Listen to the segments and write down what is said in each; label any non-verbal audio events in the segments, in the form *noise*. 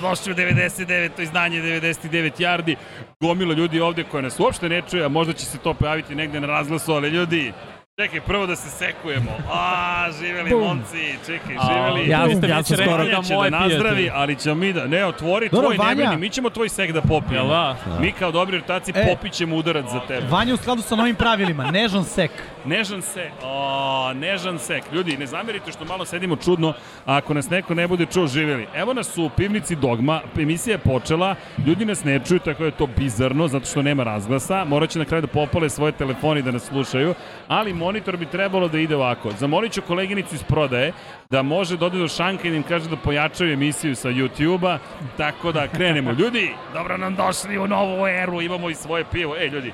došli u 99. To izdanje 99 yardi. Gomila ljudi ovde koja nas uopšte ne čuje, a možda će se to pojaviti negde na razglasu, ali ljudi, Čekaj, prvo da se sekujemo. A, živeli Bum. momci, čekaj, A, živeli. ja Bum. sam, Ja ja sam skoro- Vanja će da nazdravi, ali ćemo mi da... Ne, otvori Dobro, tvoj, Vanja. brini, mi ćemo tvoj sek da popijemo. Jel da? Mi kao dobri ortaci E. popit ćemo udarac za tebe. Vanja u skladu sa novim pravilima, nežan sek. Nežan se, o, nežan sek. Ljudi, ne zamerite što malo sedimo čudno, ako nas neko ne bude čuo, živjeli. Evo nas u pivnici Dogma, emisija je počela, ljudi nas ne čuju, tako je to bizarno, zato što nema razglasa. Morat će na kraju da popale svoje telefoni da nas slušaju, ali monitor bi trebalo da ide ovako. Zamolit ću koleginicu iz prodaje da može da ode do šanka i da im kaže da pojačaju emisiju sa YouTube-a, tako da krenemo. Ljudi, dobro nam došli u novu eru, imamo i svoje pivo. Ej, ljudi,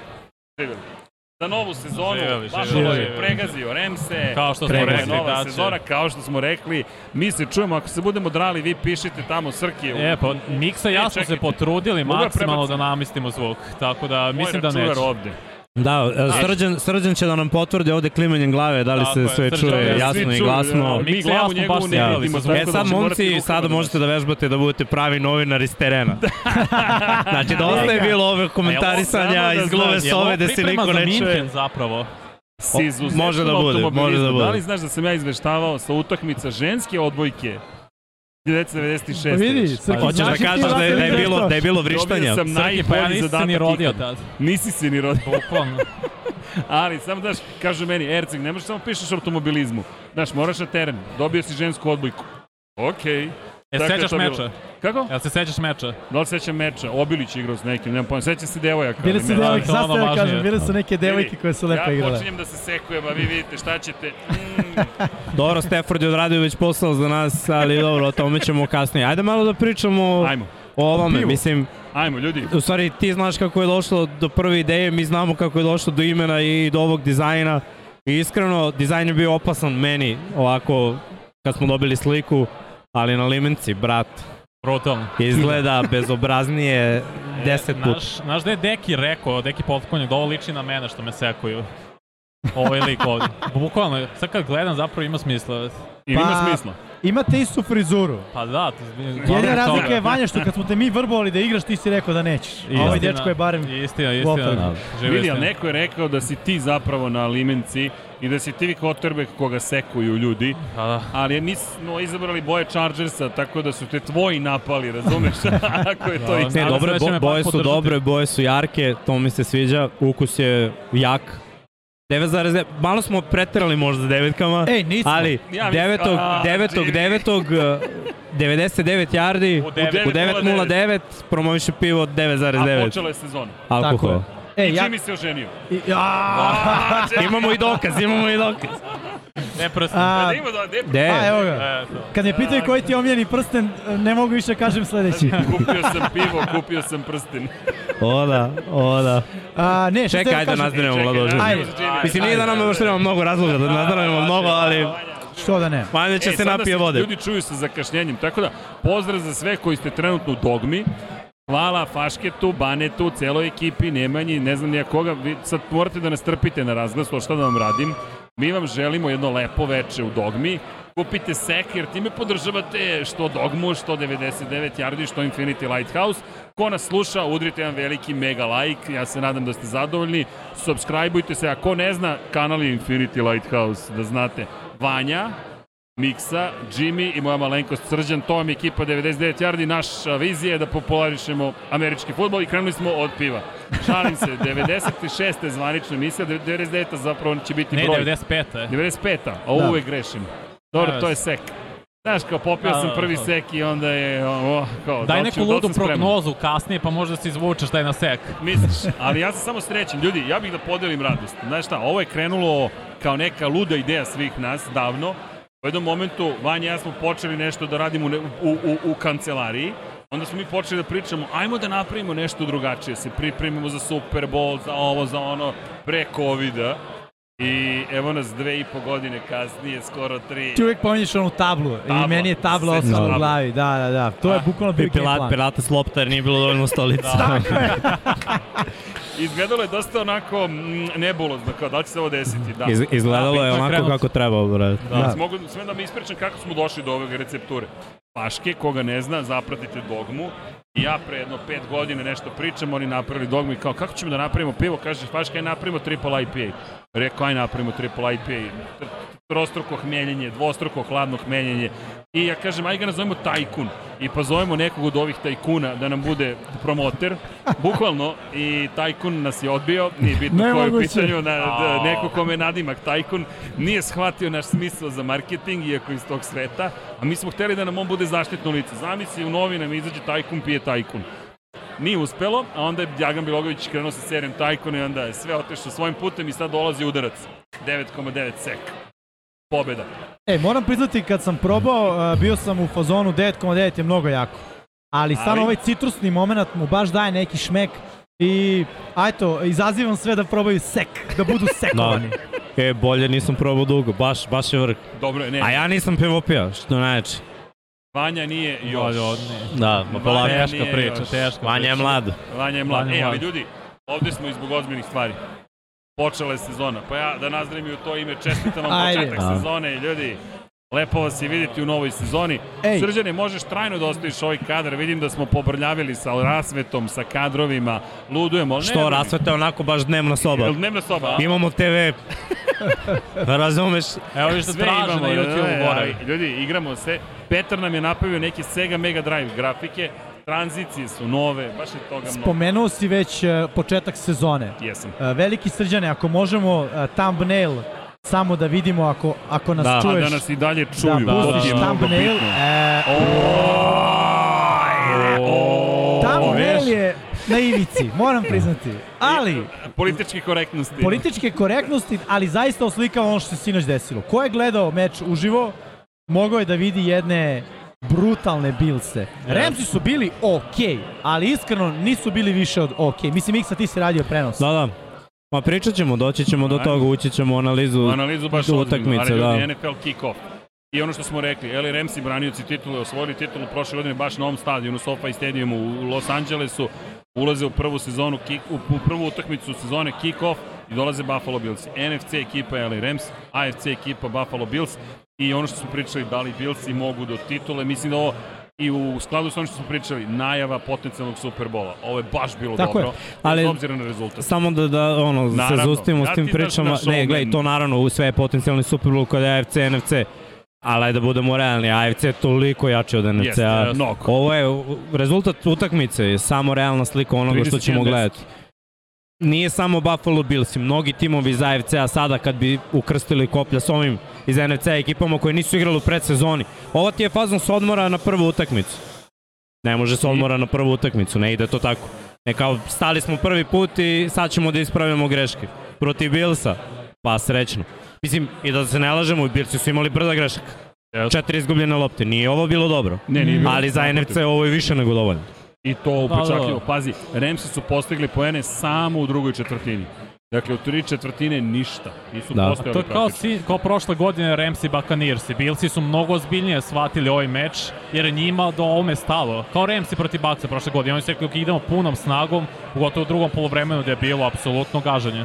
živjeli. Za novu sezonu, Živjeli, Buffalo je pregazio Remse, Kao što smo rekli nova da sezona, kao što smo rekli, mi se čujemo, ako se budemo drali, vi pišite tamo Srki. u- E, pa Miksa jasno čekaj. se potrudili ja maksimalno da namestimo zvuk, tako da Moj mislim da računar neće. ovde. Da, e, srđan, srđan će da nam potvrdi ovde klimanjem glave, da li se je, sve Srđan, čuje ja, svi jasno i glasno. da. Mi jasno njegovu baš ne vidimo, tako E da sad ćemo morati momci, sada da možete da vežbate da budete pravi novinar iz terena. *laughs* znači, dosta je bilo ove komentarisanja da iz glove sove da se niko ne čuje. Zapravo? Si može da bude, može da bude. Da li znaš da sam ja izveštavao sa utakmica ženske odbojke 1996. Pa vidi? Srki, Hoćeš da znaš i ti kažeš da je, da je bilo, da je bilo Dobio vrištanja? sam Srki, pa ja nisam se ni rodio tad. Nisi se ni rodio. Bukvalno. Ali, samo daš, kaže meni, Erceg, ne možeš samo pišeš o automobilizmu. Znaš, moraš na teren, dobio si žensku odbojku. Okej. E, Tako je sećaš to bilo. meča? Kako? Jel se sećaš meča? Da li sećam meča? Obilić igrao s nekim, nemam pojma. Sećam se devojaka. Bile ali su ne- devojke, sad ste da kažem, bile su neke devojke koje su lepo ja igrale. počinjem da se sekujem, a vi vidite šta ćete. Mm, *laughs* Dobro, Stafford je odradio već posao za nas, ali dobro, o tome ćemo kasnije. Ajde malo da pričamo ajmo, o ovome. pivu. Mislim, ajmo ljudi. u stvari ti znaš kako je došlo do prve ideje, mi znamo kako je došlo do imena i do ovog dizajna. I iskreno, dizajn je bio opasan meni, ovako, kad smo dobili sliku, ali na limenci, brat, Brutalno. izgleda bezobraznije *laughs* deset puta. Naš, znaš da je Deki rekao, Deki potkonjak, da ovo liči na mene što me sekuju. Ovaj lik ovdje. *laughs* Bukvalno, sad kad gledam zapravo ima smisla. I ima Pa- smisla. Imate istu frizuru. Pa da, to Jedina razlika je Vanja što kad smo te mi vrbovali da igraš, ti si rekao da nećeš. A ovaj dečko je barem... Istina, istina. Živa Vidi, ali istina. neko je rekao da si ti zapravo na limenci i da si ti Kotrbek koga sekuju ljudi, Pa da. ali mi smo izabrali boje Chargersa, tako da su te tvoji napali, razumeš? *laughs* Ako je to Da, istina. Ne, dobre, da bo, boje pak su podržati. dobre, boje su jarke, to mi se sviđa, ukus je jak. 9,9, malo smo preterali možda devetkama, Ej, nismo. ali Ja mislim- 9. A, 9. Jimmy. 9. 99 yardi, U u 9:09. 9.09 promoviše pivo od A 9,9 počela je sezona. Alkohola. I ja... Se oženio. I- Ja... *laughs* Imamo i dokaz, imamo i dokaz. Ne prsti. A, Da ima da, de, De, a, evo ga. E. Kad me pitaju koji ti je omiljeni prsten, ne mogu više kažem sledeći. *laughs* kupio sam pivo, kupio sam prsten. *laughs* oda, oda. A, ne, što Čekaj, ajde kažem? nazdravimo Čekaj, mladože. nazdravimo Ajde. Mislim, nije da nam još treba mnogo razloga da nazdravimo mnogo, ali Što da ne? manje će E, se napije vode. Ljudi čuju sa zakašnjenjem, tako da pozdrav za sve koji ste trenutno u dogmi. Hvala Fašketu, Banetu, celoj ekipi, Nemanji, ne znam nija koga. Vi sad morate da nas trpite na razglasu, a šta da vam radim? Mi vam želimo jedno lepo veče u dogmi. Kupite sek jer time podržavate što dogmu, što 99 yardi, što Infinity Lighthouse. Ko nas sluša, udrite jedan veliki mega like, ja se nadam da ste zadovoljni. Subscribeujte se, ako ne zna, kanal je Infinity Lighthouse, da znate. Vanja, Miksa, Jimmy i moja malenkost Srđan, to vam je ekipa 99 yardi. Naša vizija je da popularišemo američki futbol i krenuli smo od piva. Šalim se, *laughs* 96. je zvanična emisija, 99. zapravo će biti Ne, broj. 95. 95. A uvek Da. grešim. Dobro, to je sek. Znaš, kao popio sam prvi sek i onda je, o, kao, da Daj neku ludu prognozu kasnije, pa možda se izvučeš taj na sek. Misliš, ali ja sam *laughs* samo srećen. Ljudi, ja bih da podelim radost. Znaš šta, ovo je krenulo kao neka luda ideja svih nas davno. U jednom momentu, Vanja i ja smo počeli nešto da radimo u, u, u, u kancelariji. Onda smo mi počeli da pričamo, ajmo da napravimo nešto drugačije, se pripremimo za Super Bowl, za ovo, za ono, pre COVID-a. I evo nas dve i po godine kasnije, skoro tri. Ti uvijek pominješ onu tablu Tabla. i meni je tabla ostala u glavi. Da, da, da. To je bukvalno bio Pilat, plan. Pilata s lopta jer nije bilo dovoljno stolica. *laughs* *laughs* izgledalo je dosta onako mm, nebulozno, kao da li će se ovo desiti. Da. Iz, izgledalo Da, je je onako krenuti. kako treba, brate. Da. Da. Mogu, sve da mi ispričam kako smo došli do ove recepture. Paške, koga ne zna, zapratite dogmu. I ja pre jedno pet godina nešto pričam, oni napravili dogmu i kao kako ćemo da napravimo pivo, kaže Paška, aj napravimo triple IPA. Rekao, aj napravimo triple IPA. Tr- Trostruko hmeljenje, dvostruko hladno hmeljenje. I ja kažem, aj ga nazovemo tajkun. I pa zovemo nekog od ovih tajkuna da nam bude promoter. Bukvalno, i tajkun nas je odbio, nije bitno *laughs* ko je u pitanju, na, da, neko kome je nadimak tajkun, nije shvatio naš smisao za marketing, iako iz tog sveta, a mi smo hteli da nam on bude zaštitno lice. Zamisli u novinama izađe tajkun, pije tajkun. Nije uspelo, a onda je Djagan Bilogović krenuo sa serijom Tajkuna i onda je sve otišlo svojim putem i sad dolazi udarac. 9,9 sek. Pobeda. E, moram priznati, kad sam probao, uh, bio sam u fazonu 9,9 je mnogo jako. Ali stvarno ovaj citrusni moment mu baš daje neki šmek i, a eto, izazivam sve da probaju sek, da budu *laughs* sekovani. E, bolje nisam probao dugo, baš, baš je vrh. Dobro je, ne. A ja nisam pivopija, što najjače. Vanja nije još. Ne. Da, ma polako. Vanja Teška priča, još. teška Vanja je mlad. Vanja je mlad. Vanja E, ali ljudi, ovde smo i zbog ozbiljnih stvari. Počela je sezona. Pa ja da nazdravim i u to ime čestitam vam *laughs* Ajde. početak Da. sezone. Ljudi, lepo vas je vidjeti u novoj sezoni. Ej. Srđane, možeš trajno da ostaviš ovaj kadar. Vidim da smo pobrljavili sa rasvetom, sa kadrovima. Ludujemo. ne Što, brini. rasveta je onako baš dnevna soba. Jel dnevna soba, a? Imamo TV. Razumeš? Evo vi što Sve traže imamo, na ne, YouTube, ali, Ljudi, igramo se. Petar nam je napravio neke Sega Mega Drive grafike. Tranzicije su nove, baš je toga mnogo. Spomenuo si već uh, početak sezone. Jesam. Uh, veliki srđane, ako možemo uh, thumbnail samo da vidimo ako, ako nas Da. Čuješ. da nas i dalje čuju, da to ti pustiš je mnogo thumbnail. bitno. E, O, thumbnail je na ivici, moram priznati. Ali, Političke korektnosti. političke korektnosti, ali zaista oslikava ono što se sinoć desilo. Ko je gledao meč uživo, mogao je da vidi jedne brutalne bilse. Remsi su bili okej, ali iskreno nisu bili više od okej. Mislim, Iksa, ti si radio prenos. Da, da. Ma pričat ćemo, doći ćemo do toga, ući ćemo u analizu. Analizu baš utakmice, ali da. NFL kick-off. I ono što smo rekli, Eli Ramsey branioci titule, osvojili titulu prošle godine baš na ovom stadionu, SoFi Stadiumu u Los Angelesu, ulaze u prvu sezonu, kick, u, u prvu utakmicu sezone kick-off i dolaze Buffalo Bills. NFC ekipa je Eli Rams, AFC ekipa Buffalo Bills i ono što smo pričali, da li Billsi mogu do titule, mislim da ovo i u skladu sa onim što smo pričali, najava potencijalnog Superbola. Ovo je baš bilo Tako je. dobro, Ali- bez obzira na rezultat. Samo da, da ono, Naravno. se zaustimo Ja s tim pričama. Ne, gledaj, to naravno sve je potencijalni Super Bowl kod AFC, NFC. Ali da budemo realni, AFC je toliko jači od NFC-a. Jeste, mnogo. Ovo je, rezultat utakmice je samo realna slika onoga što 31-10. ćemo gledati. Nije samo Buffalo Bills, mnogi timovi iz AFC-a sada kad bi ukrstili koplja s ovim iz NFC-a ekipama koji nisu igrali u predsezoni. Ovo ti je fazon s odmora na prvu utakmicu. Ne može se odmora na prvu utakmicu, ne ide to tako. Ne kao stali smo prvi put i sad ćemo da ispravimo greške. Protiv Billsa, pa srećno. Mislim, i da se ne lažemo, Billsi su imali brda grešaka. Jeste. Četiri izgubljene lopte, nije ovo bilo dobro. Ne, nije bilo Ali za. NFC ovo je više nego dovoljno. I to Da, upečatljivo. da. Pazi, Remsi su postigli poene samo u drugoj četvrtini. Dakle, u tri četvrtine ništa. Nisu Da. postojali To je kao, si, kao prošle godine Ramsey Buccaneersi. Billsi su mnogo ozbiljnije shvatili ovaj meč, jer je njima do ovome stalo. Kao Ramsey protiv Bucksa prošle godine. Oni su rekli, ok, idemo punom snagom, pogotovo u drugom polovremenu gde je bilo apsolutno gaženje.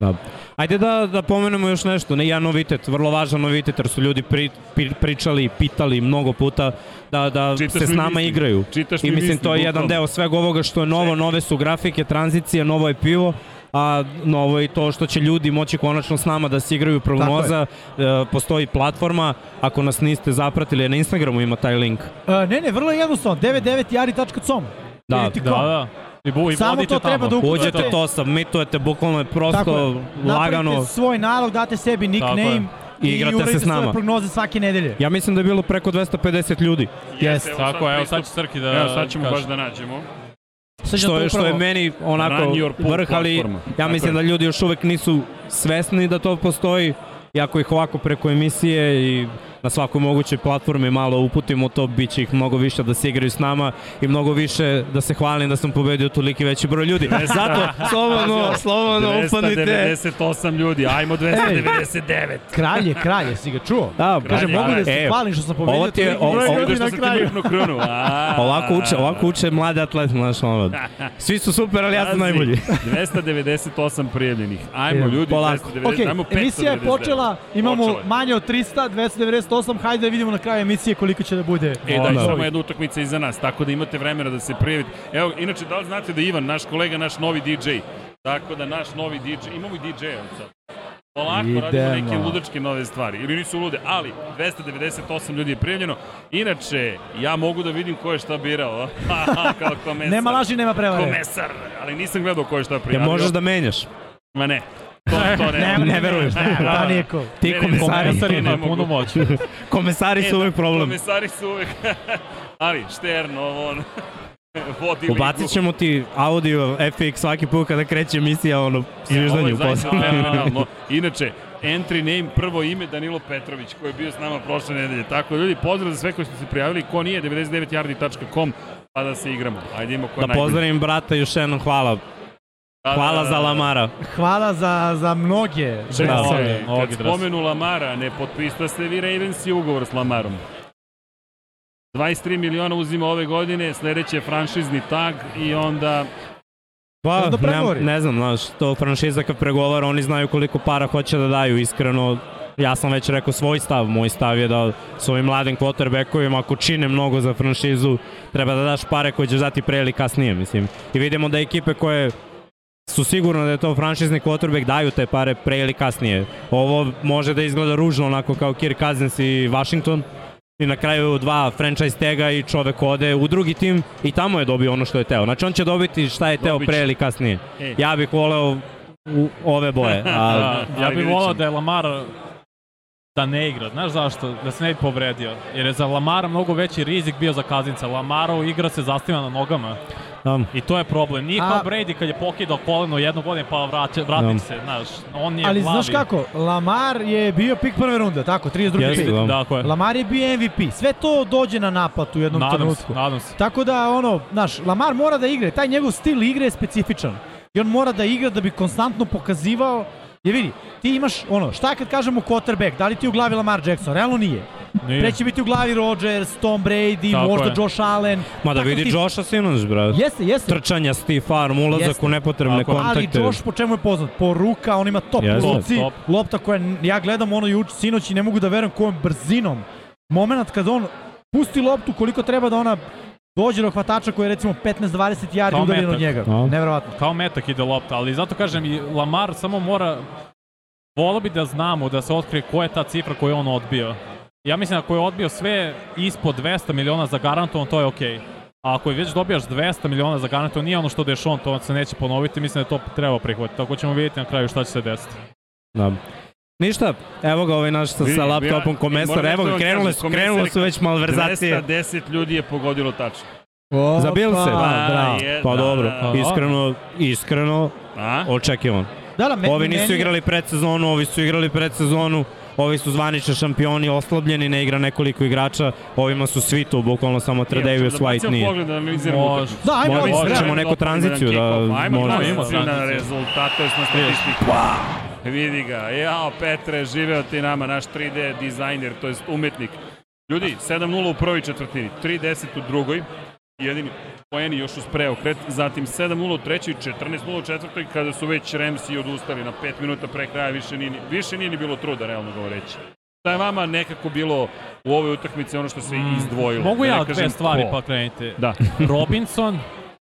Da. Ajde da, da pomenemo još nešto, ne jedan novitet, vrlo važan novitet, jer su ljudi pri, pri, pričali, pitali mnogo puta da, da Čitaš se s nama misli. igraju. Čitaš I mi mislim misli, to je jedan deo svega ovoga što je novo, nove su grafike, tranzicije, novo je pivo, a novo je i to što će ljudi moći konačno s nama da se igraju prognoza, e, postoji platforma, ako nas niste zapratili, na Instagramu ima taj link. Uh, ne, ne, vrlo je jednostavno, 99jari.com. Da, Da, da. I, bu, i Samo to treba tamo. da Uđete Ukucate- to, submitujete, bukvalno je Tako prosto je. lagano. Napravite svoj nalog, date sebi nickname je. I i, igrate se s nama. svoje prognoze svake nedelje. Ja mislim da je bilo preko 250 ljudi. Jeste. evo Tako, sad evo sad će Srki da Evo sad ćemo kaže. baš da nađemo. Što to je, što je meni onako vrh, ali platforma. ja Tako mislim je. da ljudi još uvek nisu svesni da to postoji. I ako ih ovako preko emisije i na svakoj mogućoj platformi malo uputimo to, bit će ih mnogo više da se igraju s nama i mnogo više da se hvalim da sam pobedio toliki veći broj ljudi. Zato, slobodno, slobodno upadnite. 298 ljudi, ajmo 299. Kralje, kralje, si ga čuo? Da, Kaže, Kralje, mogu da se e, hvalim što sam pobedio ovo ti je- toliki ovo- broj ovo- ljudi na što ti kraju. krunu. Ovako uče, ovako uče mlade atlete, znaš, ono. Svi su super, ali ja sam najbolji. 298 prijavljenih. Ajmo ljudi, polako. 290, Ok, ajmo 599. emisija je počela, imamo je. manje od 300, 298, hajde da vidimo na kraju emisije koliko će da bude. E, da, Onda. i samo jedna utakmica iza nas, tako da imate vremena da se prijavite. Evo, inače, da li znate da Ivan, naš kolega, naš novi DJ, tako da naš novi DJ, imamo i DJ-a sad. Polako radimo Idemo. neke ludačke nove stvari, ili nisu lude, ali 298 ljudi je prijavljeno. Inače, ja mogu da vidim ko je šta birao, *laughs* kao komesar. Nema laži, nema prevare. Komesar, ali nisam gledao ko je šta Ja prijavio. možeš da menjaš. Ma ne, to, to ne. Ne, Ne verujem. Da, nije ko. Ti Ne, ne, komesari, ne puno moć. komesari su E, uvek da, problem. Komesari su uvek. *laughs* ali, Štern, ovo, ono, *laughs* vodi. Ubacit ćemo ti audio FX svaki put kada kreće emisija, ono, zviždanje je u poslu. *laughs* fenomenalno. Inače, entry name, prvo ime Danilo Petrović, koji je bio s nama prošle nedelje. Tako, ljudi, pozdrav za sve koji ste se prijavili. Ko nije, 99yardi.com, pa da se igramo. Ajde, imamo ko Da najbolji. pozdravim brata još jednom, hvala. Da, Hvala da, da, za da. Lamara. Hvala za, za mnoge. Da. Čekaj, Mnogi, mnogi kad dres. spomenu Lamara, ne potpisao ste vi Ravens i ugovor s Lamarom. 23 miliona uzima ove godine, sledeće je franšizni tag i onda Pa, Onda ne, pregovori. ne znam, znaš, to franšiza kad pregovara, oni znaju koliko para hoće da daju, iskreno. Ja sam već rekao svoj stav, moj stav je da s ovim mladim quarterbackovima, ako čine mnogo za franšizu, treba da daš pare koje ćeš dati pre ili kasnije, mislim. I vidimo da ekipe koje su sigurno da je to franšizni quarterback daju te pare pre ili kasnije. Ovo može da izgleda ružno onako kao Kirk Cousins i Washington, i na kraju dva franchise tega i čovek ode u drugi tim i tamo je dobio ono što je teo. Znači on će dobiti šta je teo pre ili kasnije. E. Ja bih voleo u ove boje. *laughs* A, Da, ja Ali bih ćemo. da je Lamar da ne igra. Znaš zašto? Da se ne bi povredio. Jer je za Lamara mnogo veći rizik bio za Kazinca. Lamarov igra se zastiva na nogama. Da, I to je problem. Nije A- kao Brady kad je pokidao koleno jednu godinu pa vraća, vrati Da. se. Znaš, on je Ali glavi. znaš kako, Lamar je bio pik prve runde, tako, 32. Jeste, pik. da. Tako je. Lamar je bio MVP. Sve to dođe na naplatu u jednom Nadam se, trenutku. nadam se. Tako da, ono, znaš, Lamar mora da igra, taj njegov stil igre je specifičan. I on mora da igra da bi konstantno pokazivao, je vidi, ti imaš, ono, šta kad kažemo quarterback, da li ti u glavi Lamar Jackson? Realno nije. Nije. Pre će biti u glavi Rodgers, Tom Brady, Tako možda je. Josh Allen. ma da vidi tip. Josha sinoć, brat. Jeste, jeste. Trčanja, Steve Farm, ulazak Jeste. u nepotrebne Tako je. Ali kontakte. Josh po čemu je poznat? Po ruka, on ima top Jeste. ruci. Top, Lopta koja, ja gledam ono juč, sinoć i ne mogu da verujem kojom brzinom. Moment kad on pusti loptu, koliko treba da ona dođe do hvatača koji je recimo 15-20 yardi Kao udaljen od njega. Da. Neverovatno. Kao metak ide lopta, ali zato kažem i Lamar samo mora Volio bi da znamo, da se otkrije koja je ta cifra koju je on odbio. Ja mislim da ako je odbio sve ispod 200 miliona za garantovan, to je okej. A ako je već dobijaš 200 miliona za garantovan, nije ono što deš on, to se neće ponoviti, mislim da je to treba prihvatiti. Tako ćemo vidjeti na kraju šta će se desiti. Da. Ništa, evo ga ovaj naš sa, sa laptopom ja- komesar, evo ga, da krenule su, krenule su već malverzacije. 210 ljudi je pogodilo tačno. Za Bilse? Opa, bravo. je, Pa da, dobro, da. iskreno, iskreno, A? očekivan. Da, da, me, Ovi nisu meni igrali predsezonu, ovi su igrali predsezonu, ovi su zvanični šampioni, oslabljeni, ne igra nekoliko igrača, ovima su svi tu, bukvalno samo Tredavious da White nije. pogled da analiziramo Može. utakmicu. Da, ajmo, Može, ajmo, može. realno. ćemo neku tranziciju da Ajmo može. tranziciju Ima na tranziciju. rezultat, to je na statistiku. Vidi ga, jao Petre, živeo ti nama, naš 3D dizajner, to je umetnik. Ljudi, 7-0 u prvoj četvrtini, 3-10 u drugoj, jedini poeni još uz preokret, zatim 7-0 u trećoj, 14-0 u četvrtoj, kada su već Remsi odustali na 5 minuta pre kraja, više nije, ni- više nije ni bilo truda, realno govoreći. Šta je vama nekako bilo u ovoj utakmici ono što se izdvojilo? Mogu Da ja kažem dve stvari ko. pa krenite. Da. *laughs* Robinson,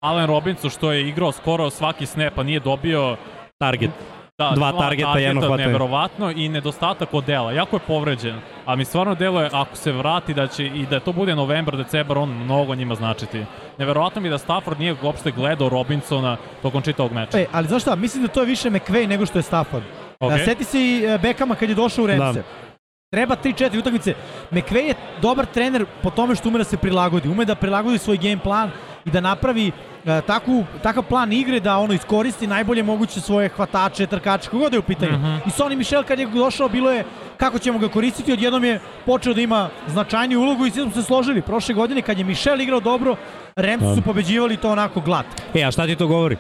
Allen Robinson što je igrao skoro svaki snap, a nije dobio Target. Da, Dva targeta, jedno hvatanje. Neverovatno i nedostatak odela. Jako je povređen. A mi stvarno deluje ako se vrati da će i da to bude novembar, decembar, on mnogo njima značiti. Neverovatno mi da Stafford nije uopšte gledao Robinsona tokom čitavog meča. E, ali znaš šta, mislim da to je više McVay nego što je Stafford. Ok. Okay. Seti se i e, Bekama kad je došao u Remse. Da. Treba 3-4 utakmice. McVay je dobar trener po tome što ume da se prilagodi. Ume da prilagodi svoj game plan i da napravi e, takvu, takav plan igre da ono iskoristi najbolje moguće svoje hvatače, trkače, kogod je u pitanju. Mhm. I Sonny Michel kad je došao bilo je kako ćemo ga koristiti, odjednom je počeo da ima značajniju ulogu i svi smo se složili. Prošle godine kad je Michel igrao dobro, Remsi su pobeđivali to onako glat. E, a šta ti to govori?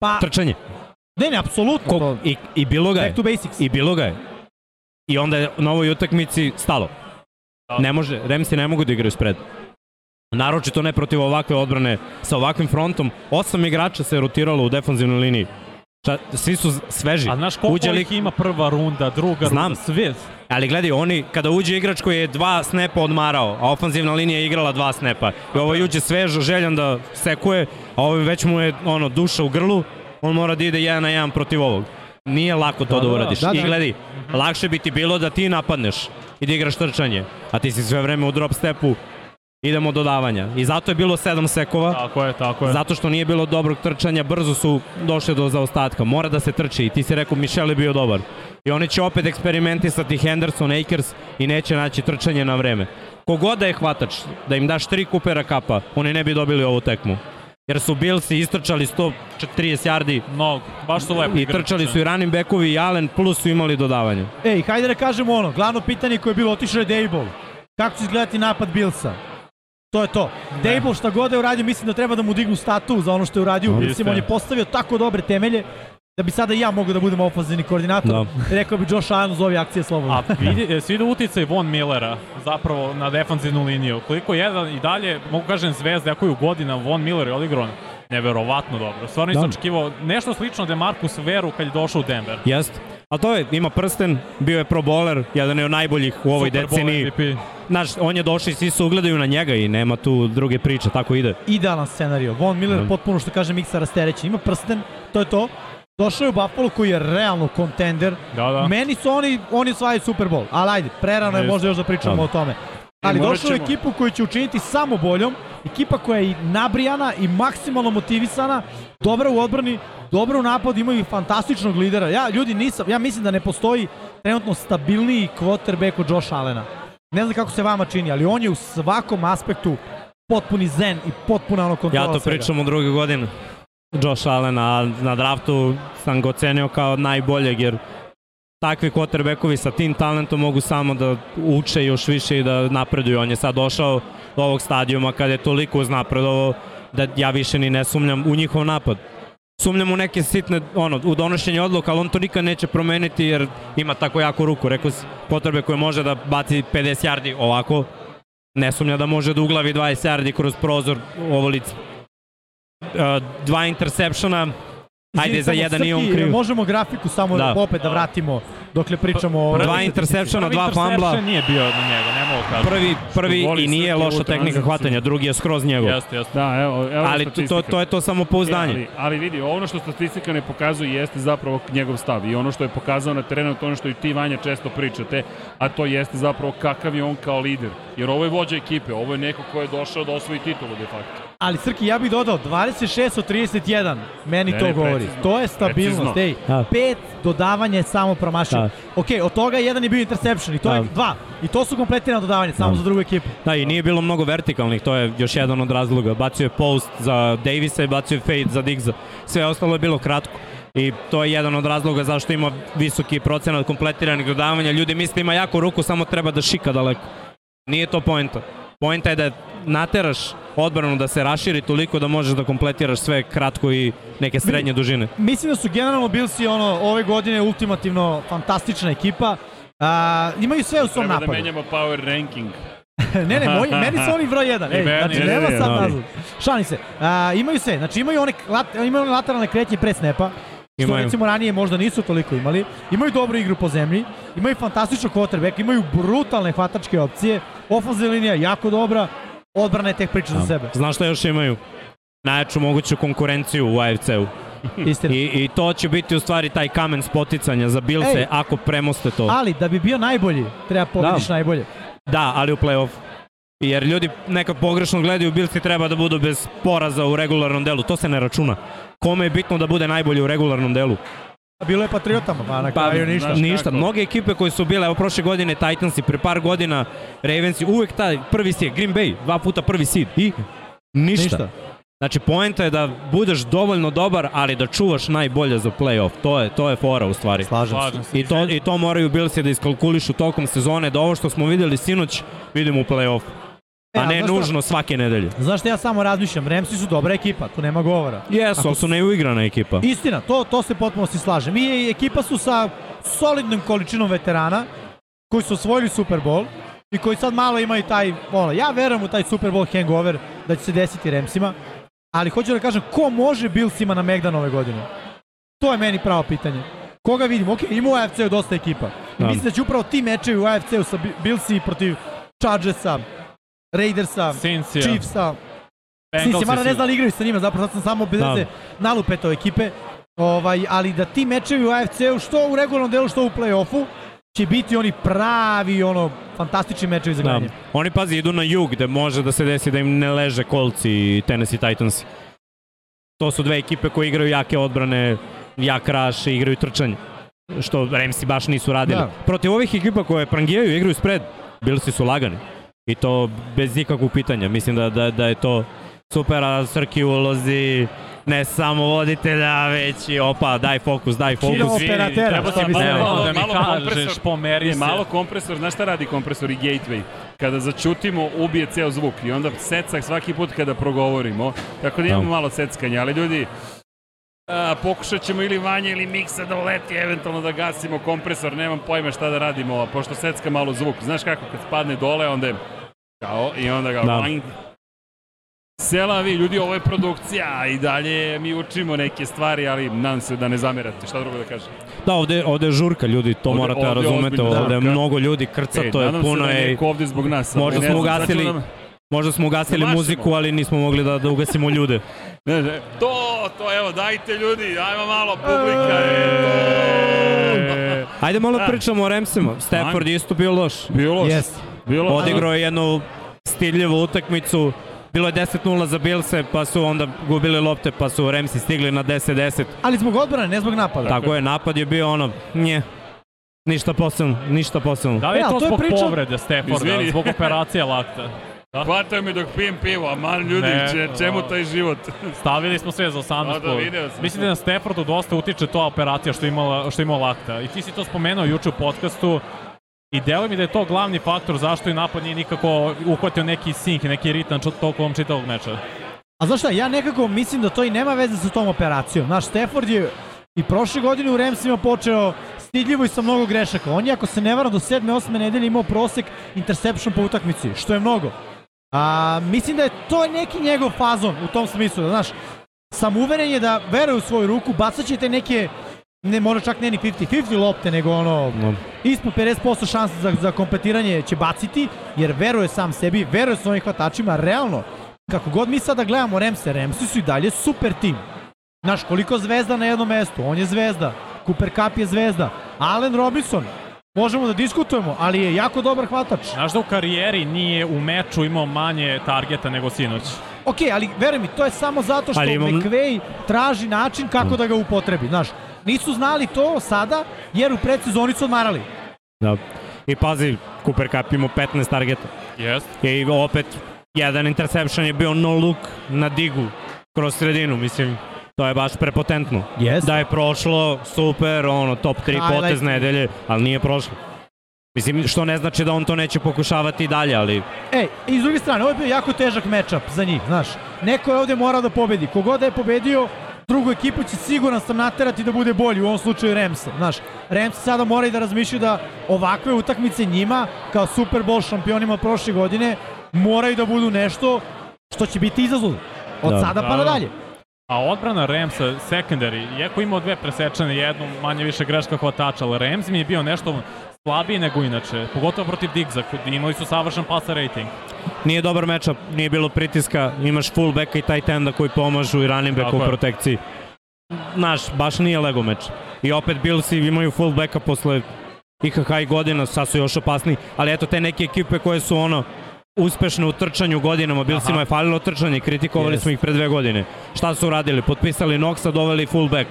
Pa, Trčanje. ne, ne, apsolutno. Ko, i, I bilo ga je. Back to basics. I bilo ga je. I onda je na ovoj utakmici stalo. Da. Ne može, Remsi ne mogu da igraju spred. Naročito ne protiv ovakve odbrane sa ovakvim frontom. Osam igrača se rotiralo u defanzivnoj liniji. Šta, svi su sveži. A znaš koliko Uđe ih lik- ima prva runda, druga Znam. runda, sve. Ali gledaj, oni, kada uđe igrač koji je dva snepa odmarao, a ofanzivna linija je igrala dva snepa, i ovo uđe svež, željan da sekuje, a ovo već mu je ono, duša u grlu, on mora da ide jedan na jedan protiv ovog. Nije lako to da, Da, da, uradiš. da, I da. gledaj, lakše bi ti bilo da ti napadneš i da igraš trčanje, a ti si sve vreme u drop stepu, idemo do davanja. I zato je bilo sedam sekova. Tako je, tako je. Zato što nije bilo dobrog trčanja, brzo su došli do zaostatka. Mora da se trči i ti si rekao Michel je bio dobar. I oni će opet eksperimentisati Henderson, Akers i neće naći trčanje na vreme. Kogod da je hvatač, da im daš tri kupera kapa, oni ne bi dobili ovu tekmu. Jer su Billsi istrčali 130 yardi Mnogo, baš su lepo i trčali su i running backovi i Allen, plus su imali dodavanje. Ej, hajde da kažemo ono, glavno pitanje koje je bilo otišao je Dable. Kako će izgledati napad Billsa? To je to. Dable šta god je uradio, mislim da treba da mu dignu statu za ono što je uradio Jeste. Billsima. On je postavio tako dobre temelje da bi sada i ja mogao da budem ofenzivni koordinator. Da. Rekao bi Josh Allen uz ove akcije slobodno. A vidi, svi da uticaj Von Millera zapravo na defanzivnu liniju. Koliko jedan i dalje, mogu kažem zvezda, ako je u godina Von Miller je odigran neverovatno dobro. Stvarno nisam Da. očekivao nešto slično da je Marcus Veru kad je došao u Denver. Jeste. A to je, ima prsten, bio je pro bowler, jedan je od najboljih u ovoj Super deceniji. Znaš, on je došao i svi se ugledaju na njega i nema tu druge priče, tako ide. Idealan scenario. Von Miller Da. potpuno što kaže miksa rasterećen. Ima prsten, to je to. Došao je u Buffalo koji je realno kontender. Da, da. Meni su oni, oni osvajaju Super Bowl, ali ajde, prerano je možda još da pričamo Da. o tome. Ali došao u ekipu koju će učiniti samo boljom, ekipa koja je i nabrijana i maksimalno motivisana, dobra u odbrani, dobra u napadu, imaju i fantastičnog lidera. Ja, ljudi, nisam, ja mislim da ne postoji trenutno stabilniji quarterback od Josh Allena. Ne znam kako se vama čini, ali on je u svakom aspektu potpuni zen i potpuna ono kontrola Ja to svega. pričam u druge godine. Josh Allen, a na draftu sam ga ocenio kao najboljeg, jer takvi quarterbackovi sa tim talentom mogu samo da uče još više i da napreduju. On je sad došao do ovog stadijuma kada je toliko uznapredovao da ja više ni ne sumnjam u njihov napad. Sumnjam u neke sitne, ono, u donošenje odluka, ali on to nikad neće promeniti jer ima tako jako ruku. Rekao si, potrebe koje može da baci 50 yardi ovako, ne sumnja da može da uglavi 20 yardi kroz prozor ovo lice. Uh, dva intersepšona, ajde za jedan nije on Srki, kriv. Možemo grafiku samo Da. opet da vratimo dokle pričamo o... Dva intersepšona, Prvi dva interception fambla. nije bio na njega, ne mogu kažem. Prvi, prvi i nije loša tehnika tranziciju. hvatanja, drugi je skroz njegov. Jeste, jeste. Da, evo, evo Ali to, to, je to samo pouzdanje. E, Ali, ali vidi, ono što statistika ne pokazuje jeste zapravo njegov stav i ono što je pokazao na terenu, to je ono što i ti Vanja često pričate, a to jeste zapravo kakav je on kao lider. Jer ovo je vođa ekipe, ovo je neko ko je došao da osvoji titulu de facto. Ali Srki, ja bih dodao 26 od 31, meni Ne, to ne, govori. precizno. To je stabilnost, ej. Da. Pet dodavanja je samo promašio. Da. Ok, od toga jedan je bio interception i to je Da. dva. I to su kompletirana dodavanja, samo Da. za drugu ekipu. Da, i nije bilo mnogo vertikalnih, to je još jedan od razloga. Bacio je post za Davisa i bacio je fade za Diggsa. Sve ostalo je bilo kratko. I to je jedan od razloga zašto ima visoki procenat kompletiranih dodavanja. Ljudi misle ima jako ruku, samo treba da šika daleko. Nije to poenta. Poenta je da nateraš odbranu da se raširi toliko da možeš da kompletiraš sve kratko i neke srednje dužine. Mislim da su generalno Billsi ono, ove godine ultimativno fantastična ekipa. A, imaju sve u svom Treba da napadu. menjamo power ranking. *laughs* ne, ne, moj, *laughs* meni su oni broj jedan. Ej, I meni, znači, ne, nema ne, sad da. nazad. Šalim se. A, imaju sve. Znači, imaju one, lat, imaju one lateralne kretnje pre snepa. Što Imaju. recimo ranije možda nisu toliko imali. Imaju dobru igru po zemlji. Imaju fantastičnog quarterback. Imaju brutalne hvatačke opcije. Ofenzivna linija jako dobra. Odbrana je tek priča za sebe. Znaš šta još imaju? Najjaču moguću konkurenciju u AFC-u. Istina. I, I to će biti u stvari taj kamen spoticanja za Bilse Ej. ako premoste to. Ali da bi bio najbolji, treba pobediš Da. najbolje. Da, ali u play-off. Jer ljudi nekad pogrešno gledaju, Bilsi treba da budu bez poraza u regularnom delu. To se ne računa. Kome je bitno da bude najbolji u regularnom delu? Bilo je Patriotama, pa na kraju ništa. ništa. kako? Mnoge ekipe koje su bile, evo prošle godine Titansi, pre par godina Ravensi, uvek taj prvi seed, Green Bay, dva puta prvi seed. I ništa. Ništa. Znači, poenta je da budeš dovoljno dobar, ali da čuvaš najbolje za playoff. To je, to je fora u stvari. Slažem se. Slažem se. I to, I to moraju Billsi da iskalkulišu tokom sezone, da ovo što smo videli sinoć, vidimo u play-off. E, A ne nužno svake nedelje. Znaš šta ja samo razmišljam, Ramsi su dobra ekipa, tu nema govora. Jesu, ali su neuigrana ekipa. Istina, to, to se potpuno si slažem. I ekipa su sa solidnom količinom veterana koji su osvojili Super Bowl i koji sad malo imaju taj, ono, ja verujem u taj Super Bowl hangover da će se desiti Ramsima, ali hoću da kažem, ko može Billsima na Megdan ove godine? To je meni pravo pitanje. Koga vidim? Ok, ima u AFC-u dosta ekipa. I Da. mislim da će upravo ti mečevi u AFC-u sa Bi- Billsi protiv Chargersa, Raidersa, Cincija. Chiefsa, Sisi, mada ne zna li igraju sa njima, zapravo sad sam samo bez Da. da. nalupeto ekipe. Ovaj, ali da ti mečevi u AFC-u, što u regularnom delu, što u play-offu, će biti oni pravi, ono, fantastični mečevi za Da. gledanje. Oni pazi, idu na jug gde može da se desi da im ne leže Colts i Tennessee Titans. To su dve ekipe koje igraju jake odbrane, jak raš i igraju trčanje. Što Ramsi baš nisu radili. Da. Protiv ovih ekipa koje prangijaju i igraju spred, Billsi su lagani. I to bez ikakvog pitanja. Mislim da, da, da je to super, a Srki ulozi ne samo voditelja, već i opa, daj fokus, daj fokus. Svi, operatera, Treba što sam bi se malo, malo, da mi Malo kažeš, kompresor. pomeri Je, se. malo kompresor, znaš šta radi kompresor i gateway? Kada začutimo, ubije ceo zvuk i onda secak svaki put kada progovorimo. Tako da imamo Da. malo seckanja, ali ljudi, a, pokušat ćemo ili vanje ili miksa da uleti, eventualno da gasimo kompresor, nemam pojma šta da radimo, pošto secka malo zvuk. Znaš kako, kad spadne dole, onda je kao, i onda ga... Da. Da. Selavi, ljudi, ovo je produkcija i dalje mi učimo neke stvari, ali nadam se da ne zamerate. Šta drugo da kažem? Da, ovde, ovde je žurka, ljudi, to Ovde- morate ovde je razumete, ozbiljna ovde je mnogo ljudi, krca, Ej, to je nadam puno se da je ovde zbog nas. Možda smo ugasili- da- možda smo ugasili muziku, ali nismo mogli da, da ugasimo ljude. Ne, ne, to, to, evo, dajte ljudi, ajmo malo, publika je to. Ajde malo Da. pričamo o Ramsima. Stafford je isto bio loš. Bilo loš. Jeste. Bilo loš. Odigrao je jednu stiljivu utakmicu. Bilo je 10-0 za Billse, pa su onda gubili lopte, pa su Ramsi stigli na 10-10. Ali zbog odbrane, ne zbog napada. Tako je, napad je bio ono, nje, ništa posebno, ništa posebno. Da li je E, ali to to je zbog priča- povrede Stafforda, Izvini. zbog operacije lakta? Hvataju mi dok pijem pivo, aman ljudi, Ne, če, čemu taj život? Stavili smo sve za 18 Da, da, video sam. Mislim da na Staffordu dosta utiče to operacija što je imala, što je imao lakta. I ti si to spomenuo juče u podcastu. I deluje mi da je to glavni faktor zašto i napad nije nikako uhvatio neki sink, neki ritam tokom čitavog meča. A znaš šta, ja nekako mislim da to i nema veze sa tom operacijom. Naš Stafford je i prošle godine u Ramsima počeo stidljivo i sa mnogo grešaka. On je, ako se ne varam, do 7. 8. nedelje imao prosek interception po utakmici, što je mnogo. A, mislim da je to neki njegov fazon u tom smislu, da znaš, sam uveren je da veruje u svoju ruku, bacat će te neke, ne mora čak ne ni 50-50 lopte, nego ono, No. ispod 50% šanse za, za kompetiranje će baciti, jer veruje sam sebi, veruje svojim hvatačima, realno, kako god mi sada gledamo Remse, Remsi su i dalje super tim. Znaš, koliko zvezda na jednom mestu, on je zvezda, Cooper Cup je zvezda, Allen Robinson, možemo da diskutujemo, ali je jako dobar hvatač. Znaš da u karijeri nije u meču imao manje targeta nego sinoć. Ok, ali veruj mi, to je samo zato što Ali imam- McVay traži način kako da ga upotrebi, znaš. Nisu znali to sada, jer u predsezoni su odmarali. Da. I pazi, Cooper Cup imao 15 targeta. Jest. I opet, jedan interception je bio no look na digu kroz sredinu, mislim, to je baš prepotentno. Yes. Da je prošlo, super, ono, top 3 Highlight. potez nedelje, ali nije prošlo. Mislim, što ne znači da on to neće pokušavati i dalje, ali Ej, i s druge strane, ovo je bio jako težak matchup za njih, znaš. Neko je ovde morao da pobedi. Kogod da je pobedio, drugu ekipu će siguran sam naterati da bude bolji, u ovom slučaju Remse. Znaš, Remse sada moraju da razmišljaju da ovakve utakmice njima, kao Super Bowl šampionima prošle godine, moraju da budu nešto što će biti izazov. Od Da. sada pa Da, da. A odbrana Ramsa, secondary, iako imao dve presečene, jednu manje više greška hvatača, ali Rams mi je bio nešto slabiji nego inače, pogotovo protiv kod imali su savršen passer rating. nije dobar matchup, nije bilo pritiska, imaš fullbacka i tight enda koji pomažu i running backa Tako u protekciji. Znaš, baš nije lego meč. I opet Billsi imaju fullbacka posle IHH godina, sad su još opasniji, ali eto te neke ekipe koje su ono uspešne u trčanju godinama, Billsima Aha. je falilo trčanje, kritikovali Jest. smo ih pre dve godine. Šta su radili? Potpisali Noxa, doveli fullback.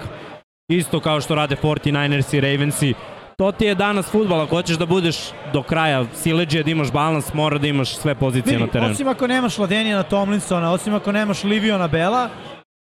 Isto kao što rade 49ers i Ravensi, to ti je danas futbal, ako hoćeš da budeš do kraja sileđe, da imaš balans, mora da imaš sve pozicije Vidi, na terenu. osim ako nemaš Ladenijana Tomlinsona, osim ako nemaš Liviona Bela,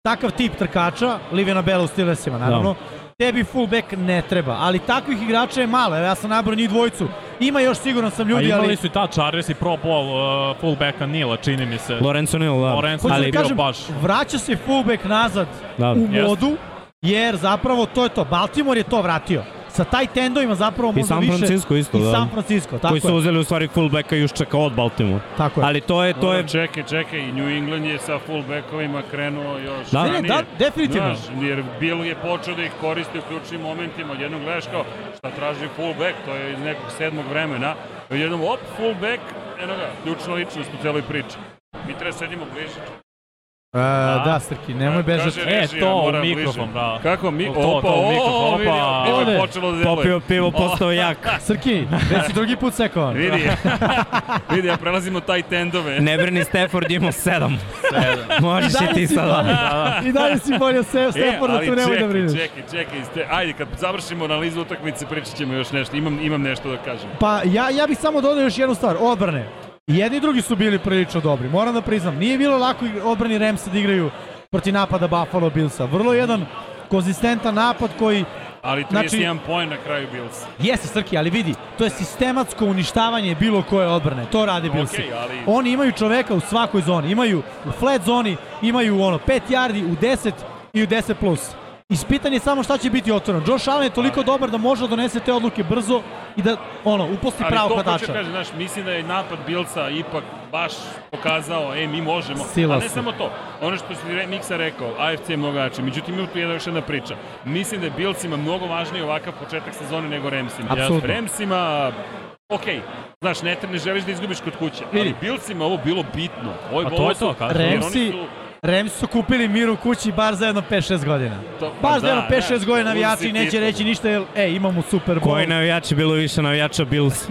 takav tip trkača, Liviona Bela u Steelersima naravno, tebi fullback ne treba, ali takvih igrača je malo, evo ja sam nabrao njih dvojicu, ima još siguran sam A ljudi, imali ali... su i ta Chargers i Pro Bowl uh, fullbacka Nila, čini mi se. Lorenzo Neal, da. Lorenzo Ali da bio kažem, baš. vraća se fullback nazad Da. u modu, jer zapravo to je to, Baltimore je to vratio. Sa taj tendovima zapravo I možda San više... Francisco isto, I da. San Francisco, tako koji su je. uzeli u stvari fullbacka još čeka od Baltimore. Tako je. Ali to je, to je, Čekaj, čekaj, i New England je sa fullbackovima krenuo još Da. Ne, ranije. da, definitivno. Znaš, jer Bill je počeo da ih koristi u ključnim momentima. Odjednom gledaš kao šta traži fullback, to je iz nekog sedmog vremena. Odjednom, op, fullback, eno ga, ključna ličnost u celoj priči. Mi treba sedimo bliže. E, da, Srki, nemoj bežati. Kaže E, to, u mikrofon, bliže. bravo. Kako mi? To, opa, to, u mikrofon, o, vidi, opa. pivo je počelo da deluje. popio pivo, postao jak. *laughs* Srki, već si drugi put sekovan. Vidi, *laughs* vidi, ja prelazimo taj tendove. Ne brini, Stafford imao sedam. Možeš i ti si sada. bolje, I dalje si bolje se Stefan, da tu nemoj da brineš. čekaj, čekaj, ste, ajde, kad završimo analizu utakmice, pričat ćemo još nešto. Imam, imam nešto da kažem. Pa ja, ja bih samo dodao još jednu stvar, odbrane. I jedni i drugi su bili prilično dobri, moram da priznam. Nije bilo lako odbrani Ramsa da igraju protiv napada Buffalo Billsa. Vrlo jedan konzistentan napad koji Ali 31 Znači- poen na kraju Bills. jeste Srki, ali vidi, to je sistematsko uništavanje bilo koje odbrane. To rade Billsi. Okej, ali- Oni imaju čoveka u svakoj zoni. Imaju u flat zoni, imaju ono 5 yardi, u 10 i u 10 plus. Ispitan je samo šta će biti otvoreno. Josh Allen je toliko dobar da može da donese te odluke brzo i da ono uposti Ali pravo to hoću hvatača. kažem, znaš, mislim da je napad Billsa ipak baš pokazao, e, mi možemo. Sila A ne su. samo to, ono što si re- Miksa rekao, AFC je mnogo jači, međutim ima tu jedna još jedna priča. Mislim da je Billsima mnogo važniji ovakav početak sezone nego Ramsima. Apsolutno. Ramsima, ok, znaš, ne, ne želiš da izgubiš kod kuće, ali Vidi. Billsima ovo bilo bitno. Ovo je A to je to, kažem. Ramsi, su- Rams su kupili mir u kući bar za jedno 5-6 godina. To- pa Baš za da, jedno 5-6 da, godina navijači neće titul. reći ništa jer, e, imamo Super Bowl. Koji navijači bilo više navijača Bills? *laughs*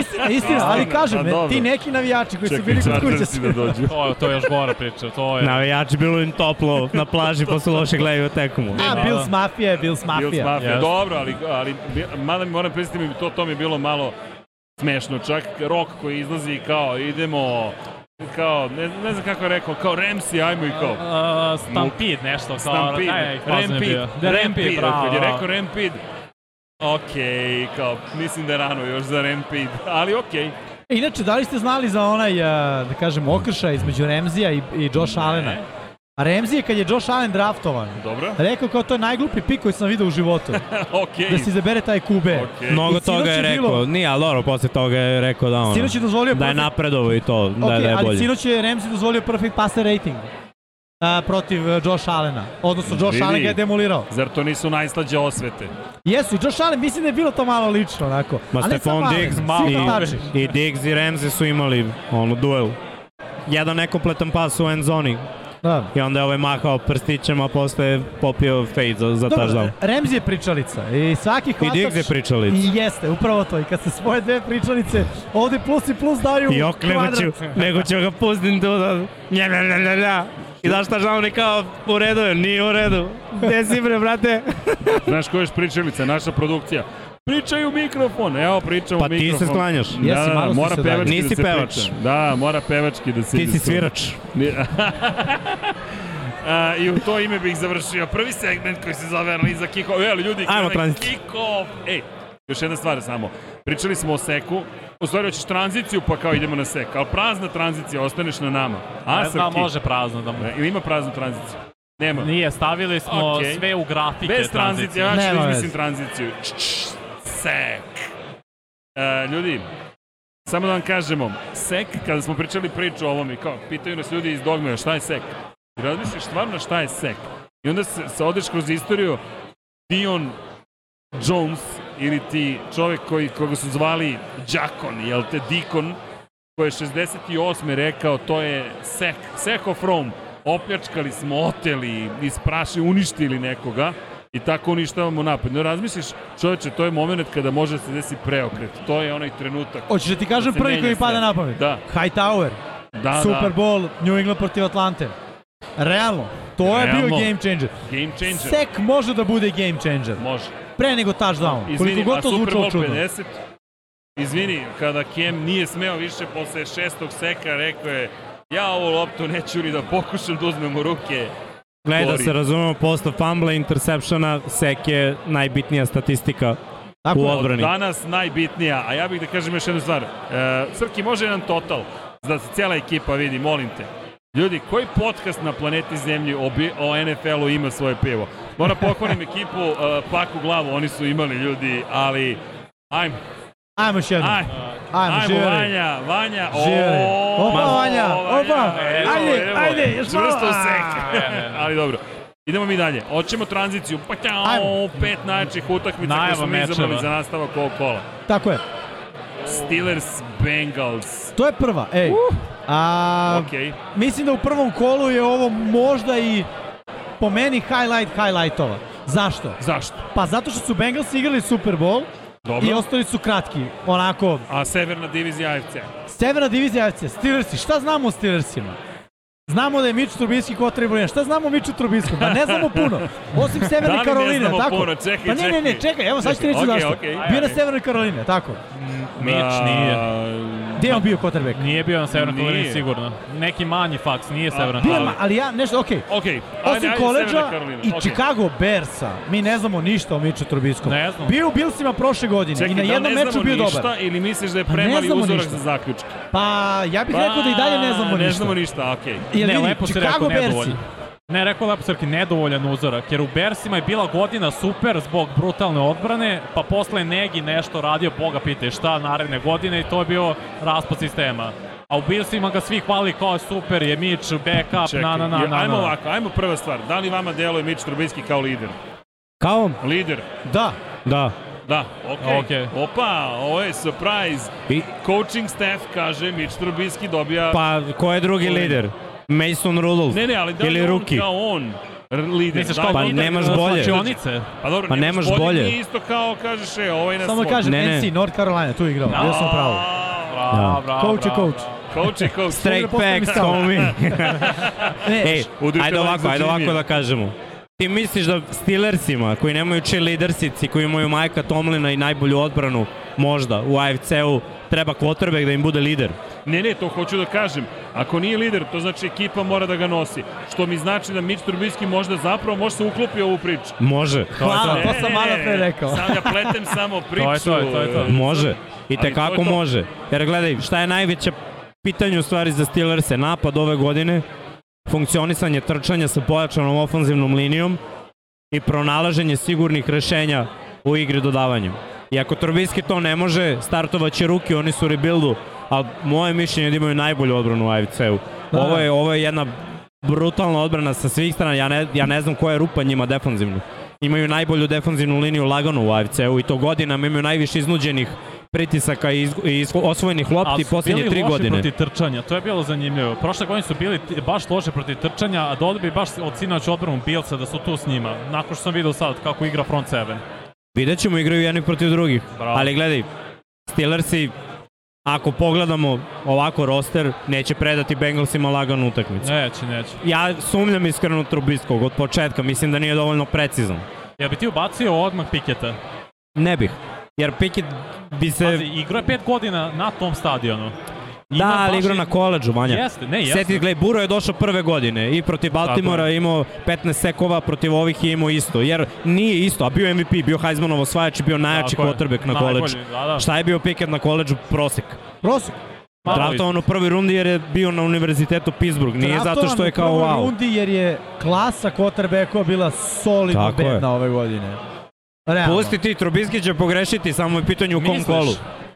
Istina, istina, ali Istina, kažem, pa dobro. ti neki navijači koji su Čekaj, bili kod kuće Chargersi su... da dođu. *laughs* To je, to je još gora priča, to je... navijači bilo im toplo na plaži posle loše gledaju tekmu. A, Da, Bills da. Mafija je Bills Bills Mafija. Mafija. Jeste. Dobro, ali, ali mada mi moram mi to, to mi je bilo malo smešno. Čak rok koji izlazi kao idemo kao, ne, ne znam kako je rekao, kao Ramsey, ajmo i kao. Uh, Stampede nešto, kao... Stampede, Aj, aj, fazon je Rampede. Da, Rampede, bravo. kad je rekao Rampede, okej, kao, mislim da je rano još za Rampede, ali okej. E, inače, da li ste znali za onaj, a, da kažem, okršaj između Remzija i, i Josh Allena? A Remzi je kad je Josh Allen draftovan, Dobro, rekao kao to je najglupi pik koji sam video u životu. *laughs* okej. da se izabere taj QB. Okej. Mnogo toga je je rekao, bilo- nije, ali dobro, posle toga je rekao da ono, Sinoć je dozvolio da je perfect- napredovo i to, da, Ok, je- da je ali bolje. sinoć je Ramsey dozvolio perfect passer rating a, protiv uh, Josh Allena. Odnosno, Josh Vidi. Allen ga je demolirao. Zar to nisu najslađe osvete? Jesu, i Josh Allen, mislim da je bilo to malo lično, onako. Ma Stefan Diggs hvatači. i, i Diggs i Ramsey su imali ono duel. Jedan nekompletan pas u end zoni Da. i onda je ovaj mahao prstićem, a posle je popio fade za, za Dobro, touchdown. Ramsey je pričalica i svaki I hvatač... Diggs je pričalica. I jeste, upravo to. I kad se spoje dve pričalice, ovde plus i plus daju I ok, nego ću, nego ću ga pustim tu da... Nja, nja, nja, nja, nja. I daš ta žao ni kao u redu je, nije u redu. Gde si bre, brate? Znaš ko je pričalica, naša produkcija? Pričaj u mikrofon, evo pričam Pa u ti mikrofon. se sklanjaš. Da, Jesi, da, malo mora se pevački da Nisi se pevač. priča. Da, mora pevački da se Ti si svirač. *laughs* A, I u to ime bih završio prvi segment koji se zove analiza kick-off. E, ali ljudi, Ajmo, kick-off. Ej, još jedna stvar samo. Pričali smo o seku. U stvari hoćeš tranziciju pa kao idemo na sek. Ali prazna tranzicija, ostaneš na nama. A, Ne znam, može prazno da mu... Ili ima praznu tranziciju? Nema. Nije, stavili smo Okej. sve u grafike Bez tranzicije, ja ću da izmislim tranziciju. Č, č, Sek. E, ljudi, samo da vam kažemo, sek, kada smo pričali priču o ovom i kao, pitaju nas ljudi iz dogme, šta je sek? I razmisliš stvarno šta je sek. I onda se, se odeš kroz istoriju, Dion Jones ili ti čovek koji, koga su zvali Đakon, jel te Dikon, koji je 68. rekao to je sek, sek of Rome. Opljačkali smo, oteli, isprašili, uništili nekoga i tako uništavamo napad. No razmisliš, čoveče, to je moment kada može da se desi preokret. To je onaj trenutak. Hoćeš da ti kažem Da prvi koji mi pada na pamet? Da, Hightower, da, Super da. Bowl, New England protiv Atlante. Realno, to je bio Realno. game changer. Game changer. Sek može da bude game changer. Može. pre nego touchdown. Izvini, Koliko a god to Super zvučalo Bowl čudno. 50? Izvini, kada Kem nije smeo više posle šestog seka, rekao je ja ovu loptu neću ni da pokušam da uzmem u ruke. Gledaj da se razumemo, posle fumble interceptiona, sek je najbitnija statistika Tako u odbrani. Danas najbitnija, a ja bih da kažem još jednu stvar. E, Srki, može jedan total, da se cijela ekipa vidi, molim te. Ljudi, koji podcast na planeti Zemlji o, o NFL-u ima svoje pivo? Moram pohvalim ekipu, e, paku glavu, oni su imali ljudi, ali ajmo, Ajmo još jednom. ajmo, Ajmo, ajmo, živjeli. Vanja, Vanja, Živjeli. Opa, Vanja, opa. Ajde, evo, ajde, još malo. Čvrsto sek. *laughs* ali dobro. Idemo mi dalje. Hoćemo tranziciju. Pa Ajmo. pet najjačih utakmica koje smo mi izabrali za nastavak ovog kola. Tako je. Steelers, Bengals. To je prva. Ej. A, Okej. Mislim da u prvom kolu je ovo možda i po meni highlight highlightova. Zašto? Zašto? Pa zato što su Bengals igrali Super Bowl Dobro. i ostali su kratki. Onako, A severna divizija AFC. severna divizija AFC, Steelersi. Šta znamo o Steelersima? Znamo da je Mitch Trubisky kotribuljen. Šta znamo o Mitchu Trubiskom? Pa ne znamo puno. Osim Severne *laughs* Da li ne Karoline, znamo tako? puno? Čekaj, pa ne, ne, ne, čekaj. evo sad ću ti reći Okej, zašto. okej. Bio na Severnoj Karoline, tako. Mitch nije. Gde je on bio quarterback? Nije bio na Severnoj Nije. Karolini sigurno. Neki manji faks, nije Severna Karolina. ma- ali ja nešto, okej. Okej. Osim koleđa i Okej. Chicago Bearsa, mi ne znamo ništa o Mitchu Trubiskom. Ne znam. Bio u Billsima prošle godine Čekaj, i na da jednom ne meču znamo bio ništa dobar. ili misliš da je Pa ne premali znamo uzorak ništa. za zaključke? Pa ja bih rekao da i dalje ne znamo ne ništa. znamo ništa, okej. Jer Ne, lepo si Chicago rekao, nedovoljno. Ne, rekao lepo Srki, nedovoljan uzorak, jer u Bersima je bila godina super zbog brutalne odbrane, pa posle Negi nešto radio, boga pitaj šta, naredne godine i to je bio raspad sistema. A u Billsima ga svi hvali kao super, je Mitch, backup, Čekaj, na, na, na, na, ajmo ovako, ajmo prva stvar. Da li vama deluje Mitch Trubisky kao lider? Kao? Lider, Da, Da. da, okej. Okej. Opa, ovo je surprise. I, Coaching staff kaže Mitch Trubisky dobija... pa, ko je drugi lider? Mason Rudolph. ne, ne, ali da li Ili Rookie. kao on lider? Misliš da, kao Pa lider nemaš bolje. slačionice? Pa dobro, Pa nemaš, nemaš bolje. Nije isto kao kažeš, e, ovaj na samo kažem Ne, ne. NC, North Carolina, tu je igrao, ja sam pravo. Bravo, bravo, Coach je bravo, coach. bravo. Coach je coach. Straight da back, call me. *laughs* Ne, Ej, ajde ovako, ajde ovako da kažemo. Ti misliš da Steelersima, koji nemaju cheerleadersici, koji imaju Majka Tomlina i najbolju odbranu, možda, u AFC-u, treba quarterback da im bude lider? Ne, ne, to hoću da kažem. Ako nije lider, to znači ekipa mora da ga nosi. Što mi znači da Mitch Trubisky možda zapravo može se uklopi u ovu priču. Može. Hvala, Ne, to ne, sam malo pre rekao. Sad ja pletem samo *laughs* priču. To je to, to je to. Može. I to je to. može. Jer gledaj, šta je najveće pitanje u stvari za Steelers-e? Napad ove godine, funkcionisanje trčanja sa pojačanom ofanzivnom linijom i pronalaženje sigurnih rešenja u igri dodavanjem. I ako Trubisky to ne može, startovaće ruki, oni su u rebuildu, ali moje mišljenje je da imaju najbolju odbranu u AFC-u. Da. Ovo je, ovo je jedna brutalna odbrana sa svih strana, ja ne, ja ne znam koja je rupa njima defanzivno. Imaju najbolju defanzivnu liniju lagano u AFC-u i to godinama imaju najviše iznuđenih pritisaka i, iz, i osvojenih lopti Ali su posljednje bili tri loši godine. protiv trčanja, to je bilo zanimljivo. Prošle godine su bili baš loše protiv trčanja, a dodali bi baš od sinoć odbranu Bilsa da su tu s njima. Nakon što sam vidio sad kako igra front seven. Vidjet ćemo, igraju jedni protiv drugih. Bravo. Ali gledaj, Steelersi, ako pogledamo ovako roster, neće predati Bengalsima laganu utakmicu. Neće, neće. Ja sumnjam iskreno Trubiskog od početka, mislim da nije dovoljno precizan. Ja bi ti ubacio odmah Piketa. Ne bih. Jer Pickett bi se... Pazi, igrao je pet godina na tom stadionu. Da, ali igra na koleđu, Vanja. Jeste, ne, jeste. Sjeti, gledaj, Buro je došao prve godine i protiv Baltimora je imao 15 sekova, protiv ovih je imao isto. Jer nije isto, a bio MVP, bio Heismanov osvajač i bio najjači Tako je. quarterback na koleđu. Da, da. Šta je bio Pickett na koleđu? Prosek. prosek. Draftovan u prvoj rundi jer je bio na univerzitetu Pittsburgh. Nije zato što je kao Draftovan u prvoj wow. rundi jer je klasa quarterbackova bila solidno Tako je. bedna ove godine. Realno. Pusti ti, Trubisky će pogrešiti, samo je pitanje u kom Misliš? kolu.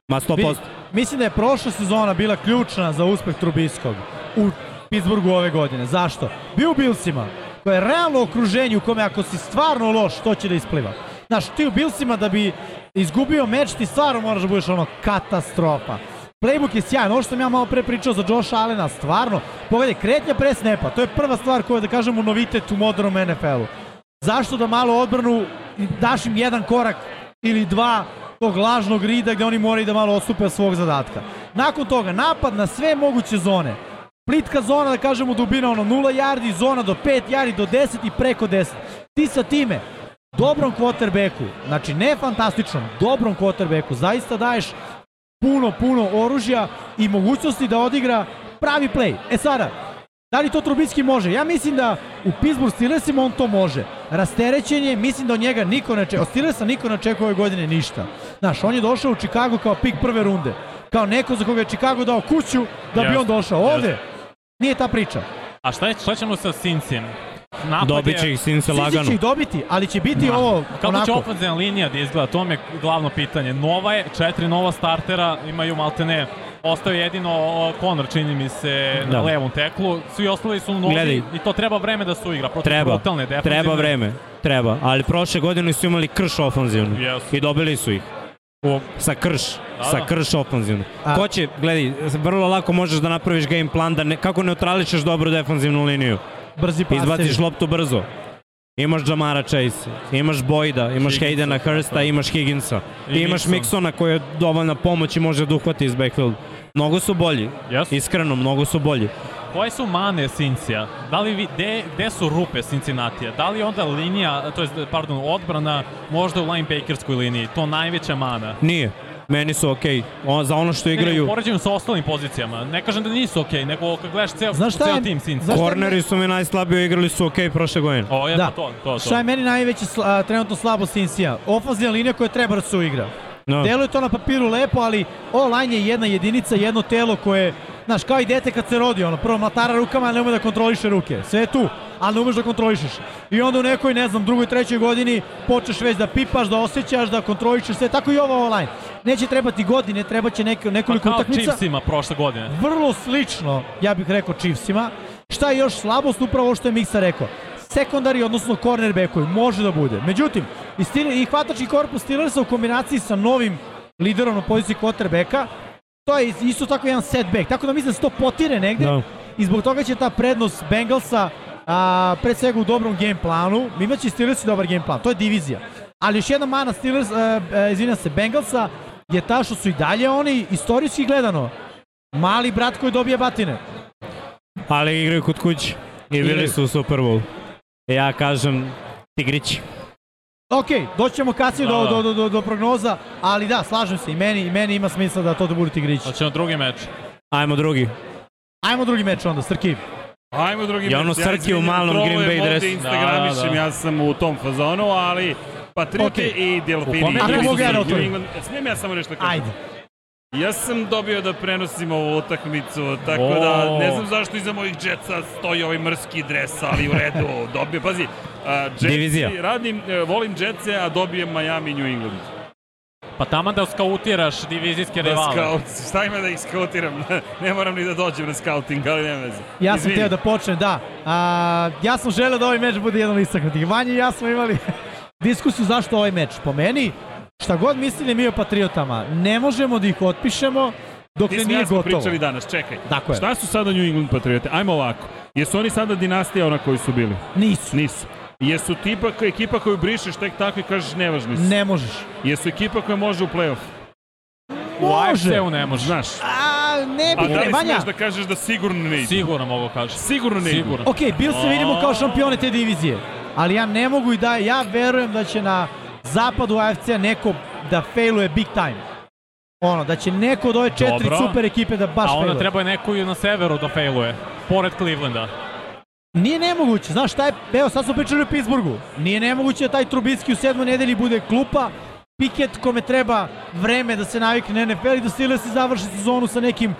Ma 100%. Vidi, mislim da je prošla sezona bila ključna za uspeh Trubiskog u Pittsburghu ove godine. Zašto? Bio u Billsima, koje je realno okruženje u kome ako si stvarno loš, to će da ispliva. Znaš, ti u Billsima da bi izgubio meč, ti stvarno moraš da budeš ono katastrofa. Playbook je sjajan, ovo što sam ja malo pre pričao za Josh Allena, stvarno, pogledaj, kretnja pre snepa, to je prva stvar koja da kažemo novitet u modernom NFL-u. Zašto da malo odbranu daš im jedan korak ili dva tog lažnog rida gde oni moraju da malo ostupe svog zadatka. Nakon toga, napad na sve moguće zone. Plitka zona, da kažemo dubina, ono 0 yardi, zona do 5 yardi, do 10 i preko 10. Ti sa time dobrom quarterbacku, znači ne fantastičnom, dobrom quarterbacku, zaista daješ puno, puno oružja i mogućnosti da odigra pravi play. E sada, da li to Trubicki može? Ja mislim da u Pittsburgh Steelersima on to može. Rasterećen je, mislim da od njega niko ne čeka, od Steelersa niko ne čeka ove godine ništa. Znaš, on je došao u Chicago kao pik prve runde. Kao neko za koga je Chicago dao kuću da bi Jeste, on došao. Ovde nije ta priča. A šta, je, šta ćemo sa Sincijem? Napad Dobit je- će ih Sinse Sići lagano. će ih dobiti, ali će biti ovo Kako će onako. ofenzivna linija da izgleda? To je glavno pitanje. Nova je, četiri nova startera, imaju maltene Ostao je jedino o, Conor, čini mi se, na Da. levom teklu. Svi ostali su novi Gledaj. i to treba vreme da se uigra. Protiv Treba, brutalne treba vreme, treba. Ali prošle godine su imali krš ofanzivnu Jesu. i dobili su ih. U- Sa krš, Da, sa da. krš ofanzivnu. A- Ko će, gledaj, vrlo lako možeš da napraviš game plan da ne, kako neutrališeš dobru defanzivnu liniju. Brzi pasevi. Izbaciš loptu brzo. Imaš Jamara Chase, imaš Boyda, imaš Higginsa, Haydena Hursta, imaš Higginsa. I imaš Mixon. Mixona koji je dovoljna pomoć i može da uhvati iz backfield. Mnogo su bolji. Jesu. Iskreno, mnogo su bolji. Koje su mane Cincija? Da li vi, de, gde su rupe Cincinnatija? Da li onda linija, to je, pardon, odbrana možda u linebackerskoj liniji? To najveća mana. Nije. Meni su okej. Okay. za ono što Ne, ne, u igraju, poređenju sa ostalim pozicijama. Ne kažem da nisu okej, nego kad gledaš ceo, Znaš šta ceo je- tim je- korneri su mi najslabiji, igrali su okej okay prošle godine. O, je Da. to, to, to. Šta je meni najveći sla, a, trenutno slabo Cincija? Ofanzivna linija koja treba da se uigra. No. Deluje to na papiru lepo, ali O-line je jedna jedinica, jedno telo koje, znaš, kao i dete kad se rodi, ono, prvo mlatara rukama, ne ume da kontroliše ruke. Sve je tu, ali ne umeš da kontrolišeš. I onda u nekoj, ne znam, drugoj, trećoj godini počneš već da pipaš, da osjećaš, da kontrolišeš sve. Tako i ovo O-line. Neće trebati godine, treba će nek, Pa nekoliko kao utakmica. Chiefsima prošle godine. Vrlo slično, ja bih rekao, Chiefsima. Šta je još slabost? Upravo ovo što je Miksa rekao. Sekondari, odnosno cornerbackovi, može da bude. Međutim, i, stil, i hvatački korpus Steelersa u kombinaciji sa novim liderom na poziciji quarterbacka, to je isto tako jedan setback. Tako da mislim da se to potire negde Da. i zbog toga će ta prednost Bengalsa a, pre svega u dobrom game planu. Imaće Steelers i dobar game plan, to je divizija. Ali još jedna mana Steelers, a, a, izvinjam se, Bengalsa je ta što su i dalje oni, istorijski gledano, mali brat koji dobije batine. Ali igraju kod kuće. I bili su u Super Bowl. Ja kažem, tigrići. Ok, doćemo kasnije Da, do, da. do, do, do, do prognoza, ali da, slažem se i meni, i meni ima smisla da to da budu tigrići. Hoćemo drugi meč. Ajmo drugi. Ajmo drugi meč onda, Srki. Ajmo drugi I ono meč. Srki u izvinjam, malom Green Bay dresu. Instagramišem, Da, da, da. ja sam u tom fazonu, ali Patriote Okej. i Delfini. U kome Ako mogu ja da otvorim? Smijem ja samo nešto da kažem? Ajde. Ja sam dobio da prenosim ovu utakmicu, tako O. da ne znam zašto iza mojih Jetsa stoji ovaj mrski dres, ali u redu, *laughs* dobio, pazi, Jetsi, Divizija. radim, e, volim Jetse, a dobijem Miami i New England. Pa tamo da skautiraš divizijske Da rivale. scout, šta ima da ih skautiram? *laughs* ne moram ni da dođem na scouting, ali nema veze. Ja sam Izvini. hteo da počnem, da. A, ja sam želeo da ovaj meč bude jedan od istaknutih. Vanja i ja smo imali *laughs* diskusiju zašto ovaj meč. Po meni, šta god mislili mi o Patriotama, ne možemo da ih otpišemo dok ne nije ja gotovo. pričali danas, čekaj. Tako je. Šta su sada New England Patriote? Ajmo ovako. Jesu oni sada dinastija ona koji su bili? Nisu. Nisu. Jesu tipa, ekipa koju brišeš tek tako i kažeš nevažni su. Ne možeš. Jesu ekipa koja može u play-off. U Može. AFC-u ne može. Znaš. A, ne A bih, da li Vanja. smiješ da kažeš da sigurno ne ide? Sigurno mogu kažem. Sigurno ne. Sigurno. Ok, bil se vidimo kao šampione te divizije, ali ja ne mogu i da, ja verujem da će na zapadu AFC-a neko da failuje big time. Ono, da će neko od ove četiri Dobro. super ekipe da baš A onda failuje. treba je neko i na severu da failuje. Pored Clevelanda. Nije nemoguće, znaš šta je, evo sad smo pričali o Pittsburghu, nije nemoguće da taj Trubicki u sedmoj nedelji bude klupa, Piket kome treba vreme da se navikne na NFL i da Steelers završi sezonu sa nekim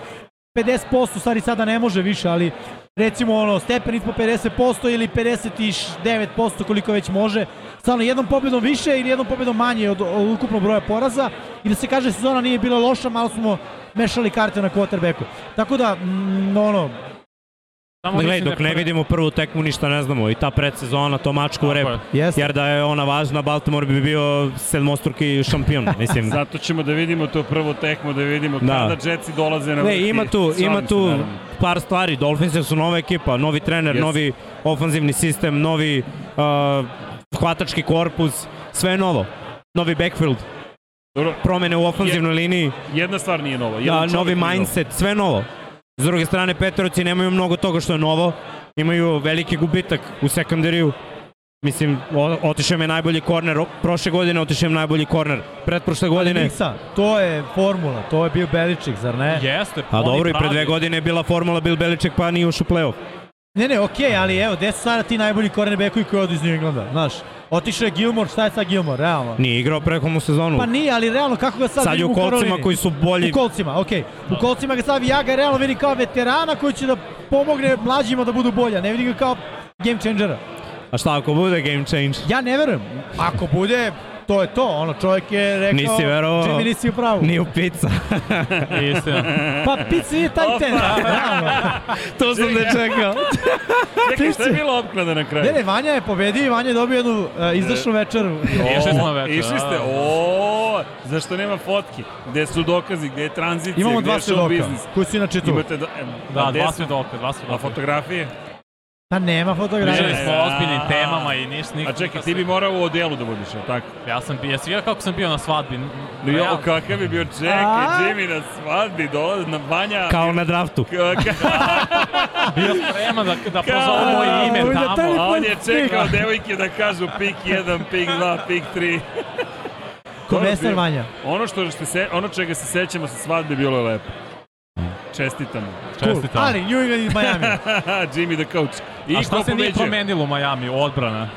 50%, stvari sada ne može više, ali recimo ono, stepen ispod 50% ili 59% koliko već može, stvarno jednom pobjedom više ili jednom pobjedom manje od, od ukupnog broja poraza i da se kaže sezona nije bila loša, malo smo mešali karte na quarterbacku. Tako da, mm, ono, Samo Gledaj, da dok je ne vidimo prvu tekmu ništa ne znamo i ta predsezona, to mačku u rep. jeste. Jer da je ona važna, Baltimore bi bio sedmostruki šampion, *laughs* mislim. Zato ćemo da vidimo to prvo tekmo, da vidimo Da. kada Jetsi dolaze na vrh. Ne, ima tu, ima tu par stvari. Dolphins su nova ekipa, novi trener, Jeste. novi ofanzivni sistem, novi uh, hvatački korpus, sve je novo. Novi backfield, Dobro, promene u ofanzivnoj liniji, jedna stvar nije nova. da, Jedan čovek novi mindset, sve je novo. S druge strane, Petroci nemaju mnogo toga što je novo, imaju veliki gubitak u sekundariju. Mislim, otišao je najbolji korner, prošle godine otišao je najbolji korner, pretprošle godine. Miksa, to je formula, to je bio Beličik, zar ne? Jeste, A oni dobro, i pre dve godine je bila formula Bill Beliček pa nije ušao u play-off. Ne, ne, okej, ali evo, gde su sada ti najbolji cornerbackovi koji odu iz New Englanda, znaš? Otišao je Gilmore, šta je sad Gilmore, realno? Nije igrao prehodnu sezonu. Pa nije, ali realno kako ga sad, Sad vidim u kolcima Karolini? koji su bolji. U kolcima, okej. U kolcima ga sad ja ga realno vidim kao veterana koji će da pomogne mlađima da budu bolja. Ne vidim ga kao game changera. A šta ako bude game change? Ja ne verujem. Ako bude, to je to. Ono, čovjek je rekao... Nisi verovao. Jimmy, nisi u pravu. Nije u pizza. *laughs* Istina. Pa pizza nije taj ten. *laughs* to sam da čekao. *laughs* Čekaj, šta je bila opklada na kraju? Ne, ne, Vanja je pobedio i Vanja je dobio jednu uh, izdašnu večeru. Išli smo već. Išli ste, o, zašto nema fotki? Gde su dokazi, gde je tranzicija, Imamo gde je dva show svedoka, biznis? koji su inače tu. Imate do, e, Da, gde dva svedoka, dva A svedoka. fotografije? Pa nema fotografije. Pričali smo o ozbiljnim temama i niš, A nikako... čekaj, ti bi morao u odelu da budiš, tako? Ja sam bio, jesi vidio kako sam bio na svadbi? No, Ja- jo, kakav je bio, čekaj, A? Jimmy na svadbi, dolazi na banja. Kao na draftu. *laughs* Bio spreman da, da moje A, ime tamo. A on je čekao devojke da kažu pik 1, pik 2, pik 3. Komesar Vanja. Ono što što se ono čega se sećamo sa svadbe bilo je lepo. Čestitamo. Čestitam. Ali New England iz Miami. *laughs* Jimmy the coach. I A ko šta se nije promenilo u Majami, odbrana?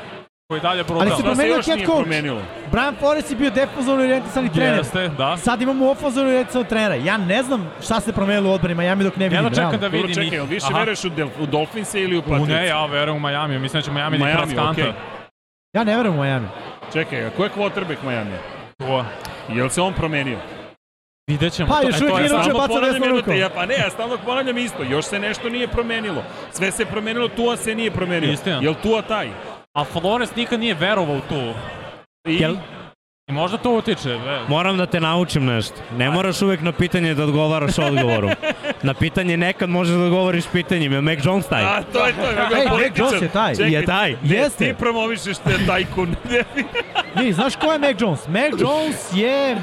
Koji dalje Ali se promenio head coach. promenilo? Brian Flores je bio defuzovno orijentisani trener. Jeste, da. Sad imamo ofenzivno orijentisanog trenera. Ja ne znam šta se promenilo u odbrani Miami dok ne vidim. Jedno čekam realno. da vidim čekaj, više Aha. veruješ u, Del, u Dolphinse ili u U Patriots? ne, ja verujem u Majami. Mislim da će Miami da Miami, igra skanta. okej. Ja ne verujem u Miami. Čekaj, a ko je quarterback Miami? To. Jel se on promenio? Vidjet ćemo. Pa, To- još e, uvijek je je baca desnom rukom. Ja, pa ne, ja stalno ponavljam isto. Još se nešto nije promenilo. Sve se promenilo, Tua se nije promenio. Istina. Jel Tua taj? A Flores nikad nije verovao u tu. I, Jel, I možda to utiče. Ve. moram da te naučim nešto. Ne moraš uvek na pitanje da odgovaraš odgovorom. *laughs* Na pitanje nekad možeš da odgovoriš pitanjem. Je Mac Jones taj? A, to je to. Ej, je Mac Jones je taj. Čekaj, Je taj. Ne, Jeste. ti promovišeš te tajkun. *laughs* Vidi, znaš ko je Mac Jones? Mac *laughs* Jones je...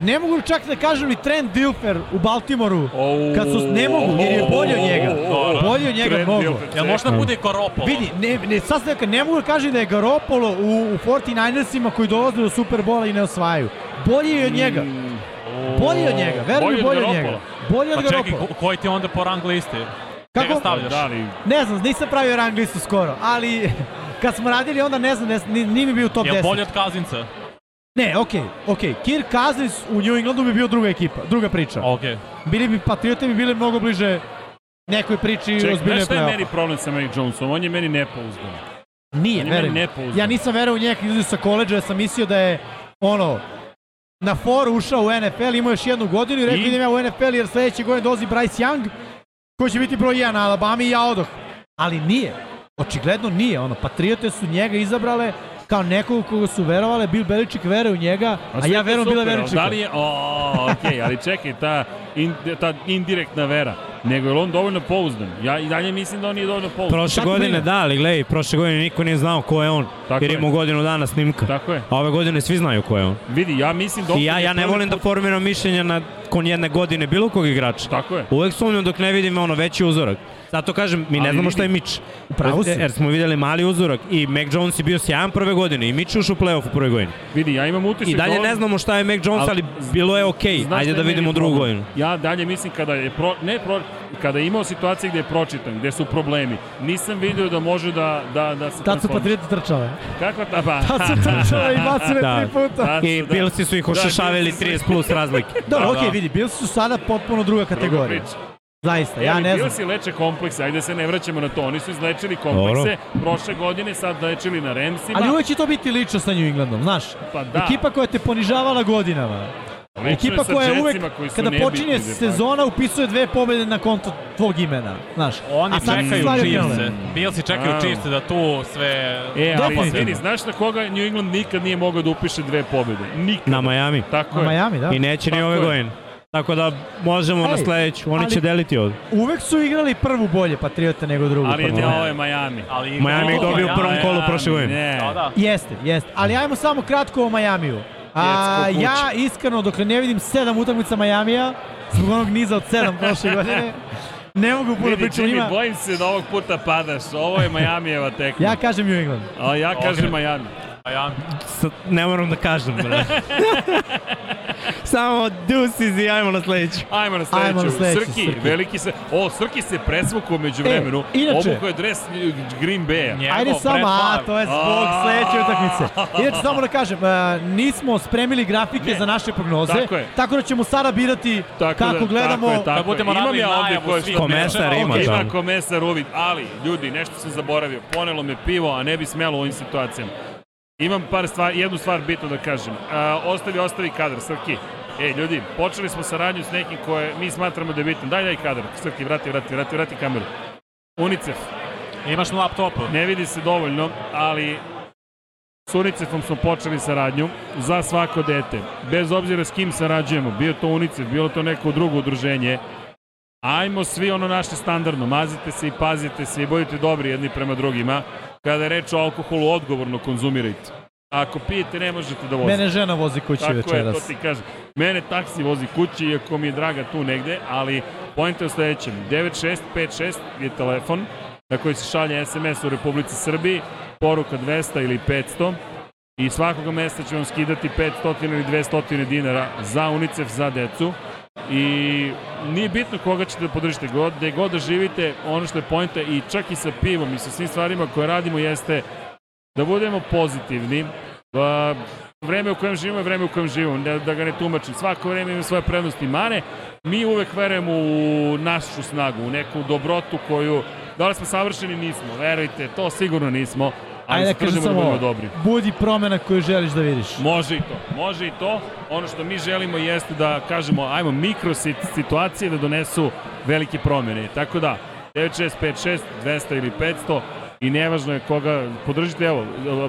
Ne mogu čak da kažem ni Trent Dilfer u Baltimoru. Kad su, ne mogu, jer je bolji od njega. Bolji od njega Trent mnogo. Dilfer, Jel možda bude i Garoppolo? Vidi, ne, ne, sad se ne mogu da kažem da je Garoppolo u, u 49ersima koji dolaze do Superbola i ne osvajaju. Bolji je od njega. Bolji je od njega, veruj mi, Bolji od bolji od njega. Garoppola. Bolji od Pa čekaj, Garoppolo. ko- koji ti je onda po rang listi? Kako? Čega stavljaš? Da li? Ne znam, nisam pravio rang listu skoro, ali *laughs* kad smo radili onda ne znam, ne, ni- nije mi bio u top Jel 10. bolji od Kazinca? Ne, okej, okej. Kirk Cousins u New Englandu bi bio druga ekipa, druga priča. Okej. Bili bi Patriote bi bili mnogo bliže nekoj priči Čekaj, ozbiljnoj znaš šta je play-offa. meni problem sa Mac Jonesom? On je meni nepouzdan. Nije, On je veruj. meni mi. nepouzdan. Ja nisam verovao u njega izuzev sa koleđa, ja sam mislio da je ono na foru ušao u NFL, imao još jednu godinu i rekao I? idem ja u NFL jer sledeće godine dolazi Bryce Young koji će biti broj 1 na Alabama i ja odoh. Ali nije. Očigledno nije. Ono, Patriote su njega izabrale kao nekog koga su verovale, Bill Belichick veruje u njega, a, sve ja verujem Bila Belichicka. Da li je, o, okej, ali čekaj, ta, in, ta indirektna vera, nego je li on dovoljno pouzdan? Ja i dalje mislim da on nije dovoljno pouzdan. Prošle ti godine da, ali gledaj, prošle godine niko nije znao ko je on. Tako jer je. ima godinu dana snimka. Tako je. A ove godine svi znaju ko je on. Vidi, ja mislim da... I ja, ja ne volim da formiram mišljenja na kon jedne godine bilo kog igrača. Tako je. Uvek sumnjam dok ne vidim ono veći uzorak. Zato kažem, mi ne znamo šta je Mitch. pravu si. Jer smo videli mali uzorak i Mac Jones je bio sjajan prve godine i Mitch je ušao u play-off u prvoj godini. Vidi, ja imam utisak I dalje da on- ne znamo šta je Mac Jones, Ali- ali bilo je okej. Znaš Ajde da vidimo drugu godinu. Ja dalje mislim kada je pro, ne pro, kada je imao situacije gde je pročitan, gde su problemi, nisam video da može da da da se Tad su. Patriote trčale. Kakva ta ba? Tad su trčale i bacile *laughs* Da. tri puta. Tad I da. Billsi su ih Da, ošešavili Billsi su- 30 plus razlike. Dobro, Da, okej, da. vidi, Bills su sada potpuno druga Druga kategorija. priča. Zaista, Ja ne znam. Bilsi leče komplekse, ajde se ne vraćamo na to. Oni su izlečili komplekse prošle godine, sad lečili na Ramsima. Ali uvek će to biti lično sa New Englandom, znaš. Pa da. Ekipa koja te ponižavala godinama. Lično Ekipa sa koja uvek, koji su kada nebitni počinje facto. sezona, upisuje dve pobjede na konto tvog imena, znaš. Oni A čekaju okrenule. Chiefse. Billsi čekaju. Chiefse da tu sve... E, ali izvini, znaš na koga New England nikad nije mogao da upiše dve pobjede? Nikad. Na Miami. Tako Na je. Miami, da. I neće ni ove je. godine. Tako da možemo na Ej, sledeću. Oni ali- će deliti ovde. Uvek su igrali prvu bolje Patriote nego drugu. Ali prvu. ne, ovo je Miami. Ali Miami ih dobio u prvom Miami. kolu prošle godine. Ne. Da, da. Jeste, jeste. Ali ajmo samo kratko o Majamiju. A, ja iskreno, dok ne vidim sedam utakmica Majamija, zbog onog niza od sedam *laughs* prošle godine, ne mogu puno pričam o njima. bojim se da ovog puta padaš. Ovo je Majamijeva tekma. Ja kažem New England. A ja kažem Ogre. Miami. A ja, Sad, ne moram da kažem, bre. *laughs* Samo deuces i ajmo na sledeću. Ajmo na sledeću. Ajmo na sledeću, Srki, Srki. veliki se... O, Srki se presvukao među vremenu. E, inače- Obukao je dres Green Bay-a. Njegov Ajde samo, a to je zbog A. sledeće utakmice. Inače, samo da kažem, e, nismo spremili grafike Ne. za naše prognoze, Tako je. tako da ćemo sada birati Tako kako da, gledamo. Tako je, tako Da budemo je. Imam ja ovde koje što Komesar ima Ok, tamo. Ima komesar uvid, ali, ljudi, nešto sam zaboravio. Ponelo me pivo, a ne bi smelo u ovim situacijama. Imam par stvari, jednu stvar bitno da kažem. A, ostavi, ostavi kadar, Srki. E, ljudi, počeli smo saradnju s nekim koje mi smatramo da je bitan. Daj, daj kadar. Srki, vrati, vrati, vrati, vrati kameru. UNICEF. Imaš na laptopu. Ne vidi se dovoljno, ali s UNICEF-om smo počeli saradnju za svako dete. Bez obzira s kim sarađujemo, bio to UNICEF, bilo to neko drugo udruženje, ajmo svi ono naše standardno, mazite se i pazite se i budite dobri jedni prema drugima. Kada je reč o alkoholu, odgovorno konzumirajte. Ako pijete, ne možete da vozite. Mene žena vozi kući Tako je, večeras. to ti kažem. Mene taksi vozi kući, iako mi je draga tu negde, ali pojenta je u sledećem. 9656 je telefon na koji se šalje SMS u Republici Srbiji, poruka 200 ili 500 i svakoga mesta će vam skidati 500 ili 200 dinara za UNICEF za decu i nije bitno koga ćete da podržite, god, gde god da živite, ono što je pojenta i čak i sa pivom i sa svim stvarima koje radimo jeste da budemo pozitivni, Pa, vreme u kojem živimo je vreme u kojem živimo, da, da ga ne tumačim. Svako vreme ima svoje prednosti i mane. Mi uvek verujemo u našu snagu, u neku dobrotu koju, da li smo savršeni, nismo. Verujte, to sigurno nismo, ali Ajde se da kažem da budemo samo, dobri. budi promena koju želiš da vidiš. Može i to, može i to. Ono što mi želimo jeste da kažemo, ajmo mikro sit- situacije da donesu velike promjene. Tako da, 9656, 200 ili 500 i nevažno je koga podržite, evo,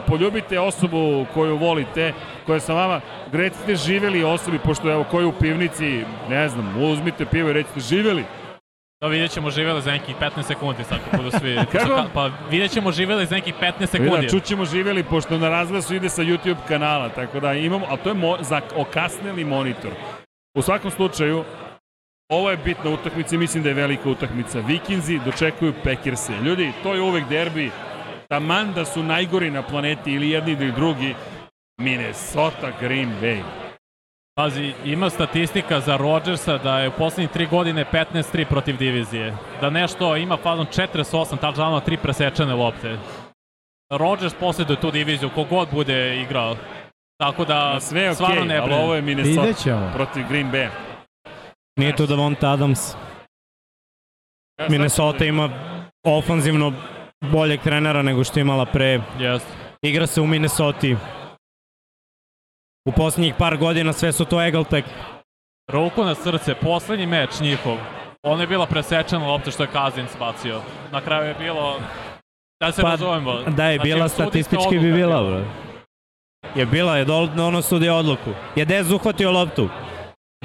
poljubite osobu koju volite, koja sa vama, recite živeli osobi, pošto evo, koju u pivnici, ne znam, uzmite pivo i recite živeli. Da vidjet ćemo živjeli za nekih 15 sekundi sad kad budu svi... *laughs* Kako? Pa vidjet ćemo živjeli za nekih 15 Da, sekundi. čućemo živeli, pošto na razglasu ide sa YouTube kanala, tako da imamo, a to je mo, za okasneli monitor. U svakom slučaju, ovo je bitna utakmica i mislim da je velika utakmica. Vikinzi dočekuju Packerse. Ljudi, to je uvek derbi. Taman da su najgori na planeti ili jedni ili drugi, Minnesota Green Bay. Pazi, ima statistika za Rodgersa da je u poslednjih tri godine 15-3 protiv divizije. Da nešto ima fazon 48 touchdownova, 3 presečene lopte. Rodgers posjeduje tu diviziju, kogod bude igrao. Tako da, A sve je stvarno okej, ne ali ovo je Minnesota protiv Green Bay. Nije tu Davonta Adams. Minnesota ima ofanzivno boljeg trenera nego što je imala pre. Yes. Igra se u Minnesota. U posljednjih par godina sve su to Eagletech. Ruku na srce, poslednji meč njihov. Ono je bila presečena lopta što je Kazins bacio. Na kraju je bilo... Da se Pa, razumemo. Da je bila sudijska statistički bi bila, bro. Je bila, je dol, ono sudio odluku. Je Dez uhvatio loptu?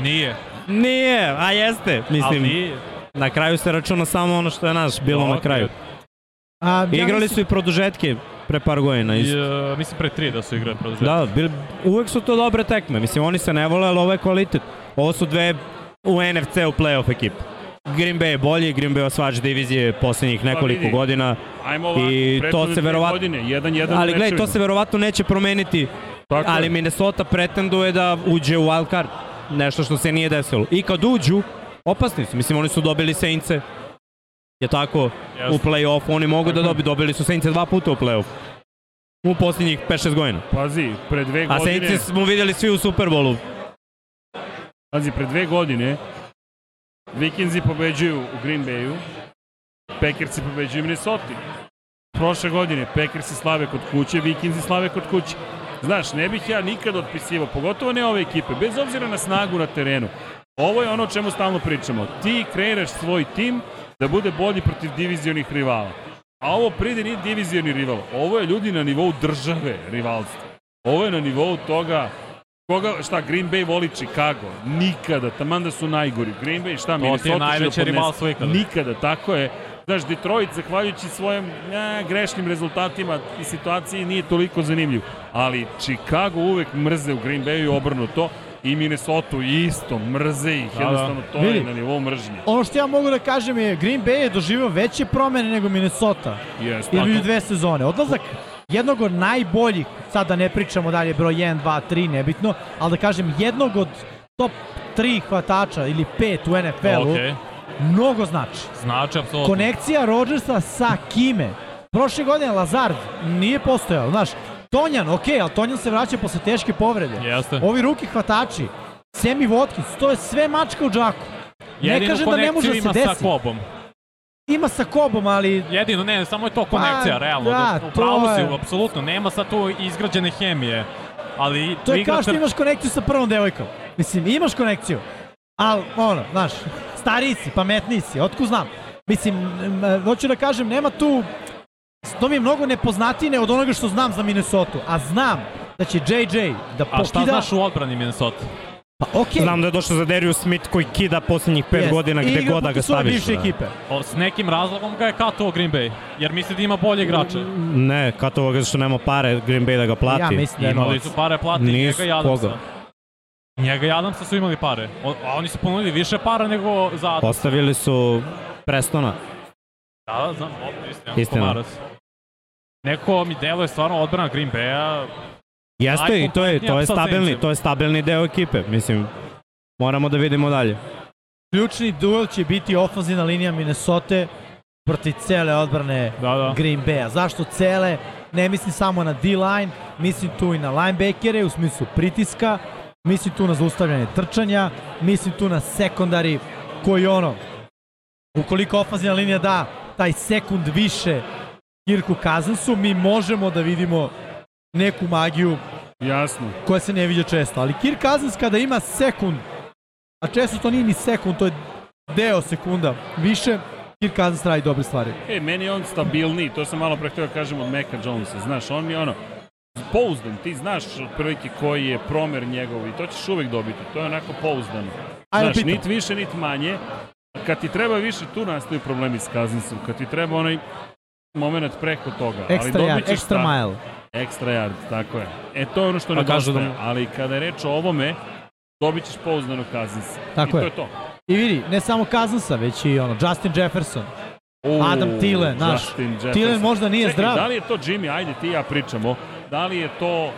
Nije, Nije, a jeste. ali Mislim, nije. na kraju se računa samo ono što je naš bilo na Ok. kraju. A, ja Igrali mislim- su i produžetke pre par godina. I, Isto. uh, mislim pre tri da su igrali produžetak. Da, bil, uvek su to dobre tekme. Mislim, oni se ne vole, ali ovo je kvalitet. Ovo su dve u NFC u playoff ekipe. Green Bay je bolji, Green Bay osvađa divizije poslednjih nekoliko vidi. godina, Ajmo ovako, I to se verovatno- Godine, jedan, jedan ali gledaj, to se verovatno neće promeniti, Tako je. ali Minnesota pretenduje da uđe u wild card. Nešto što se nije desilo. I kad uđu, opasni su. Mislim, oni su dobili Saintse, je tako, Jeste. u play-off, oni mogu da dobiju, dobili su Saintse dva puta u play-off. U posljednjih 5-6 godina. Pazi, pre dve A godine... Saintse smo videli svi u Superbowlu. Pazi, pre dve godine Vikinzi pobeđuju u Green Bayu, Packersi pobeđuju u Minnesota. Prošle godine Packersi slave kod kuće, Vikinzi slave kod kuće. Znaš, ne bih ja nikad otpisivao, pogotovo ne ove ekipe, bez obzira na snagu na terenu. Ovo je ono o čemu stalno pričamo. Ti kreiraš svoj tim da bude bolji protiv divizionih rivala. A ovo pride nije divizioni rival. Ovo je ljudi na nivou države rivalstva. Ovo je na nivou toga Koga, šta, Green Bay voli Chicago? Nikada, taman da su najgori. Green Bay, šta, Minnesota će da podnese? rivalstvo ikada. Nikada, tako je. Znaš, Detroit, zahvaljujući svojim ja, grešnim rezultatima i situaciji, nije toliko zanimljiv. Ali Chicago uvek mrze u Green Bayu i obrnuto. I Minnesota isto, mrze ih, Da, da. jednostavno to Vidi. je na nivou mržnje. Ono što ja mogu da kažem je Green Bay je doživio veće promene nego Minnesota. Jeste. Ili dve sezone. Odlazak jednog od najboljih, sad da ne pričamo dalje broj 1, 2, 3, nebitno, ali da kažem jednog od top 3 hvatača ili 5 u NFL-u, Okej, mnogo znači. znači, apsolutno. Konekcija Rodgersa sa kime? Prošle godine Lazard nije postojao, znaš, Tonjan, ok, ali Tonjan se vraća posle teške povrede. Jeste. Ovi ruki hvatači, Semi Watkins, to je sve mačka u džaku. Ne Jedinu kažem da ne može da se ima sa desi. Kobom. Ima sa Kobom, ali Jedino, ne, samo je to konekcija, Pa, realno. da, u pravu si, je- apsolutno. Nema sad tu izgrađene hemije. Ali to je kao što imaš konekciju sa prvom devojkom. Mislim, imaš konekciju, ali, ono, znaš, stariji si, pametniji si, otku znam. Mislim, hoću da kažem, nema tu, to mi je mnogo nepoznatine od onoga što znam za Minnesota, a znam da će JJ da A šta pokida... znaš u odbrani Minnesota? Pa okej. Znam da je došao za Darius Smith koji kida poslednjih pet Jest. godina gde god da ga staviš. bivše da. ekipe. O, s nekim razlogom ga je kato Green Bay, jer misli da ima bolje igrače. Ne, Katovo ga što nema pare Green Bay da ga plati. Ja mislim da je Imali su pare plati Nisu, njega i Adamsa. koga? Njega i Adamsa su imali pare. O, a oni su ponudili više para nego za Adamsa. Postavili su Prestona. Da, da, znam, opet istina. Istina. Komaras. Neko mi deluje stvarno odbrana Green Bay-a. Jeste i to je, to je stabilni, to je stabilni deo ekipe. Mislim, moramo da vidimo dalje. Ključni duel će biti ofanzivna linija Minnesota protiv cele odbrane Da, da. Green Bay-a. Zašto cele? Ne mislim samo na D-line, mislim tu i na linebackere u smislu pritiska, mislim tu na zaustavljanje trčanja, mislim tu na sekundari koji ono, ukoliko ofanzivna linija da taj sekund više Kirku Cousinsu, mi možemo da vidimo neku magiju Jasno. koja se ne viđa često. Ali Kirk Cousins kada ima sekund, a često to nije ni sekund, to je deo sekunda više, Kirk Cousins radi dobre stvari. E, meni je on stabilniji, to sam malo pre htio da kažem od Meka Jonesa, znaš, on mi je ono, pouzdan, ti znaš otprilike koji je promer njegov i to ćeš uvek dobiti, to je onako pouzdano. Ajde, Znaš, pitam. nit više, nit manje, kad ti treba više, tu nastaju problemi s Cousinsom, kad ti treba onaj moment preko toga, ali Extra dobit yard, ćeš extra ta- mile. Extra yard, tako je. E, to je ono što Pa kažu da mu- ali kada je reč o ovome, dobit ćeš pouzdanog Cousinsa. Tako I je. to je to. I vidi, ne samo Cousinsa, već i ono, Justin Jefferson. Adam U, Thielen, Jefferson. Thielen možda nije Čekaj, zdrav. da li je to Jimmy, ajde ti ja pričamo, da li je to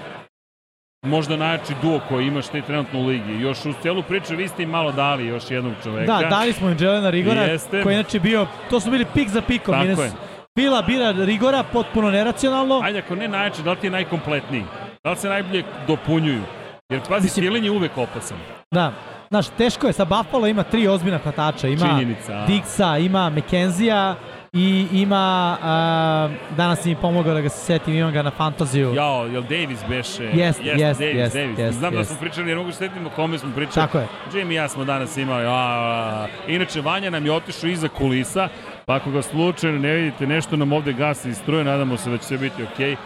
možda najjači duo koji imaš ti trenutno u ligi. Još uz celu priču vi ste im malo dali još jednog čoveka. Da, dali smo im Jelena Rigora, Jeste. koji je inače bio, to su bili pik za pikom. Tako Mines- je. Fila bira Rigora potpuno neracionalno. Ajde, ako ne najjači, da li ti je najkompletniji? Da li se najbolje dopunjuju? Jer pazi, Mislim- je uvek opasan. Da, znaš, teško je, sa Buffalo ima tri ozbiljna hvatača. Ima Činjenica? Dixa, ima McKenzija i ima, a, danas mi pomogao da ga se setim, imam ga na fantaziju. Jao, jel Davis beše? Jest, Jeste, jest, Davis, jest, Davis. jest, Znam da jest. smo pričali, jer mogu se setiti o kome smo pričali. Tako je. Jimmy i ja smo danas imali. A, a, inače, Vanja nam je otišao iza kulisa, pa ako ga slučajno ne vidite, nešto nam ovde gasi iz struje, nadamo se da će sve biti okej.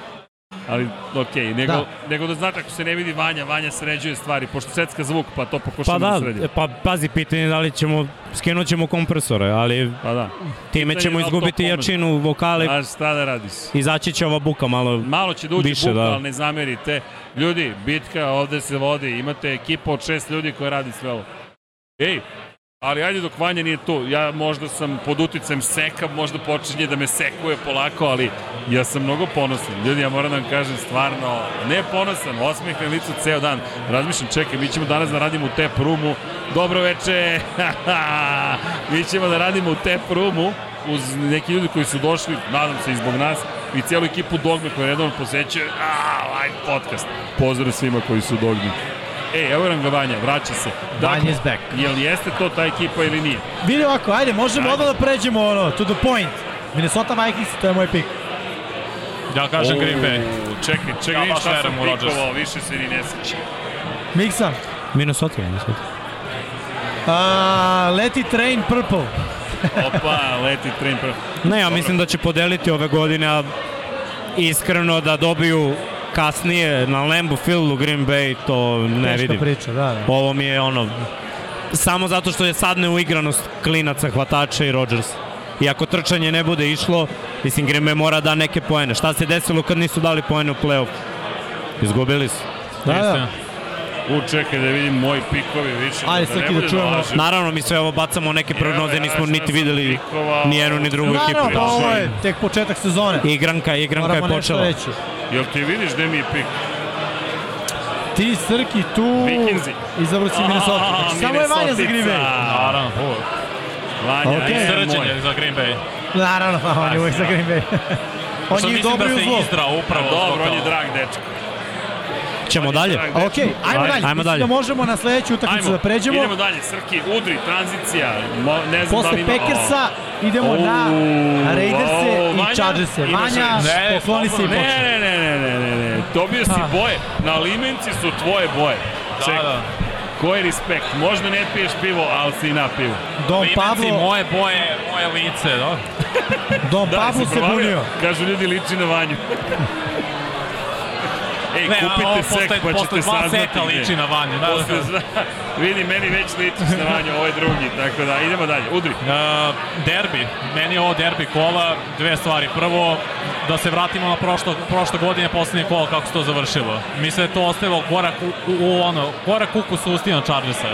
Ali, okej, nego, Da. nego da znate, ako se ne vidi Vanja, Vanja sređuje stvari, pošto secka zvuk, pa to Pa pokušamo da, da, sredimo. pa pazi, pitanje je da li ćemo, skinut ćemo kompresore, ali Pa da. time Pitanje ćemo da izgubiti jačinu vokale, Znaš šta da radiš? izaći će ova buka malo. Malo će da uđe Više, buka, da. ali ne zamerite. Ljudi, bitka ovde se vodi, imate ekipu od šest ljudi koja radi sve ovo. Ej, ali ajde dok Vanja nije tu, ja možda sam pod uticajem seka, možda počinje da me sekuje polako, ali ja sam mnogo ponosan. Ljudi, ja moram da vam kažem stvarno, ne ponosan, osmeh na licu ceo dan. Razmišljam, čekaj, mi ćemo danas da radimo u tap roomu. Dobro veče, *laughs* mi ćemo da radimo u tap roomu uz neki ljudi koji su došli, nadam se i zbog nas, i cijelu ekipu Dogme koja redovno posećuje, a, live podcast. Pozdrav svima koji su u Ej, evo nam ga Vanja, vraća se. Vanja is back. Jel jeste to ta ekipa ili nije? Vidi ovako, ajde, možemo Ajde. odmah da pređemo ono, to the point. Minnesota Vikings, to je moj pik. Ja kažem Green Bay. Čekaj, čekaj, Ja vidim baš šta sam pikovao, više se ni ne sećam. Miksa. Minnesota, Minnesota. Uh, let it train purple. *laughs* Opa, leti train prvo. Ne, ja mislim da će podeliti ove godine, a iskreno da dobiju kasnije na Lambeau Fieldu Green Bay, to ne Teška vidim. priča, da, da. Ovo mi je ono, samo zato što je sad neuigranost klinaca, hvatača i Rodgers. I ako trčanje ne bude išlo, mislim Green Bay mora da neke poene. Šta se desilo kad nisu dali poene u play-off? Izgubili su. Da, da. U, čekaj da vidim moji pikovi više. Ajde, da Srki, da čujemo. lažem. Naravno, mi sve ovo bacamo neke prognoze, nismo niti videli ni jednu ni drugu ekipu. Naravno, pa ovo je tek početak sezone. Igranka, igranka je Moramo nešto počela. reći. Jel ti vidiš gde mi je pik? Ti, Srki, tu Vikinzi. izabro si Minnesota. A, Znači, samo je Vanja za Green Bay. Naravno, uvek. Vanja, okay. moj. Srđenje za Green Bay. Naravno, *laughs* pa on je uvek za Green Bay. *laughs* on Što je dobro da i u se zlo. izdrao upravo. Dobro, on je drag dečko. Ćemo dalje? Okej, ajmo dalje. Ajmo dalje. da možemo na sledeću utakmicu Ajmo, da pređemo. idemo dalje, Srki, udri, tranzicija, Mo, ne znam da Posle li ima... Packersa idemo O, na Raiderse o, i Chargerse. Vanja, pokloni se i počne. Ne, ne, ne, ne, ne, ne, ne, dobio si boje, na limenci su tvoje boje. Da, Čekaj, da. koji respekt, možda ne piješ pivo, ali si na pivu. Don Limenci, Pablo, moje boje, moje lice, da? Don Da, jesi se bunio. Kažu ljudi liči na vanju. *laughs* Ej, Ne, kupite ovo sek posle, pa posle ćete dva saznati seka gde. liči na vanju. Da, Posle, da. *laughs* vidi, meni već ličiš na vanju, ovo je drugi, tako da idemo dalje, udri. Uh, derbi, meni je ovo derbi kola, dve stvari. Prvo, da se vratimo na prošlo, prošle godine poslednje kola kako se to završilo. Mislim da je to ostavilo korak u, u, u ono, korak u ustima Chargersa.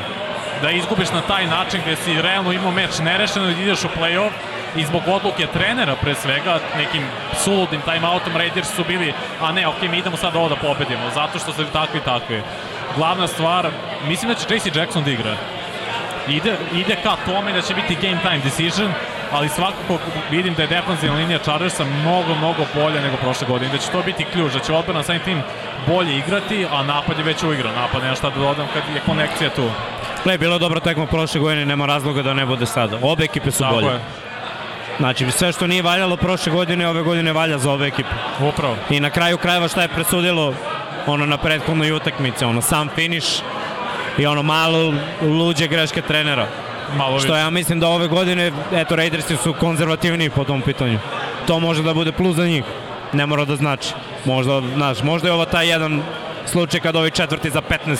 Da izgubiš na taj način gde si realno imao meč nerešeno i ideš u play-off i zbog odluke trenera pre svega, nekim suludim timeoutom Raiders su bili, a ne, ok, mi idemo sad ovo da pobedimo, zato što su takvi takvi. Glavna stvar, mislim da će JC Jackson da igra ide, ide ka tome da će biti game time decision, ali svakako vidim da je defanzivna linija Chargersa mnogo, mnogo bolja nego prošle godine, da će to biti ključ, da će odbrana samim tim bolje igrati, a napad je već uigran, napad nema šta da dodam kad je konekcija tu. Gle, bilo je dobra tekma prošle godine, nema razloga da ne bude sada. Obe ekipe su Tako bolje. je, Znači, sve što nije valjalo prošle godine, ove godine valja za obe ekipe. upravo. I na kraju krajeva šta je presudilo ono na prethodnoj utakmici, ono sam finish i ono malo luđe greške trenera. Malo Što ja mislim da ove godine, eto, Raidersi su konzervativniji po tom pitanju. To može da bude plus za njih. Ne mora da znači. Možda, znaš, možda je ovo taj jedan slučaj kad ovi četvrti za 15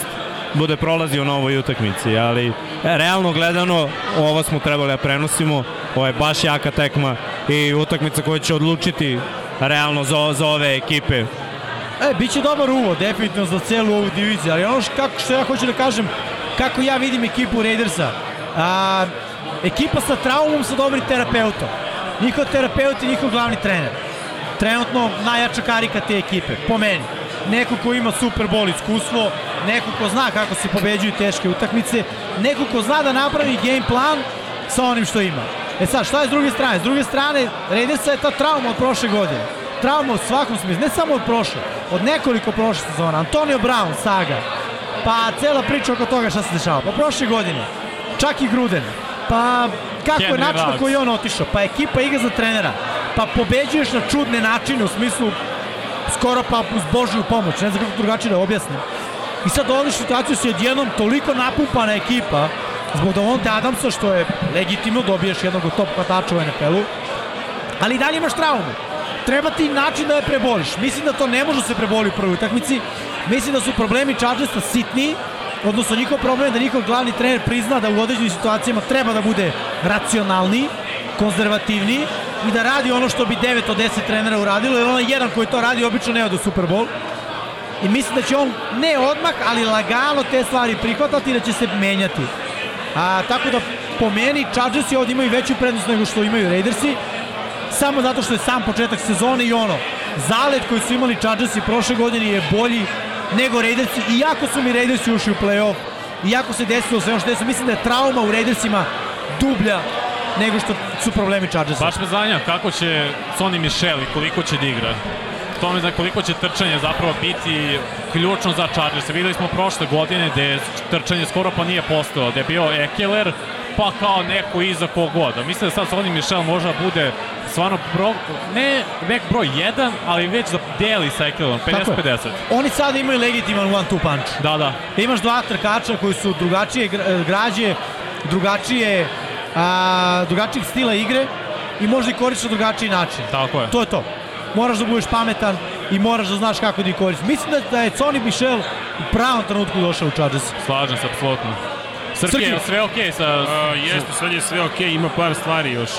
bude prolazio na ovoj utakmici, ali realno gledano ovo smo trebali da prenosimo, ovo je baš jaka tekma i utakmica koja će odlučiti realno za, za ove ekipe. E, bit će dobar uvod, definitivno za celu ovu diviziju, ali ono što, kako, što ja hoću da kažem, kako ja vidim ekipu Raidersa, a, ekipa sa traumom sa dobrim terapeutom. Njihov terapeut je njihov glavni trener. Trenutno najjača karika te ekipe, po meni. Neko ko ima Super Bowl iskustvo, neko ko zna kako se pobeđuju teške utakmice, neko ko zna da napravi game plan sa onim što ima. E sad, šta je s druge strane? S druge strane, Raidersa je ta trauma od prošle godine. Trauma u svakom smislu, ne samo od prošle, od nekoliko prošle sezona. Antonio Brown, saga, pa cela priča oko toga šta se dešava. Pa prošle godine, čak i Gruden, pa kako je način na koji je on otišao, pa ekipa igra za trenera, pa pobeđuješ na čudne načine u smislu skoro pa uz Božju pomoć, ne znam kako drugačije da objasnim. I sad dolaziš u situaciju da si odjednom toliko napumpana ekipa zbog Davonte Adamsa, što je legitimno, dobiješ jednog od top hvatača u NFL-u, ali i dalje imaš traumu. Treba ti način da je preboliš. Mislim da to ne može se preboli u prvoj utakmici. Mislim da su problemi Chargersa sitniji, odnosno njihov problem je da njihov glavni trener prizna da u određenim situacijama treba da bude racionalniji, konzervativniji i da radi ono što bi 9 od 10 trenera uradilo, jer onaj jedan koji to radi obično ne ode u Super Bowl. I mislim da će on ne odmah, ali lagano te stvari prihvatati i da će se menjati. A, tako da po meni Chargersi ovdje imaju veću prednost nego što imaju Raidersi samo zato što je sam početak sezone i ono zalet koji su imali Chargersi prošle godine je bolji nego Raidersi iako su mi Raidersi ušli u play-off iako se desilo sve ono što desilo mislim da je trauma u Raidersima dublja nego što su problemi Chargersa Baš me zanima kako će Sonny Michel i koliko će da igra. To me zanima koliko će trčanje zapravo biti ključno za Chargers. Videli smo prošle godine da je trčanje skoro pa nije postojalo, da je bio Ekeler, pa kao neko iza kogoda. Mislim da sad Sonny Michel možda bude stvarno bro, ne nek broj 1, ali već da deli sa je. 50-50. oni sada imaju legitiman one-two punch Da, da. imaš dva trkača koji su drugačije gra- građe, drugačije a, drugačijeg stila igre i možda ih koristiš na drugačiji način. Tako je. To je to. Moraš da budeš pametan i moraš da znaš kako da ih koristiš. Mislim da, da je Sonny Michel u pravom trenutku došao u Chargers. Slažem se, apsolutno. Srki, Srki. je sve okej sa... A, jeste, sad je sve okej, ima par stvari još.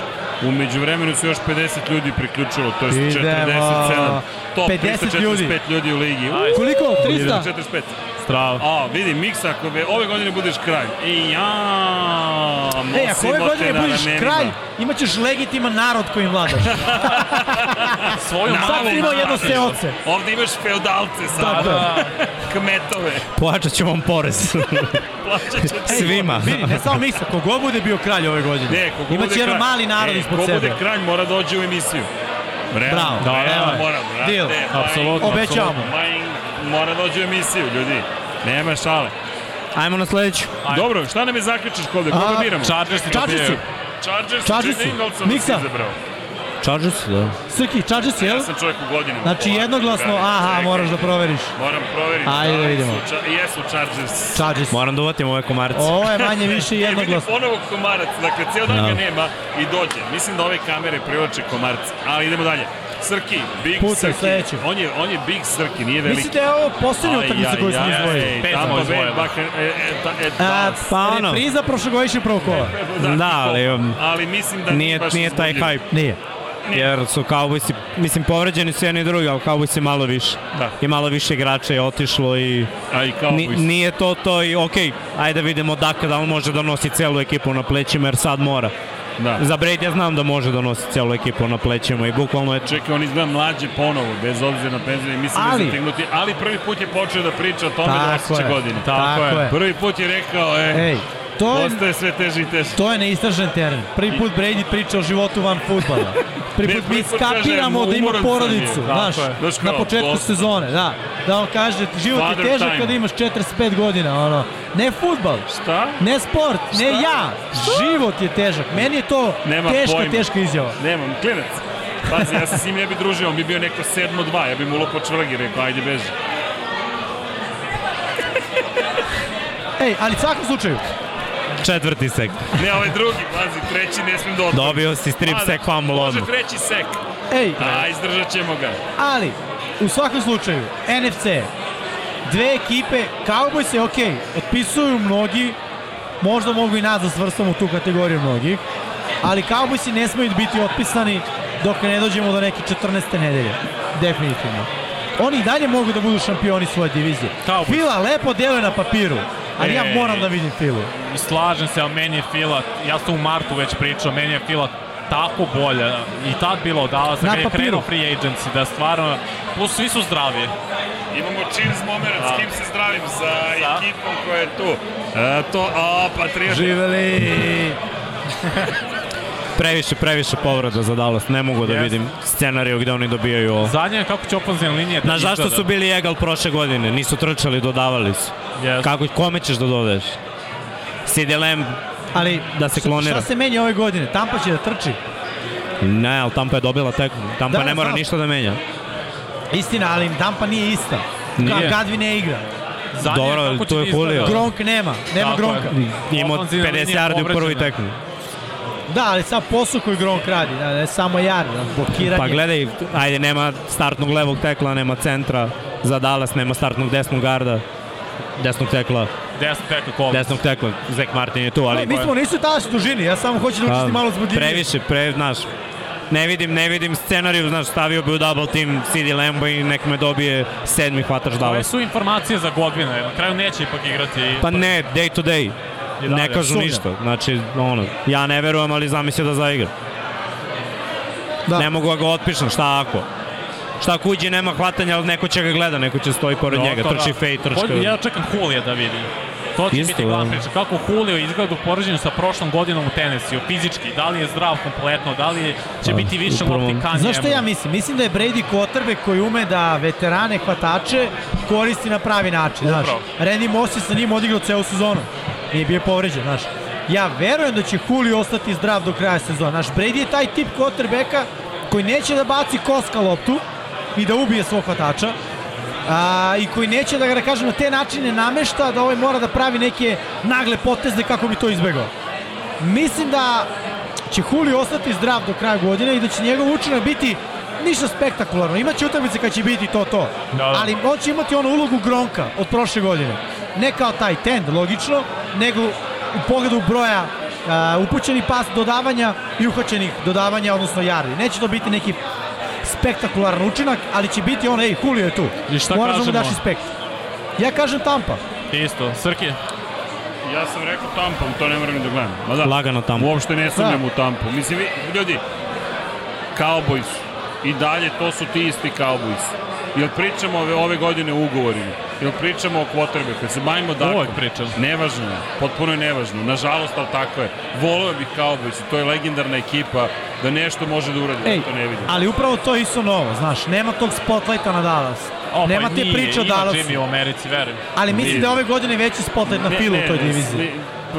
U međuvremenu su još 50 ljudi priključilo, to je Idemo. 47. Top 50 345 ljudi. ljudi u ligi. Ajde. Koliko? 300? 345. Strava. A, vidi, miks ako be, ove godine budeš kralj. I ja, Ej, ako ove godine budeš ramenima. kralj, imaćeš legitiman narod kojim vladaš. *laughs* Svoju Sad malu si imao jedno seoce. Ovde imaš feudalce sad, Tako je. *laughs* kmetove. Plaćat ću vam porez. *laughs* Plaćat će ti. Svima. Vidi, ne samo Miksa, kogod bude bio kralj ove godine. Ne, kogo Imaće bude jedan kralj- mali narod e, ispod sebe. bude kralj mora dođe u emisiju. Realno, Bravo. Da, da. mora, brate. Deal. Majng- Apsolutno. Obećavamo. Mora dođe u emisiju, ljudi. Nema šale. Ajmo na sledeću. Ajde. Dobro, šta nam je zaključaš kode? Koga biramo? Chargers. Jay Ingleson Miksa. si izabrao. Chargers, da. Srki, Chargers, jel? Ja sam čovjek u godinama. Znači jednoglasno, dragi, aha, čekaj. moraš da proveriš. Moram proveriti. Ajde da vidimo. Su, ča- jesu Chargers. Chargers. Moram da uvatim ove komarce. Ovo je manje *laughs* više E, jednoglasno. ponovo komarac, dakle, cijel dan Da. ga nema i dođe. Mislim da ove kamere privlače komarca, ali idemo dalje. Srki, Big Pucaj Srki. sledeću. On je, on je Big Srki, nije veliki. Mislim da je ovo posljednja utakmica koju smo izdvojili. Pet Tamo izdvojili. Bucca- e, e, ta- e. Pa ono. repriza prošlogodišnje prvog kola. *laughs* Da, ali, um, ali mislim da Nije, baš nije taj hype. Nije. Jer su Cowboysi, mislim, povređeni su jedni i drugi, ali Cowboysi malo više. Da. I malo više igrača je otišlo i A i ni, nije to to i okej, ajde da vidimo Daka da on može da nosi celu ekipu na plećima jer sad mora. Da. Za Brady ja znam da može da nosi celu ekipu na plećima i bukvalno je Čekaj, on izgleda mlađe ponovo, bez obzira na penziju, i mislim Ali- da zategnuti, ali prvi put je počeo da priča o tome da Tako osjeća je. godine. Tako Tako je. je. Prvi put je rekao, e, Ej, to je, postaje sve teže i teže. to je neistražen teren. Prvi put Brady priča o životu van futbala. Prvi put mi skapiramo da ima je. porodicu, Tako znaš, je. Na početku dosta. sezone, da. Da on kaže, život je Father težak time. kada imaš 45 godina, ono. Ne futbal, Šta? ne sport, ne ja. Život je težak. Meni je to Nema teška, pojma. teška izjava. Nemam, klinac. Pazi, ja se s njim ne bi družio, on bi bio neko 7-2, ja bi mu lupao čvrgi rekao, ajde beži. Ej, ali u svakom slučaju, četvrti sek. Ne, ovaj drugi, pazi, treći ne smijem da otvorim. Dobio si strip da, sek fumble Može odmah. treći sek. ej, A, izdržat ćemo ga. ali, u svakom slučaju, NFC, dve ekipe, Cowboys je okej, otpisuju mnogi, možda mogu i nas da svrstamo u tu kategoriju mnogih, ali Cowboysi ne smaju biti otpisani dok ne dođemo do neke 14. nedelje. Definitivno. Oni i dalje mogu da budu šampioni svoje divizije. Cowboys. Fila lepo deluje na papiru, ali ja Ej. moram da vidim Filu. Slažem se, ali meni je Fila, ja sam u martu već pričao, meni je Fila tako bolja i tad bilo od Dallasa, Na kad je krenuo free agency, da stvarno, plus svi su zdravi. Imamo cheers moment, Da. s kim se zdravim, sa Da. ekipom koja je tu. E, to, a, Patriot. Živeli! *laughs* Previše, previše povreda za Dallas. Ne mogu da Jest. vidim scenariju gde oni dobijaju ovo. Zadnje je kako će ofenzivna linija da Znaš zašto izgleda. su bili egal prošle godine? Nisu trčali, dodavali su. Yes. Kako, kome ćeš da dodaješ? CD Lamb, Ali, Da se klonira. Šta se menja ove godine? Tampa će da trči. ne, ali Tampa je dobila tekmu. Tampa Da, ne mora znam. ništa da menja. Istina, ali Tampa nije ista. Nije. Gadvi ne igra. Zadnje je Dobro, kako će to je da izgleda. Julio. Gronk nema, nema Tako Gronka. Imao Ofenzivna 50 linija yardi u prvoj tekmi. Da, ali sad posao koji Gronk radi, da, ne samo jar, da, blokiranje. Pa gledaj, ajde, nema startnog levog tekla, nema centra. Za Dallas nema startnog desnog garda. Desnog tekla, Desno teka Collins. desnog tekla. Zek Martin je tu, ali... Mi smo nisu talaš dužini, ja samo hoću da učestim malo zbudljivije. Previše, pre, znaš, ne vidim, ne vidim scenariju, znaš, stavio bi u double team CD Lambo i nek me dobije sedmi hvatač Ove Dallas. su informacije za Godvina, na kraju neće ipak igrati. Pa ne, day to day. Ne kažu Sumnjam. ništa. Znači, ono, ja ne verujem, ali zamisli da zaigra. Da. Ne mogu da ga otpišem, šta ako? Šta ako uđe nema hvatanja, ali neko će ga gleda, neko će stoji pored No, njega, to trči da. fej, trčka. Ja čekam Julija da vidim. To će Isto, biti glavna da. priča. Kako Julio izgleda u poređenju sa prošlom godinom u Tennessee, fizički, da li je zdrav kompletno, da li će Pa, biti više upravo. lopti ka Znaš šta njemu. ja mislim? Mislim da je Brady quarterback koji ume da veterane hvatače koristi na pravi način, znaš. Randy Moss je sa njim odigrao celu sezonu. Nije bio povređen, znaš. Ja verujem da će Julio ostati zdrav do kraja sezona. Znaš, Brady je taj tip quarterbacka koji neće da baci koska loptu i da ubije svog hvatača, a, i koji neće da ga, da kažem, na te načine namešta da ovaj mora da pravi neke nagle poteze kako bi to izbegao. Mislim da će Julio ostati zdrav do kraja godine i da će njegov učinak biti ništa spektakularno. Imaće utakmice kad će biti to to. Da, da. Ali on će imati onu ulogu Gronka od prošle godine. Ne kao taj tend, logično, nego u pogledu broja uh, upućenih pas dodavanja i uhvaćenih dodavanja, odnosno jardi. Neće to biti neki spektakularan učinak, ali će biti on, ej, Julio je tu. I šta Moraš da mu kažemo? daš respekt. Ja kažem Tampa. Isto, Srki. Ja sam rekao Tampa, to ne moram ni da gledam. Ma da, Lagano tamo. uopšte ne sumnjam u Tampu. Mislim, vi, ljudi, Cowboys, i dalje to su ti isti Cowboys. Jel pričamo ove, ove godine o ugovorima? Jel pričamo o quarterbacku? Se bavimo dakom? Uvek pričam. Nevažno je, potpuno je nevažno. Nažalost, ali tako je. Voleo bih Cowboys, to je legendarna ekipa, da nešto može da uradi, Ej, ja to ne vidim. ali upravo to je isto novo, znaš, nema tog spotlighta na Dallas. O, nema pa te nije, priče o ima Dallasu. Jimmy u Americi, verujem. Ali mislim Nije. da ove godine veći spotlight na Filu u toj diviziji. ne,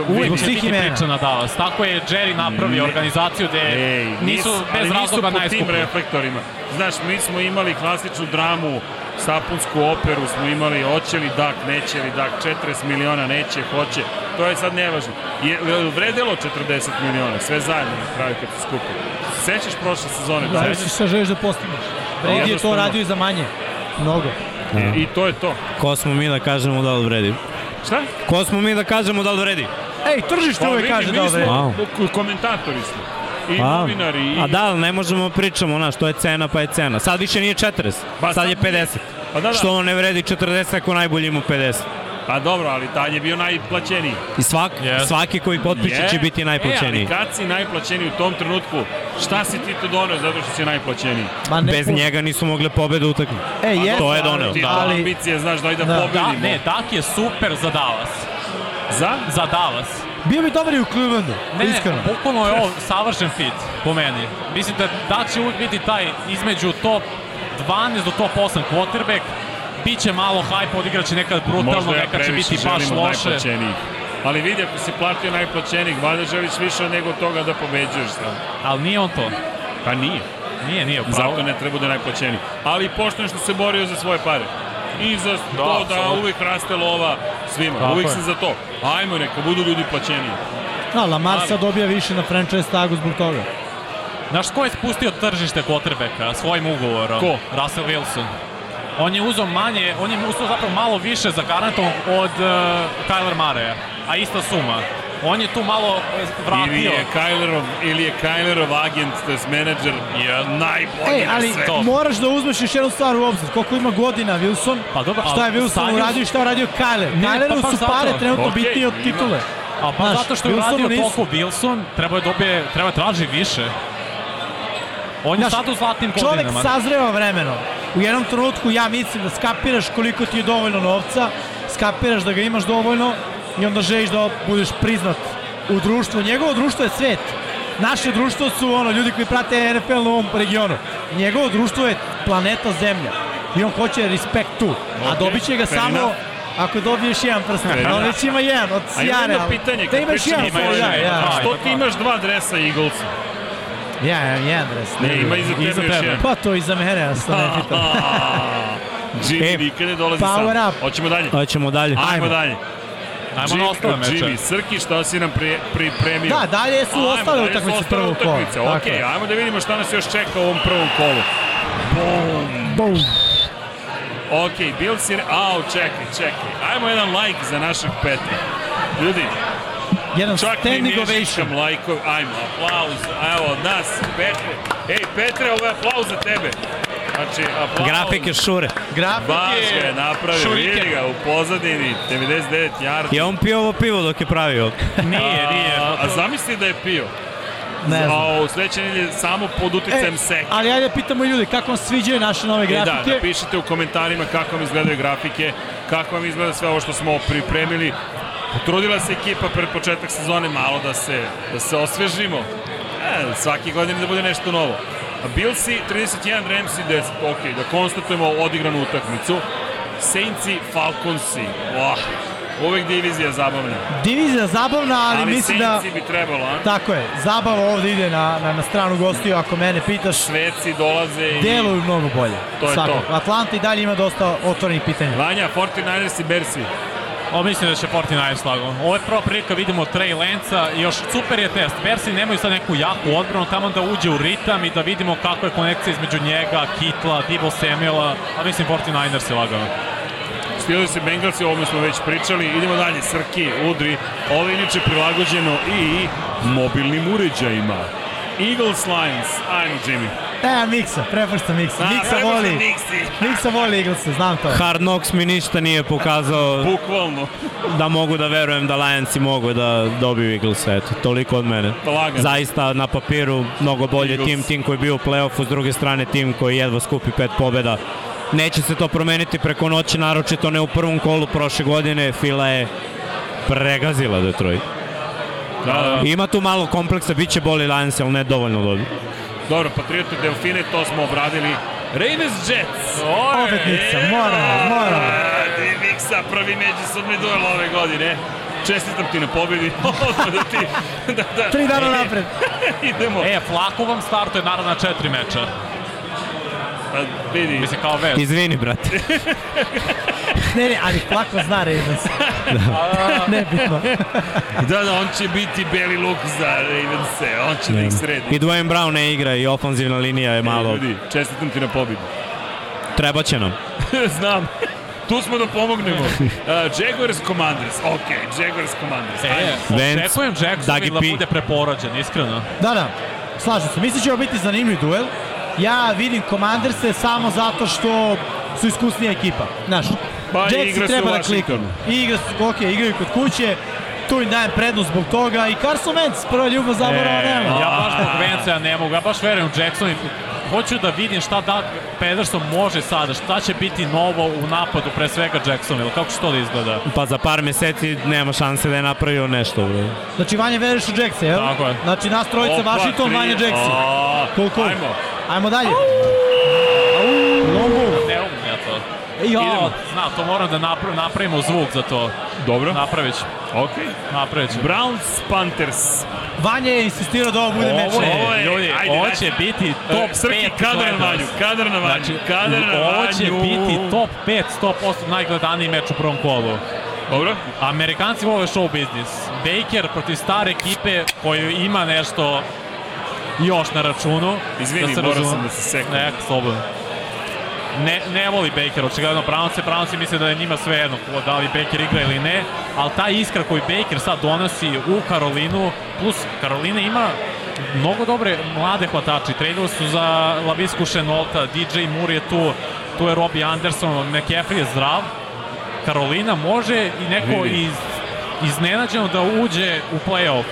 vidi- zbog Će biti priča na Dallas. Tako je Jerry napravio Ne. organizaciju gde Ej, nisu ali bez razloga nisu po tim najskuplji. reflektorima. Znaš, mi smo imali klasičnu dramu, sapunsku operu smo imali, hoće li dak, neće li dak, 40 miliona, neće, hoće. To je sad nevažno. Je, je vredelo 40 miliona, sve zajedno na kraju kad se skupi. Sećaš prošle sezone? Da, Sećaš? šta želiš da postigneš. Brady je to radio i za manje. Mnogo. I, I to je to. Ko smo mi da kažemo da li vredi? Šta? Ko smo mi da kažemo da li vredi? Ej, tržište Pa uvek kaže mi da smo vredi. Wow. ko- komentatori smo. I A, novinari. I, a da, ali ne možemo pričamo, znaš, to je cena pa je cena. Sad više nije 40, Pa sad je 50. Pa da, da. Što on ne vredi 40 ako najbolji ima 50? Pa dobro, ali taj je bio najplaćeniji. I svak, Yes. svaki koji potpiše će biti E, najplaćeniji. ali kad si najplaćeniji u tom trenutku, šta si ti to doneo zato što si najplaćeniji? Ma ne Bez njega nisu mogle pobede utakmice. Ej, je, to je Ali doneo. Ti Da. ali... ambicije, znaš, daj da, Da. Da, pobedimo. ne, Dak je super za Dallas. Za? Za Dallas. Bio bi dobar i u Clevelandu, Ne, iskreno. ne, bukvalno je ovo savršen fit po meni. Mislim da Dak će uvijek biti taj između top 12 do top 8 quarterback. Biće malo hype, odigraće nekad brutalno, Možda ja nekad će biti baš loše. Ali vidi, ako si platio najplaćenijih, valjda želiš više nego toga da pobeđuješ sam. Ali nije on to. Pa nije. Nije, nije. Pravo. Zato ne treba da je najplaćeniji. Ali pošteno što se borio za svoje pare. I za to da apsolutno. uvijek raste lova svima. Tako uvijek je. sam za to. Ajmo, neka budu ljudi plaćeniji. Da, Lamar sad dobija više na franchise tagu zbog toga. Znaš ko je spustio tržište quarterbacka svojim ugovorom? Ko? Russell Wilson. On je uzeo manje, on je uzeo zapravo malo više za garantom od uh, Kyler Murraya, a ista suma. On je tu malo vratio. Ili je Kylerov, ili je Kylerov agent, to je menadžer, je najbolji Ej, na ali svetu. moraš da uzmeš još jednu stvar u obzir. Koliko ima godina Wilson, Pa dobro, šta je Wilson sad je- uradio i šta je uradio Kyler. Ne, Kyleru pa su pare zato. trenutno Okej, bitnije od titule. A pa Znaš, zato što je Wilsonu uradio nisu. toliko Wilson, treba je dobije, treba traži više. On je Znaš, sad u zlatnim Čovek godinama. sazreva vremenom. U jednom trenutku ja mislim da skapiraš koliko ti je dovoljno novca, skapiraš da ga imaš dovoljno i onda želiš da budeš priznat u društvu. Njegovo društvo je svet. Naše društvo su ono ljudi koji prate NFL na ovom regionu. Njegovo društvo je planeta Zemlja. I on hoće respekt tu. A Ok, dobit će ga fair samo enough. ako dobiješ jedan prsten. Fair A on već ima jedan od A Sjare. jedno ali- pitanje, Da imaš jedan ima ja, još ja. jedan. Što ti imaš dva dresa Eaglesa? Ja, ja, jedan dres. Ne, ima iza tebe Iza još tebe. jedan. Pa to iza mene, ja to ne *laughs* pitam. Jimmy E, nikad ne dolazi power sam. up. Hoćemo dalje. Hoćemo dalje. Ajmo, Ajmo. dalje. Ajmo na ostale Jimmy, meče. Srki, šta si nam pri, pripremio? Da, dalje su Ajmo, ostale dalje utakmice ostale prvog kola. utakmice, je. ajmo da vidimo šta nas još čeka u ovom prvom kolu. Boom. Ok, Bills je... Au, čekaj, čekaj. Ajmo jedan like za našeg Petra. Ljudi, Jedan čak mi standing ne ovation. lajkov. Ajmo, aplauz. Evo, od nas, Petre. Ej, Petre, ovo je aplauz za tebe. Znači, aplauz. Grafike šure. Grafik Baš je... ga je napravio, šuriken. vidi ga u pozadini, 99 yardi. Je on pio ovo pivo dok je pravio? Nije, *laughs* nije. A, a zamisli da je pio. Ne znam. A u sledeće nedelje samo pod uticajem E, seka. ali ajde pitamo ljudi, kako vam sviđaju naše nove E da, grafike? napišite u komentarima kako vam izgledaju grafike, kako vam izgleda sve ovo što smo pripremili. Potrudila se ekipa pred početak sezone malo da se, da se osvežimo. E, svaki godin da bude nešto novo. A Billsi 31, Ramsey 10. Ok, da konstatujemo odigranu utakmicu. Saintsi, Falconsi. Oh, uvek divizija zabavna. Divizija zabavna, ali, Ali mislim da... Saintsi bi trebalo, a? Tako je, zabava ovde ide na, na, na stranu gostiju, ako mene pitaš. Šveci dolaze i... Deluju mnogo bolje. To je Svakako. to. Atlanta i dalje ima dosta otvorenih pitanja. Vanja, 49ers i Bersi. O, mislim da će 49 slago. Ovo je prva prilika, vidimo Trey Lenca još super je test. Bersi nemaju sad neku jaku odbranu, tamo da uđe u ritam i da vidimo kako je konekcija između njega, Kitla, Debo Samuela, a mislim 49ers je lagano. Steelers i Bengalsi, ovome smo već pričali. Idemo dalje, Srki, Udri. Ovo je inače prilagođeno i mobilnim uređajima. Eagles Lions. Ajmo, Jimmy. E, Miksa, prepušta Miksa. Miksa voli. Miksa voli Eaglesa, znam to. Hard Knocks mi ništa nije pokazao *laughs* Bukvalno. da mogu da verujem da Lionsi mogu da dobiju Eagles, eto, toliko od mene. Lagano. Zaista na papiru mnogo bolje Eagles. tim, tim koji je bio u play-offu, s druge strane tim koji jedva skupi pet pobjeda. Neće se to promeniti preko noći, naročito ne u prvom kolu prošle godine, Fila je pregazila Detroit. Da, da. Ima tu malo kompleksa, bit će boli Lions, ali ne dovoljno dobro. Dobro, Patriote Delfine, to smo obradili. Ravens Jets. Opet Miksa, moramo, moramo. Di Miksa, prvi međusobni duel ove godine. Čestitam ti na pobjedi. *laughs* Odmah da ti... *laughs* Da, da. Tri dana napred. *laughs* Idemo. E, Flako vam startuje naravno na četiri meča. Pa, vidi. Mislim kao već. Izvini, brate. Ne, ne, ali Flako zna Ravens. *laughs* Nebitno. Da, da, on će biti beli luk za Ravense. On će da ih sredi. I Dwayne Brown ne igra i ofanzivna linija je malo. Ljudi, čestitam ti na pobjedu. Treba će nam. *laughs* Znam. Tu smo da pomognemo. *laughs* Uh, Jaguars Commanders. Ok, Jaguars Commanders. E, Vance, očekujem Jacksonville da bude preporođen, iskreno. Da, da, slažem se. Mislim da će ovo biti zanimljiv duel. Ja vidim Commanderse samo zato što su iskusnija ekipa. Znaš, Pa, Jetsi igra se treba u da kliknu. Washingtonu. Igra su, ok, igraju kod kuće, tu im dajem prednost zbog toga i Carson Wentz, prva ljubav zaborava E, nema. Ja baš zbog ja ne mogu, ja baš verujem u Jackson i hoću da vidim šta da Pederson može sada, šta će biti novo u napadu, pre svega Jacksonville, kako će to da izgleda? Pa za par meseci nema šanse da je napravio nešto. Bre. Znači, Vanja veruješ u Jacksa, jel? Tako je. Znači, nas trojica, Opa, Washington, tri. Vanja Cool, cool. Ajmo. Ajmo dalje. Long Ja, Idemo, zna, to moram da napravim, napravimo zvuk za to. Dobro. Napravit ću, Ok. napravit. Browns Panthers. Vanja je insistirao da ovo bude meč. Ovo Ovo je- je, ljudi, ajde, ovo daj. će biti Top top Srki, 5 kadar na vanju, kadar na vanju, Znači, kadar na ovo će vanju. biti top 5, 100% najgledaniji meč u prvom kolu. Dobro. Amerikanci vole show biznis. Baker protiv stare ekipe koju ima nešto još na računu. Izvini, morao razume- sam da se seknem. Ne, slobodno. Ne, ne voli Baker, očigledno Brownce, Brownce misle da je njima sve jedno ko- da li Baker igra ili ne, ali ta iskra koju Baker sad donosi u Karolinu, plus Karolina ima mnogo dobre mlade hvatači, tradili su za Lavisku Šenolta, DJ Moore je tu, tu je Robbie Anderson, McCaffrey je zdrav, Karolina može i neko Vidi. iz, iznenađeno da uđe u play-off,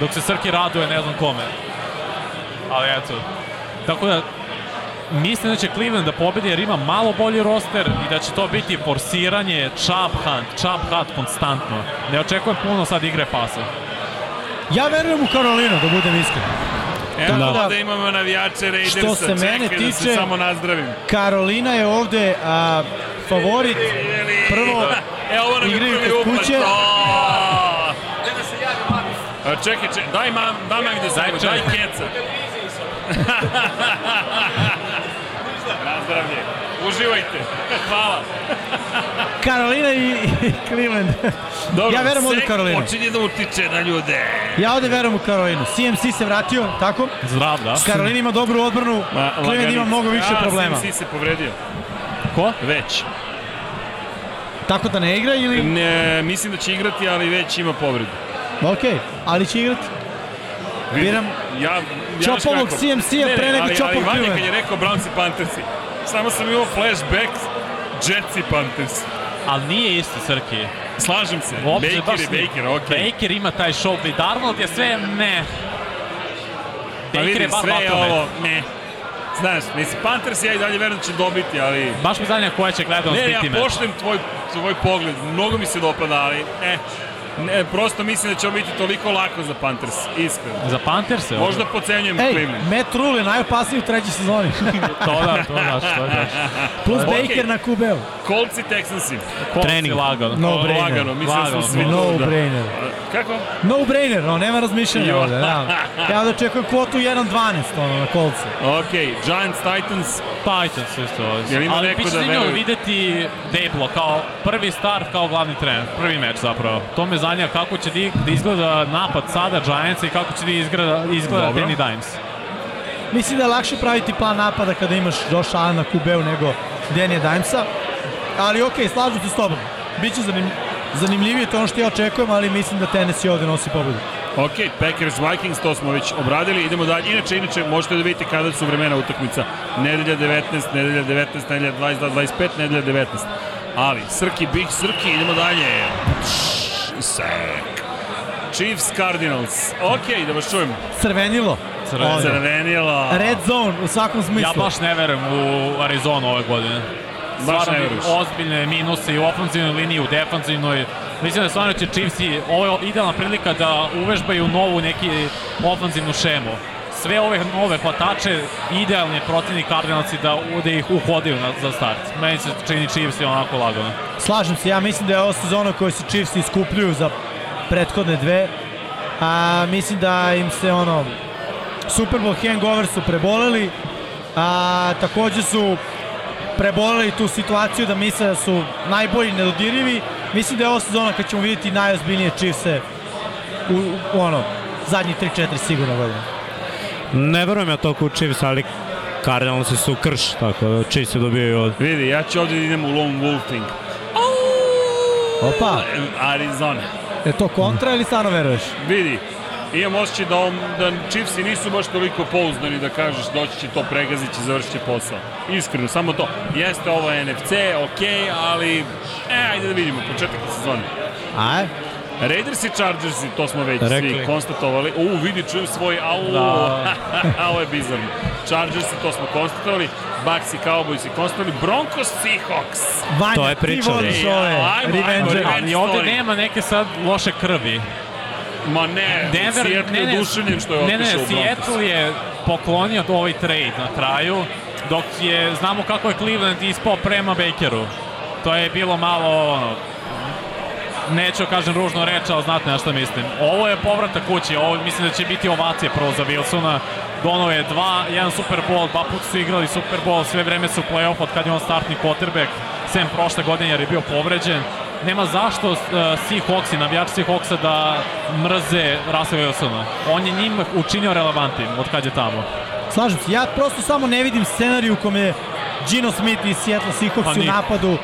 dok se Srki raduje ne znam kome. Ali eto, tako da mislim da će Cleveland da pobedi jer ima malo bolji roster i da će to biti forsiranje chop hunt, chop hunt konstantno. Ne očekujem puno sad igre pasa. Ja verujem u Karolinu, da budem iskren. Evo Tako da- da imamo navijače Raidersa. Što se mene Čekaj da se tiče- samo nazdravim. Karolina je ovde a, favorit. Prvo, E, ovo nam je igraju prvi upad. kuće. O! A, Čekaj, čekaj, daj mam, daj mam da se Daj, daj, čekaj. *laughs* keca. Nazdravlje. Uživajte. Hvala. Karolina i, i Cleveland. Dobro, Ja verujem ovde Karolinu. Počinje da utiče na ljude. Ja ovde verujem u Karolinu. CMC se vratio, tako? Zdrav, da? Karolina ima dobru odbranu, Ma, Cleveland ima mnogo više problema. Ja, se povredio. Ko? Već. Tako da ne igra ili... Ne, mislim da će igrati, ali već ima povredu. Ok, ali će igrati. Biram Ja, ja Čop znaš ovog kako. CMC-a pre ne, nego ali- čop ali Vanja kad je rekao Browns i Panthersi, samo sam imao flashback Jets i Panthers. Ali nije isto, Srki. Slažem se, Uopšte Baker baš je nije. Baker, okej. Baker ima taj show, i Darnold je sve ne. Pa Baker je vidi, bar sve je ovo, ne. Znaš, mislim, Panthers ja i dalje verujem da će dobiti, ali... Baš mi zanima koja će gledanost Ne, ja biti poštem tvoj, tvoj pogled, mnogo mi se dopada, ali ne. Ne, prosto mislim da će ovo biti toliko lako za Panthers, iskreno. Za Panthers Možda pocenjujem Ej, Cleveland. Matt Rule je najopasniji u trećoj sezoni. *laughs* To da, to da, to da. Plus Okej. Baker na QB-u. Colts i Texansi. Trening. Lagano. No brainer. Lagano, mislim da Lagano. smo svi No da. brainer. Kako? No brainer, no, nema razmišljanja ovde. Ja, *laughs* ja ovde očekujem kvotu 1.12 ono, na kolce. Ok, Giants, Titans, Titans isto. Jel ima Ali neko da veruje? videti Deblo kao prvi start, kao glavni trener. Prvi meč zapravo. To me zanima kako će di- da izgleda napad sada Giantsa i kako će da izgleda, izgleda Dobro. Danny Dimes. Mislim da je lakše praviti plan napada kada imaš Josh Allen na QB-u nego Danny Dimesa. Ali okej, slažem se s tobom. Biće zanim, zanimljivije to ono što ja očekujem, ali mislim da Tennessee ovde nosi pobedu. Ok, Packers Vikings, to smo već obradili, idemo dalje. Inače, inače, možete da vidite kada su vremena utakmica. Nedelja 19, nedelja 19, nedelja 22, 25, nedelja 19. Ali, Srki, Big Srki, idemo dalje. Sek. Chiefs Cardinals. Ok, da vas čujem. Crvenilo. Crvenilo. Ovde. Crvenila. Red zone u svakom smislu. Ja baš ne verujem u Arizonu ove godine. Baš Stvarno ne veruješ. ozbiljne minuse i u ofenzivnoj liniji, u defensivnoj. Mislim da stvarno će Chiefsi, ovo je idealna prilika da uvežbaju novu neki ofenzivnu šemu. Sve ove nove hvatače, idealni je protivnik Cardinalsi da, da ih uhodaju na, za start. Meni se čini Chiefsi onako lagano. Slažem se, ja mislim da je ovo sezona koju se Chiefs iskupljuju za prethodne dve. A, mislim da im se ono Super Bowl hangover su preboleli. A, takođe su preboleli tu situaciju da misle da su najbolji nedodirljivi. Mislim da je ovo sezona kad ćemo vidjeti najozbiljnije Chiefse u, u ono, zadnjih 3-4 sigurno godine. Ne verujem ja toliko u Chiefs, ali Cardinalsi su krš, tako da Chiefs dobijaju od... Vidi, ja ću ovdje da idem u lone wolfing. Opa, Arizona. je to kontra ili stvarno veruješ? Vidi, imam osjećaj da, on, da Chiefsi nisu baš toliko pouzdani da kažeš doći će to pregazit će, završit će posao. Iskreno, samo to. Jeste ovo NFC, ok, ali e, ajde da vidimo, početak sezone. Aj, Raiders i Chargersi, to smo već Rekli. svi konstatovali. U, vidi, čujem svoj au, Da. *laughs* ovo je bizarno. Chargersi, to smo konstatovali. Bucks i Cowboys i konstatovali. Broncos Seahawks. Vanja, To je ti priča, voliš ej, ove ajmo, ajmo, revenge. revenge. Ali ovde nema neke sad loše krvi. Ma ne, Denver, Seattle ne, je ne, oduševljen što je ne, ne, otišao u Broncos. Seattle je poklonio ovaj trade na kraju, dok je, znamo kako je Cleveland ispao prema Bakeru. To je bilo malo, ono, neću kažem ružno reč, ali znate na što mislim. Ovo je povratak kući, ovo mislim da će biti ovacije prvo za Wilsona. Dono je dva, jedan Super Bowl, dva puta su igrali Super Bowl, sve vreme su play-off od kad je on startni quarterback, sem prošle godine jer je bio povređen. Nema zašto uh, Seahawks i navijači Seahawksa da mrze Russell Wilsona. On je njim učinio relevantnim od kad je tamo. Slažem se, ja prosto samo ne vidim scenariju u kome Gino Smith i Seattle Pa Seahawks u ni. napadu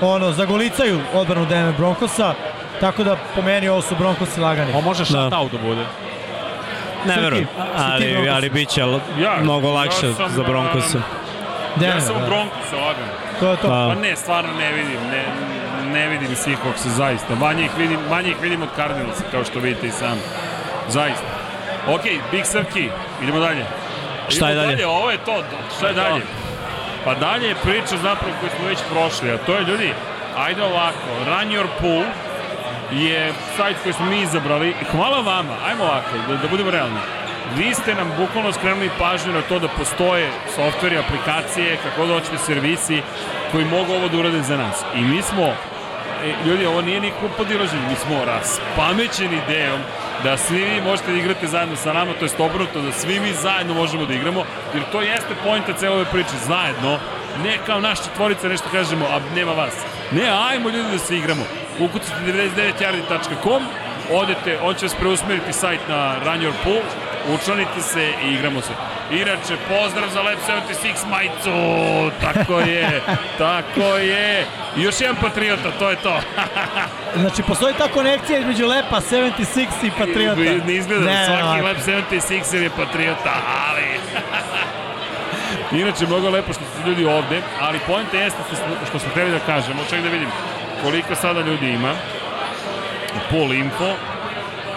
ono, zagolicaju odbranu Denver Broncosa, tako da po meni ovo su Broncosi lagani. On može shutout da bude. Ne verujem, ali, Broncos? ali bit će Ja, mnogo ja lakše sam, za Broncosa. Denver, Ja sam u da. Broncosa lagano. To je to. Pa, Pa ne, stvarno ne vidim, ne, ne vidim Seahawks zaista. Manje ih vidim, manje ih vidim od Cardinalsa, kao što vidite i sam. Zaista. Ok, Big Srki, idemo dalje. Šta je Idemo dalje? Ovo je to, šta je dalje? Pa dalje je priča zapravo koju smo već prošli, a to je ljudi, ajde ovako, Run Your Pool je sajt koji smo mi izabrali. Hvala vama, ajmo ovako, da, da budemo realni. Vi ste nam bukvalno skrenuli pažnju na to da postoje softveri, aplikacije, kako da hoćete servisi koji mogu ovo da urade za nas. I mi smo, e, ljudi, ovo nije nikako podilaženje, mi smo raspamećeni idejom da svi vi možete da igrate zajedno sa nama, to je obrnuto, da svi mi zajedno možemo da igramo, jer to jeste pojnta cele ove priče, zajedno, ne kao naš četvorica nešto kažemo, a nema vas. Ne, ajmo ljudi da se igramo. Ukucate 99yardi.com, odete, on će vas preusmeriti sajt na Run Your Pool, učlanite se i igramo se. Inače, pozdrav za Lab 76 majicu, tako je, *laughs* tako je. I još jedan patriota, to je to. *laughs* Znači, postoji ta konekcija između Lepa, 76 i Patriota. Ne izgleda, Ne, svaki ovako. Lab 76 je patriota, ali... *laughs* Inače, mnogo lepo što su ljudi ovde, ali pojenta jeste što što smo hteli da kažemo, ček da vidim koliko sada ljudi ima. Pool info,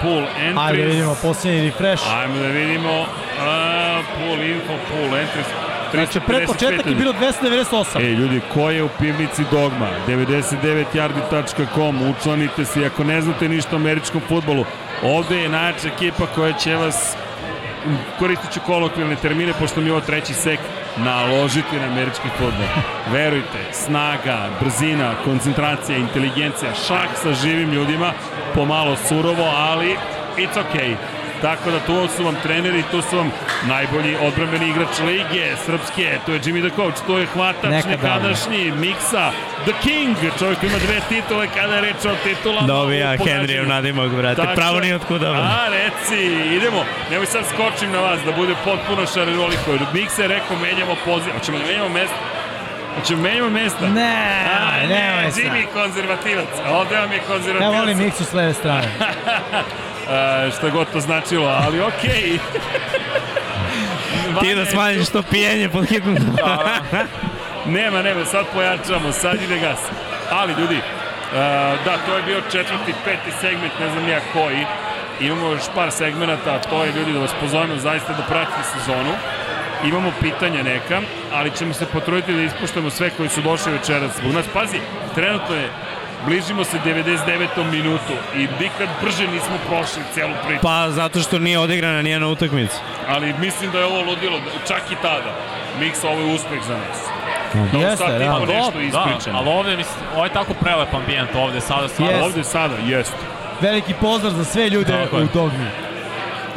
pool entries. Ajde da vidimo posljednji refresh. Ajmo da vidimo. A, pool info, pool entries. Znači, pred početak je bilo 298. Ej, ljudi, ko je u pivnici Dogma? 99yardi.com, učlanite se ako ne znate ništa o američkom futbolu, ovde je najjača ekipa koja će vas koristit ću kolokvilne termine, pošto mi je ovo treći sek, naložiti na američki futbol. Verujte, snaga, brzina, koncentracija, inteligencija, šak sa živim ljudima, pomalo surovo, ali it's okay. Tako da tu su vam treneri, tu su vam najbolji odbrambeni igrač lige, srpske, tu je Jimmy the Coach, tu je hvatač Nekad nekadašnji, Miksa, The King, čovjek ima dve titule kada je reč o titulama. Dobija u pogađanju. Henryjev nadimak, brate. Tačno. Pravo nije otkuda. brate. A, reci, idemo. Nemoj sad skočim na vas da bude potpuno šareroliko. Miksa je rekao menjamo poziv. Hoćemo da menjamo mesta? Hoćemo da menjamo mesta? Ne, A, ne, sad. Jimmy konzervativac. Ovde vam je Ja konzervativac. volim Miksu s leve strane. *laughs* Uh, šta god to značilo, ali okej. *laughs* Ti da smanjiš to pijenje pod hitnom. *laughs* Nema, nema, sad pojačamo, sad ide gas. Ali, ljudi, uh, da, to je bio četvrti, peti segment, ne znam nija koji. Imamo još par segmenata, a to je, ljudi, da vas pozovemo zaista da pratite sezonu. Imamo pitanja neka, ali ćemo se potruditi da ispuštamo sve koji su došli večeras. Zbog nas, pazi, trenutno je bližimo se 99. minutu i nikad brže nismo prošli celu priču. Pa zato što nije odigrana nijena utakmica. Ali mislim da je ovo ludilo, čak i tada. Miksa, ovo je uspeh za nas. Da Jeste, sad da. imamo nešto Da, ispričano. ali ovde, mislim, ovo je tako prelep ambijent ovde, sada sada. Jest. Ovde sada, jest. Veliki pozdrav za sve ljude Tako u dogmi.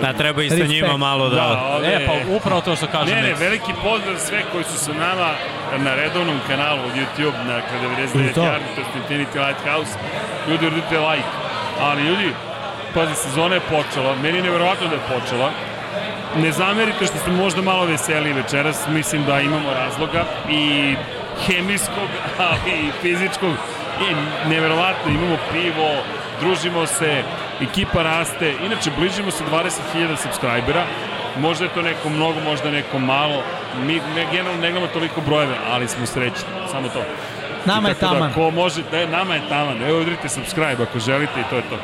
Da, treba i sa Respekt. njima malo da... Da, ovde E, pa upravo to što kaže Ne, ne, veliki pozdrav sve koji su sa nama na redovnom kanalu od YouTube, dakle 99 To. Yardi, to je Infinity Lighthouse. Ljudi, uradite like. Ali ljudi, pazi, sezona je počela, meni je nevjerovatno da je počela. Ne zamerite što ste možda malo veseli večeras, mislim da imamo razloga i hemijskog, *laughs* ali i fizičkog. I neverovatno, imamo pivo, družimo se, ekipa raste. Inače, bližimo se 20.000 subscribera. Možda je to neko mnogo, možda neko malo. Mi ne, generalno ne gledamo toliko brojeve, ali smo srećni. Samo to. Nama je tako taman. Da, ko može, da, nama je taman. Evo, udrite subscribe ako želite i to je to.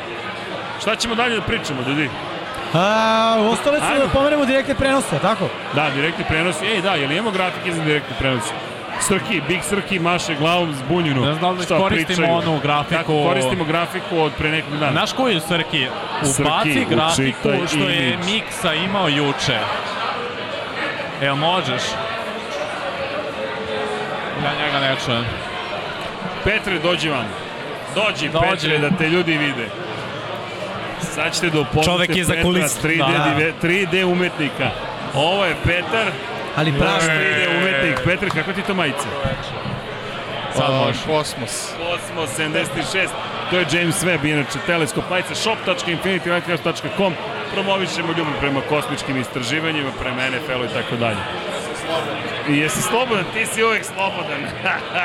Šta ćemo dalje da pričamo, ljudi? A, ostale su Ajmo. da pomenemo direktne prenose, tako? Da, direktni prenos. Ej, da, jel imamo grafike za direktni prenos? Srki, Big Srki maše glavom zbunjeno. Ne znam da li koristimo pričaju? onu grafiku. Kako koristimo grafiku od pre nekog dana. Znaš koju Srki? Srki, Ubaci grafiku učitaj što je imidž. Miksa imao juče. Jel možeš? Ja njega ne čujem. Petre, dođi vam. Dođi, Dođi. Petre, da te ljudi vide. Sad ćete da upoznate Čovek iza Petra, kulisa. 3D, Da. dive- 3D umetnika. Ovo je Petar, Ali pravi. 3D umetnik. Petar, kako ti to majica? Sad A, možeš. Kosmos. Kosmos 76, to je James Webb, inače teleskop majica shop.infinitylighthouse.com promovišemo ljubav prema kosmičkim istraživanjima, prema NFL-u i tako dalje. I jesi slobodan? Ti si uvek slobodan.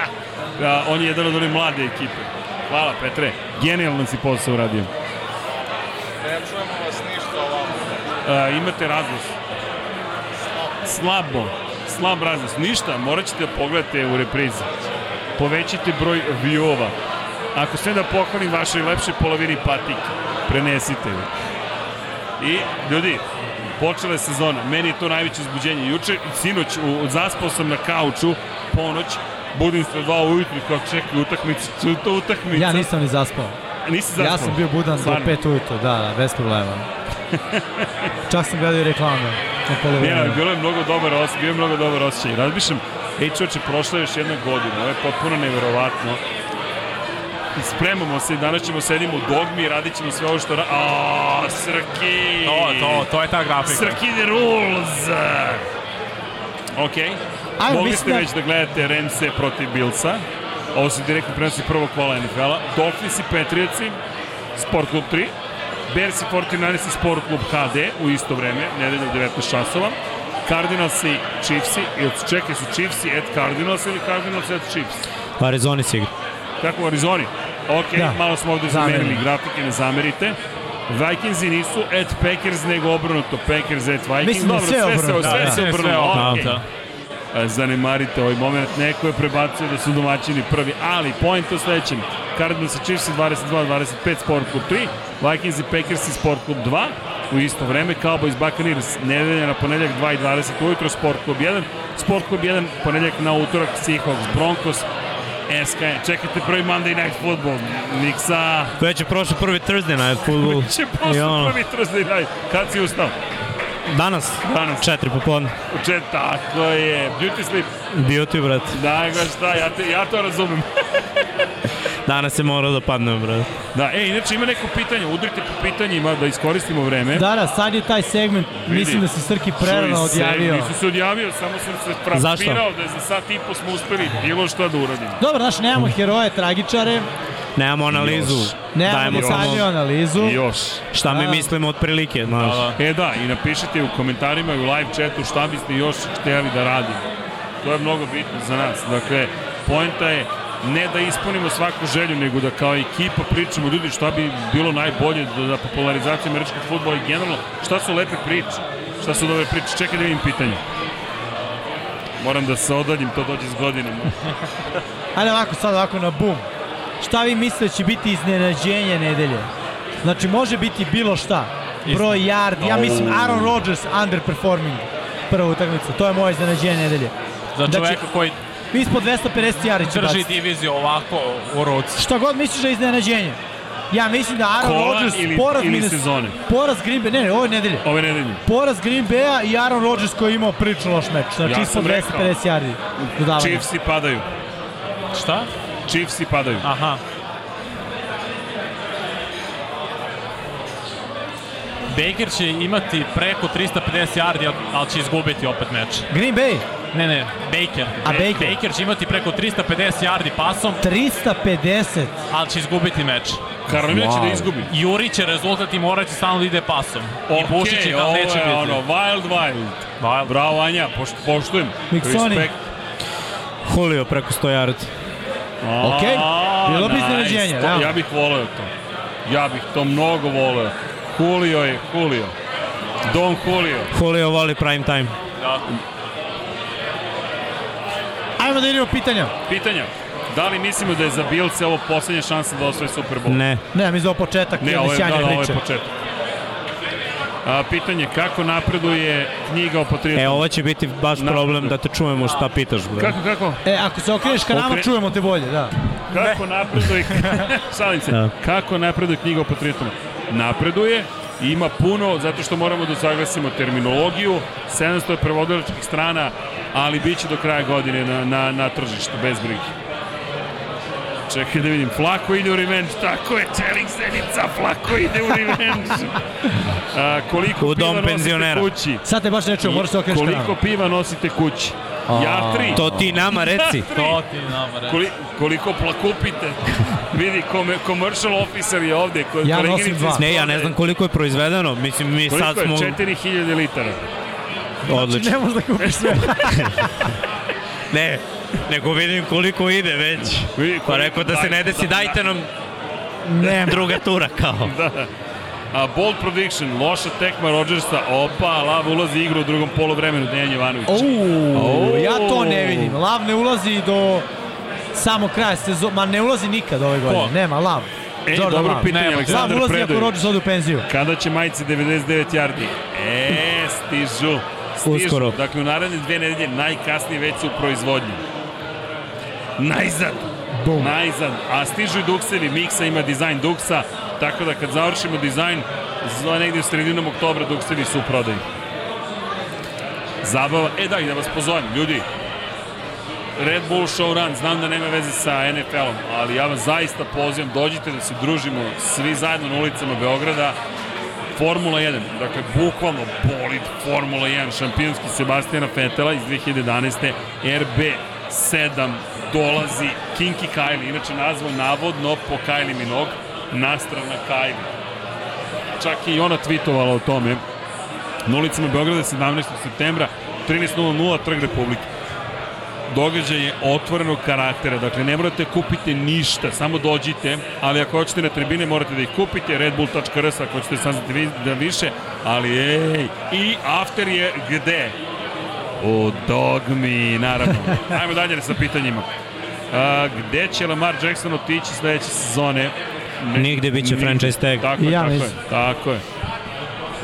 *laughs* da, on je jedan od onih mlade ekipe. Hvala Petre, genijalno si posao uradio. Ne čujemo vas ništa ovamo. A, imate razglas. Slabo. Slab razglas. Ništa, morat ćete da pogledate u reprizi. Povećite broj viova. Ako sve da pohvalim vašoj lepšoj polovini patike, prenesite ju. I, ljudi, počela je sezona. Meni je to najveće uzbuđenje. Juče, sinoć, u, zaspao sam na kauču, ponoć, budim se dva ujutru, kao čekaj utakmicu, čo to utakmica? Ja nisam ni zaspao. Nisi zaspao? Ja sam bio budan do Stvarno? 5 ujutro, da, da, bez problema. *laughs* Čak sam gledao i reklame na polovremenu. bilo je mnogo dobar osjećaj, bio je mnogo dobar osjećaj. Razmišljam, ej čoče, prošla je još jedna godina, ovo je potpuno neverovatno. I spremamo se danas ćemo sedimo u dogmi i radit ćemo sve ovo što... Ra... Aaaa, Srki! To, to, to je ta grafika. Srki the rules! Ok, Ajmo, mogli mislim ste da- već da gledate Remse protiv Bilsa. Ovo se direktno prenosi prvog kola NFL-a. Dolphins i Patriotsi, Sport Klub 3. Bears i 49ers i Sport Klub HD u isto vreme, nedelja u 19 časova. Cardinals i Chiefs i čekaj su Chiefs i at Cardinals ili Cardinals i at Chiefs? U Arizoni si igra. Kako u Arizoni? Ok, Da. malo smo ovde zamenili grafike, ne zamerite. Vikingsi nisu at Packers, nego obrnuto Packers at Vikings. Mislim da Dobro, sve sve, se, obrnuto. sve Da, se sve, sve obrnulo. obrnuto. okej. E, Zanemarite ovaj moment, neko je prebacio da su domaćini prvi, ali point u sledećem. Cardinals i Chiefs 22-25, Sport Club 3, Vikings i Packers i Sport Club 2, u isto vreme Cowboys Buccaneers nedelja na ponedeljak 2.20 ujutro, Sport Club 1, Sport Club 1 ponedeljak na utorak Seahawks Broncos, SK, čekajte prvi Monday Night Football, Niksa, Već je prošao prvi Thursday night football. će I posle ono, prvi Thursday Night, kad si ustao? Danas, Danas. četiri popodne. U čet, tako je, beauty sleep, Bio ti, brate. da, ga šta, ja, te, ja to razumem. *laughs* Danas je morao da padnem, brate. Da, e, inače ima neko pitanje, udrite po pitanjima da iskoristimo vreme. Da, da, sad je taj segment, mislim da se Srki prerano odjavio. Nisam se odjavio, samo sam se Zašto? frapirao da je za sat i po smo uspeli bilo šta da uradimo. Dobro, znaš, nemamo heroje, tragičare, Nemamo analizu. Još. nemamo Dajemo detaljniju samo analizu. I još. šta mi Da. mislimo otprilike, znaš. Da, da. E da, i napišite u komentarima i u live chatu šta biste još htjeli da radimo. To je mnogo bitno za nas. Dakle, poenta je ne da ispunimo svaku želju, nego da kao ekipa pričamo, ljudi, šta bi bilo najbolje da, da popularizacija američkog futbola i generalno, šta su lepe priče? Šta su dobre priče? Čekaj da vidim pitanje. Moram da se odaljim, to dođe s godinama. *laughs* Ajde ovako, sad ovako na bum. Šta vi mislite da će biti iznenađenje nedelje? Znači, može biti bilo šta. Broj yard, ja mislim Aaron Rodgers underperforming prva utakmica. To je moje iznenađenje nedelje. Za Znači- čoveka Ispod 250 yardi će drži diviziju ovako u ruci. Šta god misliš da je iznenađenje? Ja mislim da Aaron Kola Rodgers ili- poraz ili sezone? Poraz Green Bay, ne, ne, ovo je nedelje. Ove nedelje. Poraz Green Bay-a i Aaron Rodgers koji je imao prilično loš meč. Znači Ja sam rekao. 250 yardi dodavanja. Chiefs i padaju. Šta? Chiefs i padaju. Aha. Baker će imati preko 350 yardi, al- ali će izgubiti opet meč. Green Bay, Ne, ne, Baker. A, Baker? Baker će imati preko 350 yardi pasom, 350. ali će izgubiti meč. Karolina će Wow. da izgubi. Juri će rezultat i morat će stalno da ide pasom. I Bušić je ovo neće je biti. ono, wild, wild. Wild. Bravo, Anja, pošt, poštujem. Miksoni. Respekt. Julio preko 100 yardi. A, bilo bi nice. iznenađenje, To- da. Ja bih voleo to. Ja bih to mnogo voleo. Julio je Julio. Don Julio. Julio voli prime time. Ajmo da idemo pitanja. Pitanja. Da li mislimo da je za Bilce ovo poslednja šansa da osvoje Super Bowl? Ne. Ne, mi za ovo početak Ne, ovo je, da, da, ovo je početak. A, pitanje, kako napreduje knjiga o patriotima? E, ovo će biti baš Na- problem da te čujemo šta pitaš, bre. Kako, kako? E, ako se okreneš ka nama, Okre- čujemo te bolje, da. Kako napreduje... *laughs* Šalim se. Da. Kako napreduje knjiga o patriotima? Napreduje, ima puno, zato što moramo da saglasimo terminologiju, 700 je prevodilačkih strana, ali bit će do kraja godine na, na, na tržištu, bez brige. Čekaj da vidim, Flako ide u revenge, tako je, Čelik Zenica, Flako ide u revenge. *laughs* A, koliko U piva dom nosite penzionera. kući? Sad te baš ne čujem, moraš se nama. Koliko piva nosite kući? Ja tri. To ti nama reci. To ti nama reći. Koli, koliko plakupite? *laughs* Vidi, kome, commercial officer je ovde. Ko, Ja nosim dva. Ne, ja ne znam koliko je proizvedeno. Mislim, mi Koliko sad je? smo... 4000 litara. Odlično. Ne možeš da kupiš sve. *laughs* Ne, nego vidim koliko ide već. Vidi, Pa koliko- rekao da se ne desi, da- dajte nam ne, druga tura kao. Da. A bold prediction, loša tekma Rodgersa, opa, Lav ulazi igru u drugom polovremenu, Dejan Jovanović. Uuu, ja to ne vidim. Lav ne ulazi do samog kraja sezona, ma ne ulazi nikad ove godine. Nema, Lav. E, Jordan dobro Love. pitanje, Nema. Lav Aleksandar ulazi ako. Rodgers ode u penziju. Kada će majice 99 yardi? E, stižu. Stižu. Uskoro. Dakle, u naredne dve nedelje najkasnije već su u proizvodnji. Najzad. Bum. Najzad. A stižu i duksevi. Miksa ima dizajn duksa, tako da kad završimo dizajn, za negdje u sredinom oktobra duksevi su u prodaju. Zabava. E da, i da vas pozovem, ljudi. Red Bull Show Run, znam da nema veze sa NFL-om, ali ja vas zaista pozivam, dođite da se družimo svi zajedno na ulicama Beograda. Formula 1, dakle, bukvalno bolid Formula 1, šampionski Sebastijana Fetela iz 2011. RB7 dolazi Kinky Kylie, inače nazvan navodno po Kylie Minogue, nastrana Kylie. Čak i ona tweetovala o tome. Na ulicama Beograda 17. septembra, 13.00 Trg Republike događaj je otvorenog karaktera, dakle ne morate kupiti ništa, samo dođite, ali ako hoćete na tribine morate da ih kupite, redbull.rs ako hoćete saznati da više, ali ej, i after je gde? U dogmi, naravno. Ajmo dalje sa pitanjima. A, gde će Lamar Jackson otići sledeće sezone? Ne- Nigde bit će franchise tag. Tako je, Ja tako je, tako je.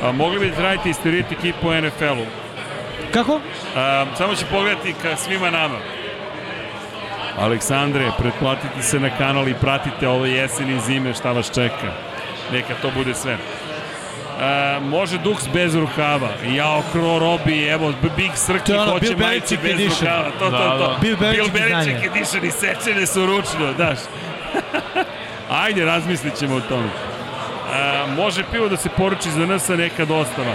A, mogli bi da radite istorijeti ekipu u NFL-u. Kako? A, samo ću pogledati ka svima nama. Aleksandre, pretplatite se na kanal i pratite ovo jesen i zime šta vas čeka. Neka to bude sve. A, može Dux bez rukava. Jao, Kro Robi, evo, Big Srki ono hoće majice bez edition. rukava. To, to, Da, to. da. Bill Belichick edition i sečene su ručno, daš. *laughs* Ajde, razmislit ćemo o tome. A, može pivo da se poruči za nas, neka dostava.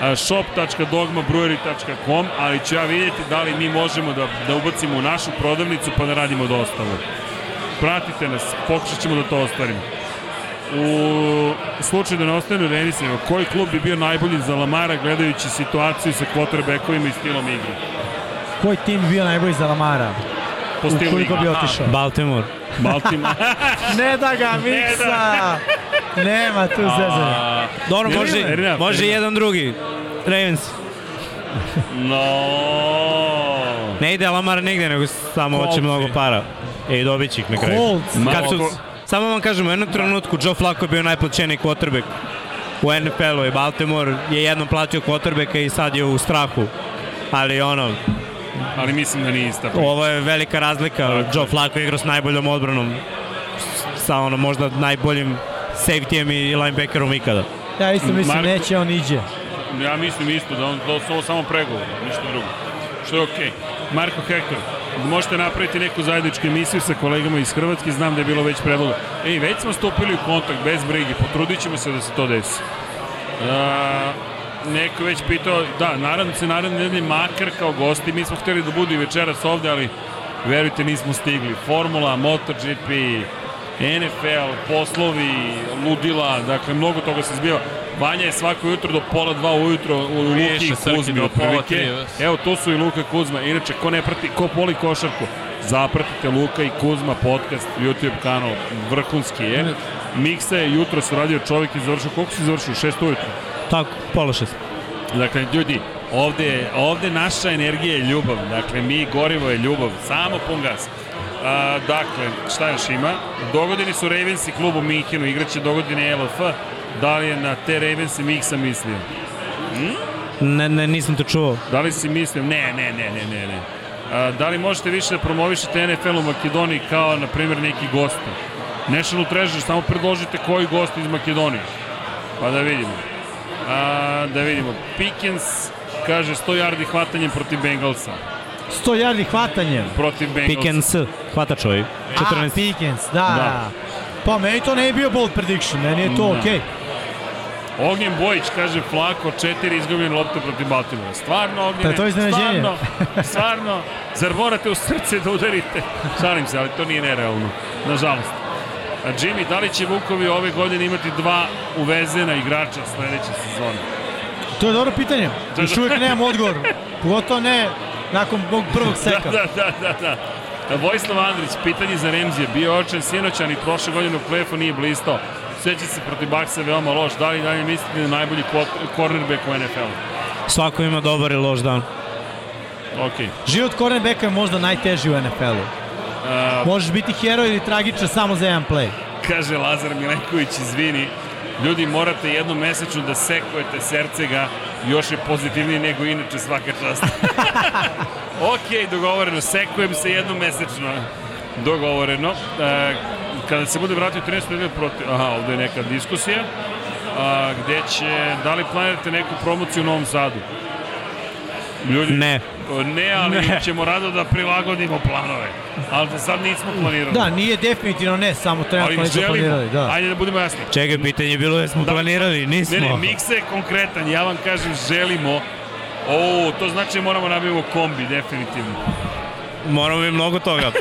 A, shop.dogmabrewery.com, ali ću ja vidjeti da li mi možemo da, da ubacimo u našu prodavnicu pa da radimo dostavu. Pratite nas, pokušat ćemo da to ostvarimo. U slučaju da ne ostane renisima, koji klub bi bio najbolji za Lamara gledajući situaciju sa quarterbackovima i stilom igre? Koji tim bi bio najbolji za Lamara? po stilu Ukoliko bi igre. otišao. Baltimore. Baltimore. *laughs* Ne da ga miksa! Nema tu zezanja. Dobro, Ne, može, ne, ne, može ne. jedan drugi. Ravens. no. Ne ide Lamar nigde, nego samo hoće mnogo para. E, i dobit će ih na kraju. Colts. Kad su, samo vam kažem, u jednom trenutku Joe Flacco je bio najplaćeniji quarterback u NFL-u i Baltimore je jednom platio quarterbacka i sad je u strahu. Ali ono, Ali mislim da nije ista. ovo je velika razlika. Joe Flacco igra s najboljom odbranom. Sa ono, možda najboljim safetyjem i linebackerom ikada. Ja isto mislim, Marko- neće on iđe. Ja mislim isto da, on, da su ovo samo pregovor, ništa drugo. Što je okej. Marko Hektor, možete napraviti neku zajedničku emisiju sa kolegama iz Hrvatske, znam da je bilo već predloga. Ej, već smo stupili u kontakt, bez brige, potrudit ćemo se da se to desi. A, neko je već pitao, da, naravno se naravno nedelje makar kao gosti, mi smo hteli da budu i večeras ovde, ali verujte nismo stigli. Formula, MotoGP, NFL, poslovi, ludila, dakle mnogo toga se zbiva. Vanja je svako jutro do pola dva ujutro u Luki i Kuzmi otprilike. ves. Evo, tu su i Luka i Kuzma. Inače, ko ne prati, ko voli košarku, zapratite Luka i Kuzma podcast, YouTube kanal, vrhunski je. Miksa je jutro se radio čovjek i završio, koliko si završio? Šest ujutro. Tako, pola šest. Dakle, ljudi, ovde, ovde naša energija je ljubav. Dakle, mi gorivo je ljubav. Samo pun gas. A, dakle, šta još ima? Dogodini su Ravens i klub u. Igraće dogodine LF. Da li je na te Ravens i Miksa mislio? Ne, ne, nisam to čuo. Da li si mislio? Ne, ne, ne, ne, ne, ne. A, da li možete više da promovišete NFL u Makedoniji kao, na primjer, neki gosti? National Treasure, samo predložite koji gost iz Makedonije. Pa da vidimo. A, da vidimo. Pickens kaže 100 yardi hvatanjem protiv Bengalsa. 100 yardi hvatanjem. Protiv Bengalsa. Pickens, hvatač ovaj. A, 14. Pickens, da, Da. da. Pa meni to ne je bio bold prediction, meni je to Da. okej. Ognjen Bojić kaže Flako, četiri izgubljene lopte protiv Baltimora. Stvarno, Ognjene? Pa je to iznenađenje? Stvarno, *laughs* stvarno. Zar morate u srce da udarite? Šalim se, ali to nije nerealno. Nažalost. A Jimmy, da li će Vukovi ove godine imati dva uvezena igrača sledeće sezone? To je dobro pitanje. Još uvijek nemam odgovor. *laughs* Pogotovo ne nakon mog prvog seka. Da, da, da, da. da. Vojislav Andrić, pitanje za Remzije. Bio je očen sinoćan i prošle godine u plefu nije blistao. Sveća se protiv Baksa veoma loš. Da li dalje mislite da je najbolji cornerback u NFL-u? Svako ima dobar i loš dan. Okej. Život cornerbacka je možda najteži u NFL-u. A, Možeš biti heroj ili tragičan samo za jedan play. Kaže Lazar Milenković, izvini, ljudi morate jednom mesečno da sekujete srce ga, još je pozitivniji nego inače svaka čast. *laughs* ok, dogovoreno, sekujem se jednom mesečno. Dogovoreno. E, kada se bude vratio 13. nedelje protiv... Aha, ovde je neka diskusija. A, gde će, da li planirate neku promociju u Novom Sadu? Ljudi, Ne. Ne, ali ne. ćemo rado da prilagodimo planove. Ali da sad nismo planirali. Da, nije definitivno ne, samo trenutno nismo planirali. Da. Ajde da budemo jasni. Čekaj, pitanje je bilo da smo Da. planirali, nismo. Ne, ne, mikse je konkretan, ja vam kažem želimo. O, to znači da moramo nabijemo kombi, definitivno. Moramo bi mnogo toga. *laughs*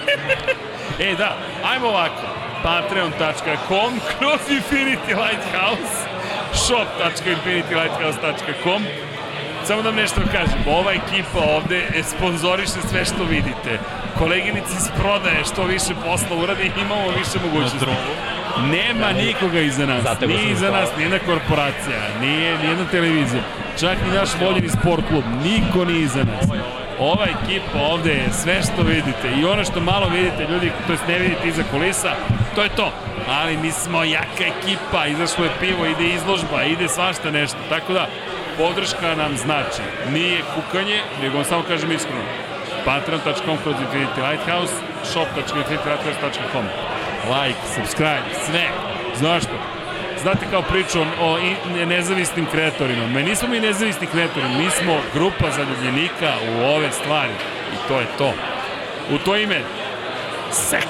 E, da, ajmo ovako. Patreon.com kroz Infinity Lighthouse shop.infinitylighthouse.com Samo da vam nešto kažem, ova ekipa ovde sponzoriše sve što vidite. Koleginici iz prodaje što više posla uradi, imamo više mogućnosti. Nema nikoga iza nas, sam iza nas nijedna korporacija, nije nijedna televizija, čak ni naš voljeni sport klub, niko nije iza nas. Ova ekipa ovde je sve što vidite i ono što malo vidite ljudi, to jest ne vidite iza kulisa, to je to. Ali mi smo jaka ekipa, izašlo je pivo, ide izložba, ide svašta nešto, tako da podrška nam znači. Nije kukanje, nego vam samo kažem iskreno. Patreon.com kroz Infinity Lighthouse, shop.infinitylighthouse.com Like, subscribe, sve. Znaš što? Znate kao priču o, nezavisnim kreatorima. Me nismo mi nezavisni kreatori, mi smo grupa zaljubljenika u ove stvari. I to je to. U to ime, sek.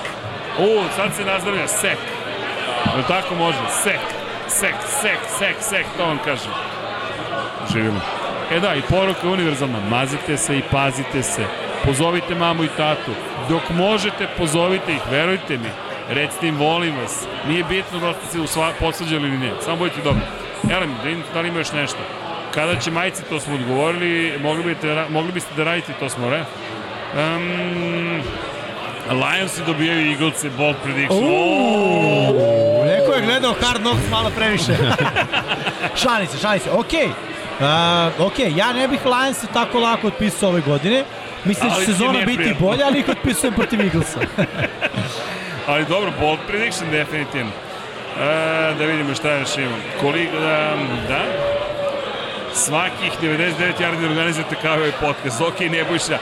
U, sad se nazdravlja sek. Jel tako može? Sek. Sek, sek, sek, sek, to vam kažem. Živimo. E da, i poruka je univerzalna. Mazite se i pazite se. Pozovite mamu i tatu. Dok možete, pozovite ih, verujte mi. Recite im, volim vas. Nije bitno da ste se usva, posvađali ili ne. Samo budite dobri. Elem, da, da li ima još nešto? Kada će majice, to smo odgovorili. Mogli, biste, mogli biste da radite, to smo re. Um, Lionsi dobijaju Eaglese, bold prediction. Uuu, neko je gledao Hard Knocks malo previše. *laughs* šalim se, šalim se. Okej, uh, okej, ja ne bih Lionsi tako lako otpisao ove godine. Mislim da će sezona biti prijatno. bolja, ali ih otpisujem protiv Eaglesa. *laughs* Ali dobro, bold prediction definitivno. E, da vidimo šta još imam. Koliko, da, da. Svakih 99 yardi organizujete kao ovaj podcast. Ok, Nebojša,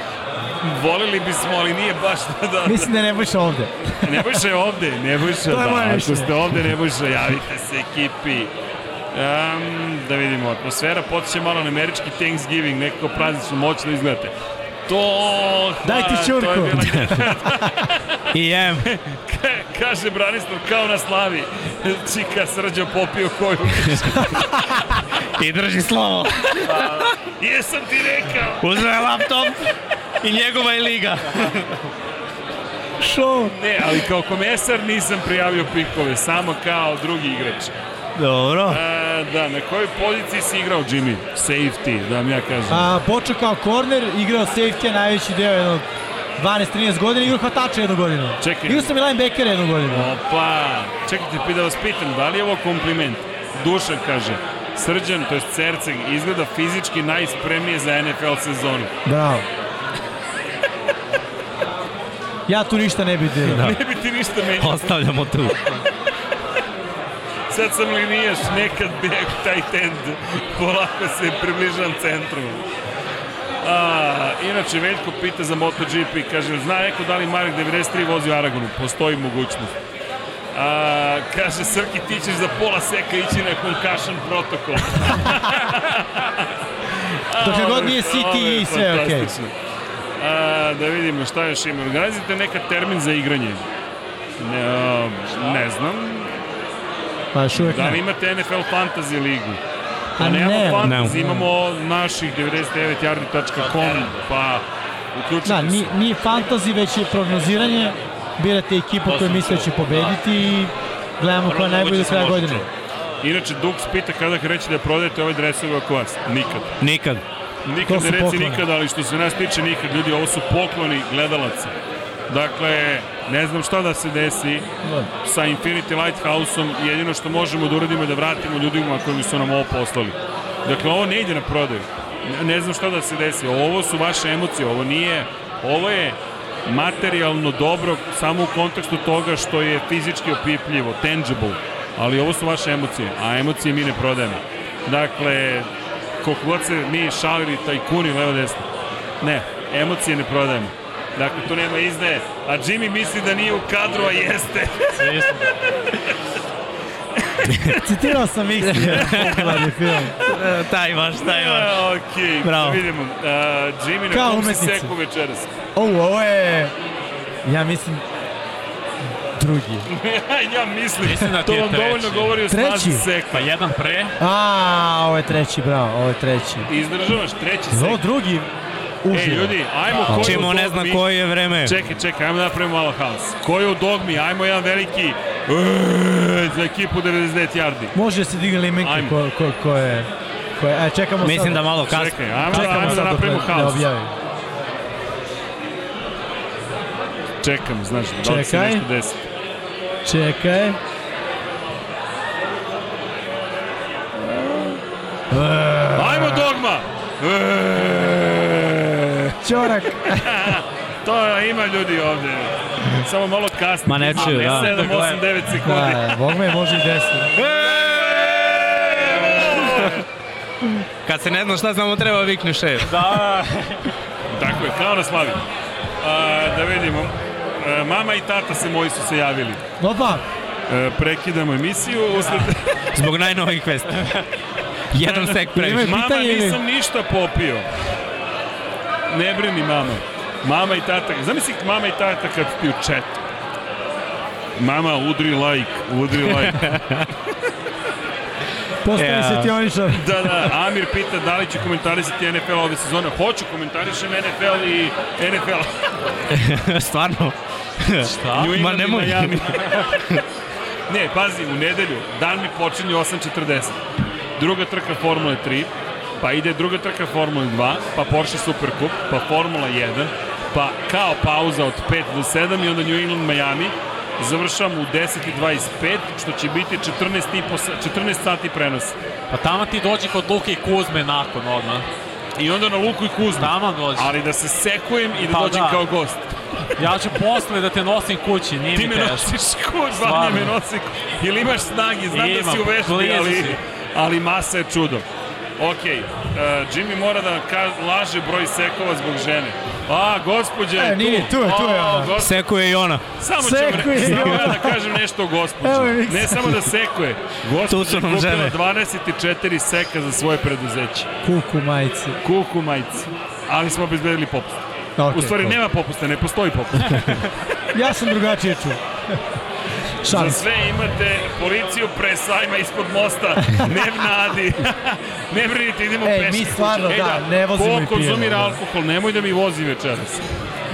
volili bismo, ali nije baš da... da Mislim da ne budeš ovde. Nebojša je ovde, Nebojša, To je da. Ako ste ovde, Nebojša, javite se ekipi. Um, da vidimo, atmosfera potiče malo na američki Thanksgiving, nekako praznično moćno izgledate. To... Daj ti to je bila- *laughs* I jem. Ka- kaže Branislav kao na slavi. Čika srđo popio koju. *laughs* I drži slovo. Jesam ti rekao. Uzeo je laptop i njegova je liga. Show. Ne, ali kao komesar nisam prijavio pikove, samo kao drugi igrač. Dobro. Da, na kojoj poziciji si igrao Jimmy? Safety, da vam ja kažem. A, počeo kao corner, igrao safety najveći deo jednog 12-13 godina, igrao hvatača jednu godinu. Čekaj. Igrao sam i linebacker jednu godinu. Opa, čekajte, pi da vas pitam, da li je ovo kompliment? Dušan kaže, Srđan, to je Cerceg, izgleda fizički najspremnije za NFL sezonu. Bravo. Ja tu ništa ne bih dirao. *laughs* Ne bi ti ništa menjao. Ostavljamo tu. Sad sam linijaš, nekad bijeg tight end, polako se približavam centru. A, inače, Veljko pita za MotoGP, kaže, zna neko da li Marek 93 vozi u Aragonu? Postoji mogućnost. A, kaže, Srki, ti ćeš za pola seka ići na concussion protokol. *laughs* Dokle god nije City i sve okej. fantastično. A, da vidimo šta još ima. Organizujete nekad termin za igranje? Ne, ne znam. Pa još uvijek Da li imate NFL Fantasy ligu? Pa A nemamo ne. fantasy, Ne. imamo naših 99yardi.com, pa uključite Da, se. nije, nije fantasy, već je prognoziranje. Birate ekipu koju misle da će pobediti i gledamo koja je najbolja kraja godine. Inače, Dux pita kada reći da prodajete ove dresove oko vas. Nikad. Nikad. Nikad ne reci pokloni. nikad, ali što se nas tiče nikad. Ljudi, ovo su pokloni gledalaca. Dakle, ne znam šta da se desi sa Infinity Lighthouse-om. Jedino što možemo da uradimo je da vratimo ljudima koji su nam ovo poslali. Dakle, ovo ne ide na prodaju. Ne, ne znam šta da se desi. Ovo su vaše emocije. Ovo nije... Ovo je materijalno dobro samo u kontekstu toga što je fizički opipljivo, tangible. Ali ovo su vaše emocije, a emocije mi ne prodajemo. Dakle, koliko god se mi šalili tajkuni levo desno. Ne, emocije ne prodajemo. Dakle, tu nema izdaje. A Jimmy misli da nije u kadru, a jeste. *laughs* Citirao sam X, *laughs* popularni film. E, taj vaš, taj vaš. A, Okej, Bravo. da vidimo. Uh, Jimmy, na kom si seku večeras? O, ovo je... Ja mislim... Drugi. *laughs* ja mislim, Mislim da ti to vam dovoljno treći. govori o Treći? snazi seka. Pa jedan pre, A, ovo je treći, bravo, ovo je treći. Izdržavaš treći Ovo sek. drugi Ej, uživo. ljudi, ajmo koju Čemo ne zna koje je vreme. Čekaj, čekaj, ajmo da napravimo malo haos. Ko je u dogmi? Ajmo jedan veliki eee, za ekipu 99 yardi. Može se digne limenke Ajmo. ko, ko, ko je... Ko je aj, čekamo Mislim sad. da malo kasno. Čekaj, ajmo, da, Čekamo ajmo da napravimo haos. objavi. Čekam, znaš, da li se Čekaj. nešto desi. Čekaj. Ajmo dogma! Eee, Ćorak. *laughs* to ima ljudi ovde. Samo malo kasnije. Ma ne čuju, da. 7, 8, 9 sekundi. Da, Bog me može i desiti. Kad se ne zna šta samo treba vikne šef. Tako je, kao na slavi. A, da vidimo. E, mama i tata se moji su se javili. Opa, E, prekidamo emisiju. Usled... Zbog najnovih vesti. *laughs* Jedan sek previše. Imaju- Mama, pitanje nisam ništa popio. Ne brini, mama. Mama i tata, zamisli mama i tata kad ti u chat. Mama, udri like, udri like. *laughs* postali Ja. se ti onišar. Da, da, Amir pita da li će komentarisati NFL ove sezone. Hoću, komentarišem NFL i NFL. *laughs* Stvarno? šta? New Ma nemoj. Miami. *laughs* ne, pazi, u nedelju, dan mi počinje 8.40. Druga trka Formule 3, pa ide druga trka Formule 2, pa Porsche Supercup, pa Formula 1, pa kao pauza od 5 do 7 i onda New England Miami. Završamo u 10.25, što će biti 14, i po, sa- 14 sati prenos. Pa tamo ti dođi kod Luke i Kuzme nakon odmah. I onda na Luku i Kuzmu. Tamo dođi. Ali da se sekujem i da Pa dođem da. kao gost. *laughs* Ja ću posle da te nosim kući, nije Ti mi me teško. nosiš kud, Vanja Stvarno. me nosi. Ili imaš snagi, znam da Imam, si u vešti, blizu ali, si. ali masa je čudo. Ok, uh, Jimmy mora da ka, laže broj sekova zbog žene. A, gospođa je E, nije, tu je, tu je ona. gos- Sekuje i ona. Samo ću Sekuje re, samo ja da kažem nešto o gospođi. Evo. Ne samo da sekuje. Gospođa Tu su je nam kupila žene. 24 seka za svoje preduzeće. Kuku majice. Kuku majici. Ali smo obezbedili popust. Okay, U stvari nema popusta, ne postoji popust. *laughs* Ja sam drugačije čuo. *laughs* Za Šalim se. sve imate policiju pre sajma ispod mosta, *laughs* ne nadi. *laughs* ne brinite, idemo Ej, peške. mi stvarno, da, ne vozimo i Ko konzumira pijemo, da. alkohol, nemoj da mi vozi večeras.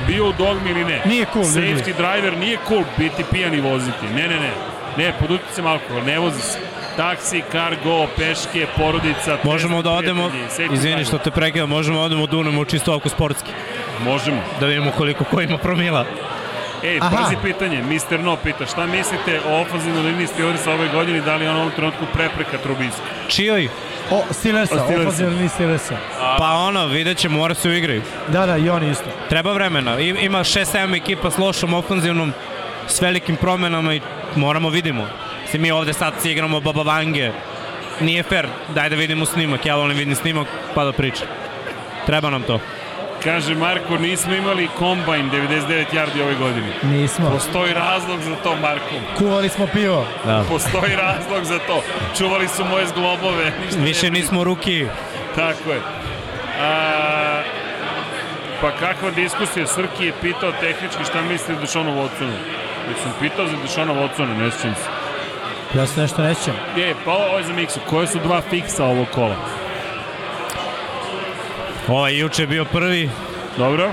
Bio u dogmi ili ne. Nije cool, ljudi. Safety driver nije cool biti pijan i voziti. Ne, ne, ne. Ne, pod uticajem alkohola, ne vozi se. Taksi, cargo, peške, porodica, Možemo da odemo, izvini što te prekidam, možemo da odemo da unemo čisto oko sportski. Možemo. Da vidimo koliko ko ima promila. Ej, Aha. pazi pitanje, Mr. No pita, šta mislite o ofenzivnoj liniji Steelersa ove godine, da li je on u ovom trenutku prepreka Trubisku? Čijoj? O, Steelersa, O, Steelersa. ofazivni list Steelersa. Pa ono, vidjet ćemo, mora se uigraju. Da, da, i oni isto. Treba vremena. I- Ima 6-7 ekipa s lošom ofanzivnom, s velikim promenama i moramo vidimo. Si mi ovde sad si igramo Baba Vange. Nije fair, daj da vidimo snimak, ja volim vidim snimak pa da pričam. Treba nam to. Kaže Marko, nismo imali kombajn 99 yardi ove godine. Nismo. Postoji razlog za to, Marko. Kuvali smo pivo. Da. Postoji razlog za to. Čuvali su moje zglobove. *laughs* Ništa Više ne brini. nismo ruki. Tako je. A, pa kakva diskusija? Srki je pitao tehnički šta misli o Dešonu Watsonu. Već sam pitao za Dešona Watsona, ne sjećam se. Ja se nešto nećem. Je, pa ovo je za Miksu. Koje su dva fiksa ovog kola? Ovaj juče je bio prvi, Dobro?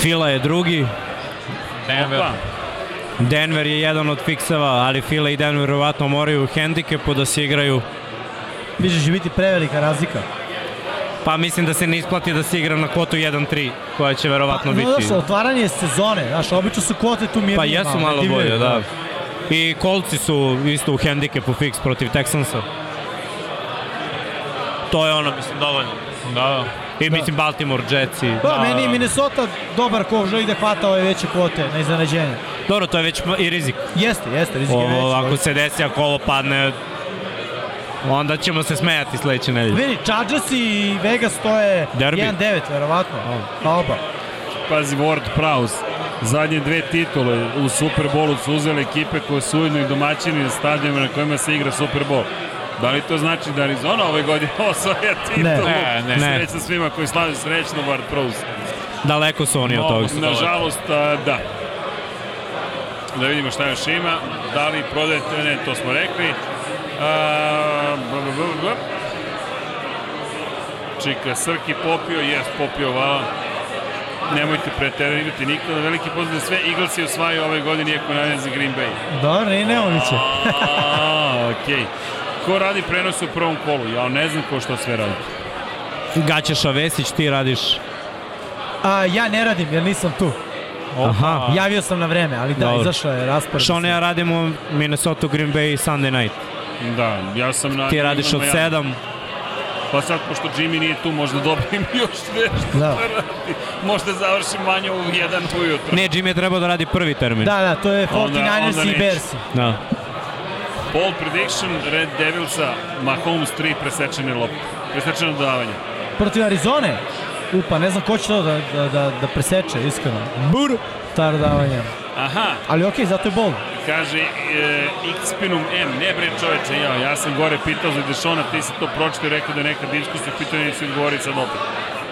Fila je drugi, Denver. Pa, Denver je jedan od fikseva, ali Fila i Denver verovatno moraju u hendikepu da se igraju. Više će biti prevelika razlika. Pa mislim da se ne isplati da se igra na kvotu 1-3, koja će verovatno Pa, biti. znaš, otvaranje sezone, znaš, obično su kvote tu mirnije Pa jesu malo, bolje, da. I kolci su isto u hendikepu fiks protiv Texansa. To je ono, mislim, dovoljno. Da, da. I mislim Baltimore, Jets i... Da, meni je Minnesota dobar ko želi da hvata ove veće kvote na iznenađenje. Dobro, to je već i rizik. Jeste, jeste, rizik je Ovo, veći. ako se desi, ako ovo padne, onda ćemo se smejati sledeće nedelje. Vidi, Chargers i Vegas to je Derbi. 1-9, verovatno. Pa oba. pazi Ward Prowse. Zadnje dve titule u Superbolu su uzeli ekipe koje su ujedno i domaćini na stadionima na kojima se igra Superbol. Da li to znači da Arizona ove godine *laughs* osvaja titulu? Ne, ne, ne. Srećno svima koji slavi srećno Ward Prowse. Daleko su oni od toga. Nažalost, a, da. Da vidimo šta još ima. Da li prodajete, ne, to smo rekli. A, b, b, b, b. Čika, Srki popio, jes popio, vala. Nemojte preterivati nikada. Veliki pozdrav za sve. Eaglesi osvajaju ove godine, iako navijam za Green Bay. Dobro, ne, nemoguće. A, okej. Ko radi prenos u prvom kolu? Ja ne znam ko što sve radi. Gaćeša Vesić, ti radiš. A, ja ne radim jer nisam tu. Aha. Javio sam na vreme, ali da, Dobro. izašao je raspored. Sean i ja radimo Minnesota Green Bay Sunday night. Da, ja sam na... Ti radiš od Miami. 7, Pa sad, pošto Jimmy nije tu, možda dobijem *laughs* još nešto Da. da. radi. Možda završim manje u jedan ujutro. Ne, Jimmy je trebao da radi prvi termin. Da, da, to je Onda- 49ers onda i. Bears. Da. Ball prediction, Red Devilsa, Mahomes 3 presečene lopte. Presečeno dodavanje. Protiv Arizone? Upa, ne znam ko će to da, da, da, da preseče, iskreno. Bur! Ta dodavanja. Aha, Ali okej, zato je bol. kaže e, Xpinum M, ne bre čoveče, ja, ja sam gore pitao za Dešona, ti si to pročito i rekao da je neka diskusija, pitao je nisi odgovori sad opet.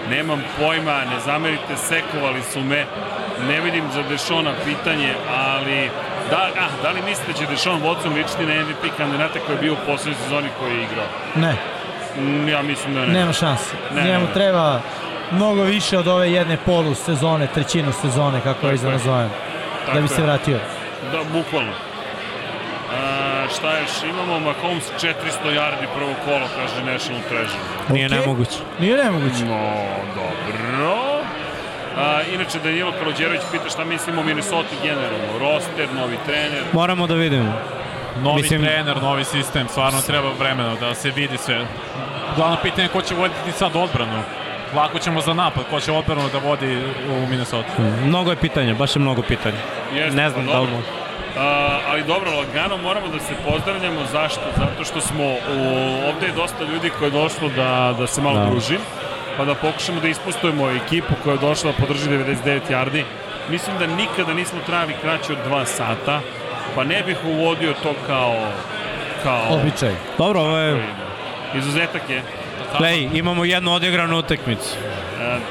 Nemam pojma, ne zamerite, sekovali su me, ne vidim za Dešona pitanje, ali da, ah, da li mislite da će Dešon Watson ličiti na MVP kandidata koji je bio u poslednjoj sezoni koji je igrao? Ne, Mm, Ja mislim da ne. nema šanse. Ne, Njemu ne, ne. treba mnogo više od ove jedne polu sezone, trećinu sezone, kako je da nazovem, da bi je. se vratio. Da, bukvalno. A, šta još imamo? Mahomes 400 yardi prvo kolo, kaže National Treasure. Nije Okej. nemoguće. Nije nemoguće. No, dobro. A, inače, Danilo Kalođerović pita šta mislimo o Minnesota generalno. Roster, novi trener. Moramo da vidimo. Novi Mislim- trener, novi sistem, stvarno treba vremena da se vidi sve. Glavno pitanje je ko će voditi sad odbranu. Lako ćemo za napad, ko će odbranu da vodi u Minnesota. Mnogo je pitanja, baš je mnogo pitanja. Jeste, Ne znam pa da li može. A, ali dobro, lagano moramo da se pozdravljamo. Zašto? Zato što smo, u, ovde je dosta ljudi koje je došlo da, da se malo Da. druži, pa da pokušamo da ispustujemo ekipu koja je došla da podrži 99 yardi. Mislim da nikada nismo trajali kraće od 2 sata, pa ne bih uvodio to kao, kao Običaj. Dobro, ovo je... izuzetak je. Play, imamo jednu odigranu utakmicu.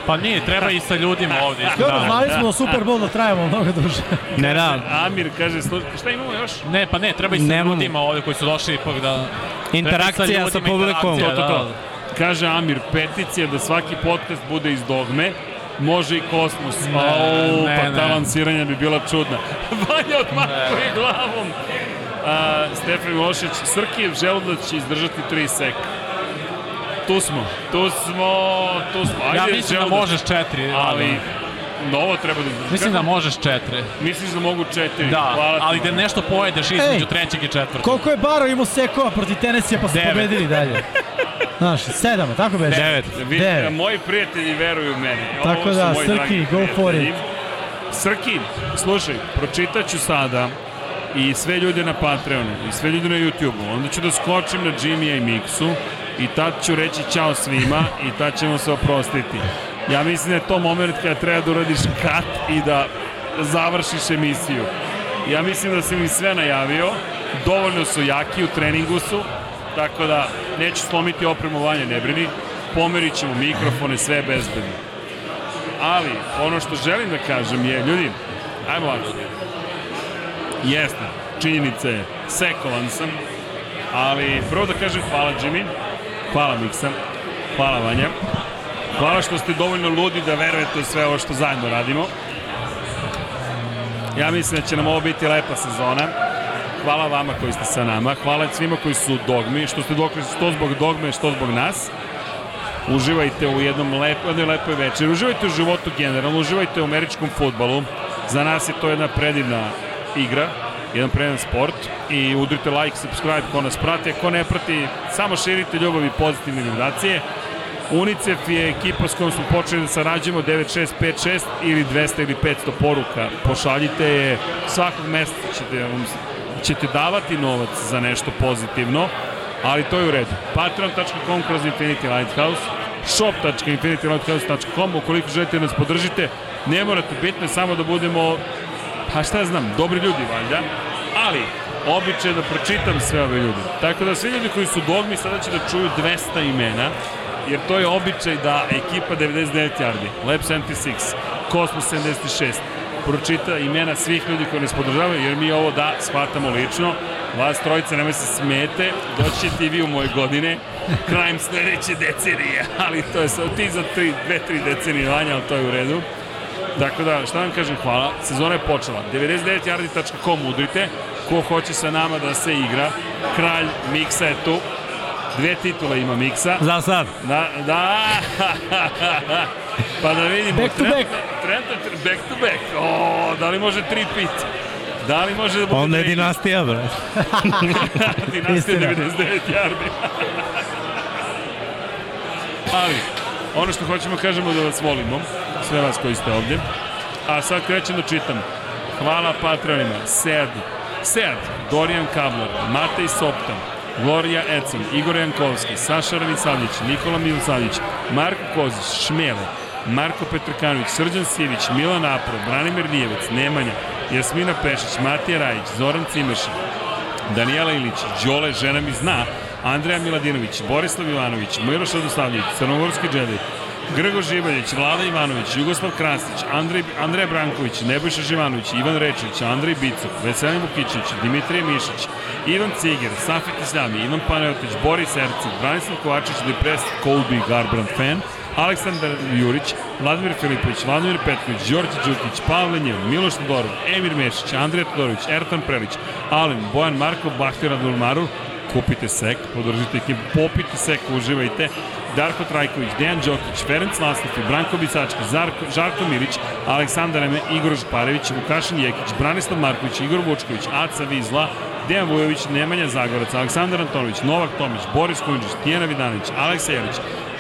Pa nije, treba i sa ljudima ovde. Dobro, *laughs* Da. znali smo da Super Bowl da trajamo mnogo duže. Ne, da, Amir kaže, šta imamo još? Ne, pa ne, treba i sa Nemamo. ljudima ovde koji su došli ipak da... interakcija sa ljudima publikom. interakcija, To, to, to. Da. Kaže Amir, peticija da svaki podcast bude iz dogme, može i kosmos. Ne, Au, ne, pa ta ne. lansiranja bi bila čudna. *laughs* Vanja odmahuje glavom. A, Stefan Milošić, Srkijev želudac će izdržati 3 seka. Tu smo, tu smo, tu smo. Ajde, Ja mislim da možeš četiri, Ali, ali... novo treba da izdrži. Mislim da možeš četiri. Misliš da mogu četiri? Da, Hvala ali da nešto pojedeš između Ej! trećeg i četvrtog. Koliko je Baro imao sekova protiv Tenesija pa su Devet. pobedili dalje? Znaš, sedam, tako beže? Devet. Vidite, Devet. moji prijatelji veruju meni. Tako Ovo su da, Srki, go for it. Srki, slušaj, pročitat ću sada i sve ljude na Patreonu i sve ljude na YouTubeu. Onda ću da skočim na Jimmya i Miksu i tad ću reći čao svima i tad ćemo se oprostiti. Ja mislim da je to moment kada treba da uradiš kat i da završiš emisiju. Ja mislim da sam im sve najavio, dovoljno su jaki, u treningu su, tako da neću slomiti opremovanje, ne brini, pomerit ćemo mikrofone, sve je bezbedno. Ali, ono što želim da kažem je, ljudi, ajmo ovako. Jeste, činjenica je, sekovan sam, ali prvo da kažem hvala Jimmy, hvala Miksa, hvala Vanja, hvala što ste dovoljno ludi da verujete u sve ovo što zajedno radimo. Ja mislim da će nam ovo biti lepa sezona. Hvala vama koji ste sa nama, hvala svima koji su dogmi, što ste dokli što zbog dogme, što zbog nas uživajte u jednom lep, jednoj lepoj večeri, uživajte u životu generalno, uživajte u američkom futbalu. Za nas je to jedna predivna igra, jedan predivan sport i udrite like, subscribe ko nas prati, ko ne prati, samo širite ljubav i pozitivne vibracije. UNICEF je ekipa s kojom smo počeli da sarađujemo 9656 ili 200 ili 500 poruka. Pošaljite je, svakog meseca ćete, vam- ćete davati novac za nešto pozitivno, ali to je u redu. Patreon.com kroz Infinity Lighthouse, shop.infinitylighthouse.com ukoliko želite da nas podržite, ne morate bitno samo da budemo pa šta znam, dobri ljudi valjda, ali običaj da pročitam sve ove ljude. Tako da svi ljudi koji su dogmi sada će da čuju 200 imena, jer to je običaj da ekipa 99 yardi, Lab 76, Cosmos 76, pročita imena svih ljudi koji nas podržavaju, jer mi ovo da shvatamo lično. Vas trojice nemoj se smete, doći ćete i vi u moje godine, krajem sledeće decenije, *laughs* ali to je sad ti za tri, dve, tri decenije vanja, ali to je u redu. Tako da, šta vam kažem, hvala. Sezona je počela. 99yardi.com udrite. Ko hoće sa nama da se igra. Kralj Miksa je tu. Dve titule ima Miksa. Za sad. Da, da. pa da vidimo. Back to back. Trenutno, back to back. O, da li može tri pit? Da li može da bude Onda je dinastija, bre. *laughs* Dinastija Istina. 99 yardi. Ali, ono što hoćemo kažemo da vas volimo, sve vas koji ste ovdje. A sad krećem da čitam. Hvala Patreonima. Sead, Sead, Dorijan Kablar, Matej Soptan, Gloria Econ, Igor Jankovski, Saša Ravicavljić, Nikola Milosavljić, Marko Kozić, Šmele, Marko Petrkanović, Srđan Sivić, Milan Apro, Branimir Nijevec, Nemanja, Jasmina Pešić, Matija Rajić, Zoran Cimeša, Danijela Ilić, Đole, žena mi zna, Andreja Miladinović, Borislav Ivanović, Miloš Radosavljević, Crnogorski džedej, Grgo Živaljić, Vlada Ivanović, Jugoslav Krasnić, Andrej, Andreja Branković, Nebojša Živanović, Ivan Rečević, Andrej Bicuk, Veselin Vukićić, Dimitrije Mišić, Ivan Ciger, Safet Islami, Ivan Panajotić, Boris Ercik, Branislav Kovačić, Depres, Colby Garbrandt fan, Aleksandar Jurić, Vladimir Filipović, Vladimir Petković, Đorđe Đukić, Pavle Njev, Miloš Todorov, Emir Mešić, Andrija Todorović, Ertan Prelić, Alen, Bojan Markov, Bahtir Adulmarur, kupite sek, podržite ekipu, popite sek, uživajte. Darko Trajković, Dejan Đokić, Ferenc Laslofi, Branko Bicački, Zarko, Žarko Milić, Aleksandar Eme, Igor Žparević, Vukašin Jekić, Branislav Marković, Igor Vučković, Aca Vizla, Dejan Vujović, Nemanja Zagorac, Aleksandar Antonović, Novak Tomić, Boris Kujundžić, Tijena Vidanović, Aleksa Jelić,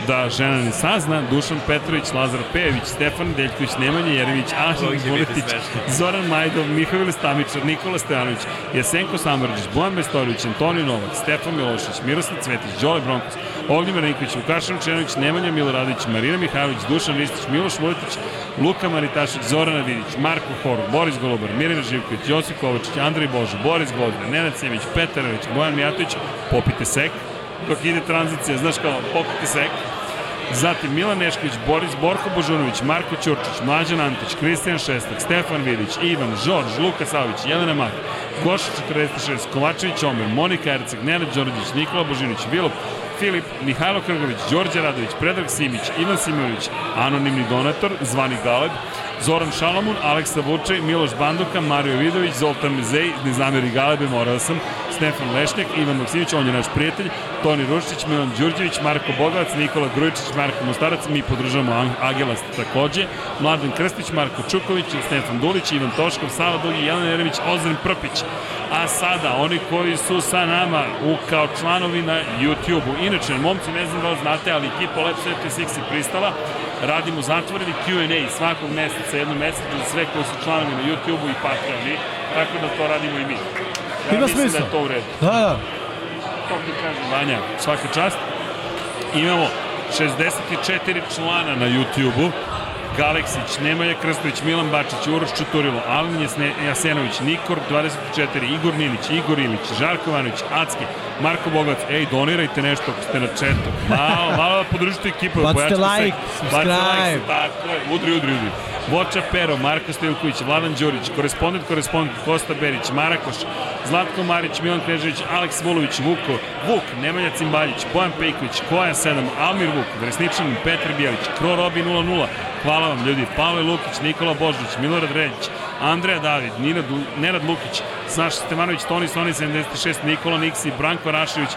da žena ne sazna, Dušan Petrović, Lazar Pejević, Stefan Deljković, Nemanja Jeremić, Ašin Vuletić, Zoran Majdov, Mihajl Stamičar, Nikola Stojanović, Jesenko Samrđić, Bojan Bestorović, Antonio Novak, Stefan Milošić, Miroslav Cvetić, Đole Bronkos, Ognjemar Nikolić, Vukašin Čenović, Nemanja Miloradović, Marina Mihajlović, Dušan Ristić, Miloš Vuletić, Luka Maritašić, Zorana Vidić, Marko Horov, Boris Golubar, Mirina Živković, Josip Kovačić, Andrej Božo, Boris Gvozda, Nenad Simić, Petar Ević, Bojan Mijatović, popite sek, dok ide tranzicija, znaš kao, popite sek, Zatim Milan Nešković, Boris Borko Božunović, Marko Ćurčić, Mlađan Antić, Kristijan Šestak, Stefan Vidić, Ivan, Žorž, Luka Savić, Jelena Mak, Goša 46, Kovačević Omer, Monika Erceg, Nenad Đorđić, Nikola Božinić, Vilop, Filip, Mihajlo Krgović, Đorđe Radović, Predrag Simić, Ivan Simović, anonimni donator, zvani Galeb, Zoran Šalamun, Aleksa Vučaj, Miloš Banduka, Mario Vidović, Zoltan Mizej, ne zameri Galebe, morao sam, Stefan Lešnjak, Ivan Maksimović, on je naš prijatelj, Toni Rušić, Milan Đurđević, Marko Bogavac, Nikola Grujičić, Marko Mostarac, mi podržamo Agelas takođe, Mladen Krstić, Marko Čuković, Stefan Dulić, Ivan Toškov, Sava Dugi, Jelena Jeremić, Ozren Prpić. A sada, oni koji su sa nama u, kao članovi na YouTube-u. Inače, momci, ne znam da li znate, ali ekipa Lab 76 je pristala. Radimo zatvoreni Q&A svakog meseca, jednom meseca za sve koji su članovi na YouTube-u i Patreoni, tako da to radimo i mi. Ja Ima mislim smisla. da je to u redu Da, da. to ti kažem, Vanja, svaka čast. Imamo 64 člana na YouTube-u. Galeksić, Nemanja Krstović, Milan Bačić, Uroš Čuturilo, Jasne- Jasenović, Nikor 24, Igor Nilić, Igor Ilić, Žarko Ivanović, Acki, Marko Bogovac. Ej, donirajte nešto ako ste na četu. Malo, malo da podržite ekipu. Bacite pojačate se. like, Bacite subscribe. like, tako je, udri, udri, udri. Voča Pero, Marko Stojilković, Vladan Đurić, korespondent, korespondent, Kosta Berić, Marakoš, Zlatko Marić, Milan Knežević, Aleks Vulović, Vuko, Vuk, Nemanja Cimbaljić, Bojan Pejković, Koja 7, Almir Vuk, Vresničanin, Petar Bijelić, Kro Robi 00, hvala vam ljudi, Pavle Lukić, Nikola Božnić, Milorad Redić, Andreja David, Nina Nenad Lukić, Saša Stevanović, Toni Soni 76, Nikola Niksi, Branko Rašević,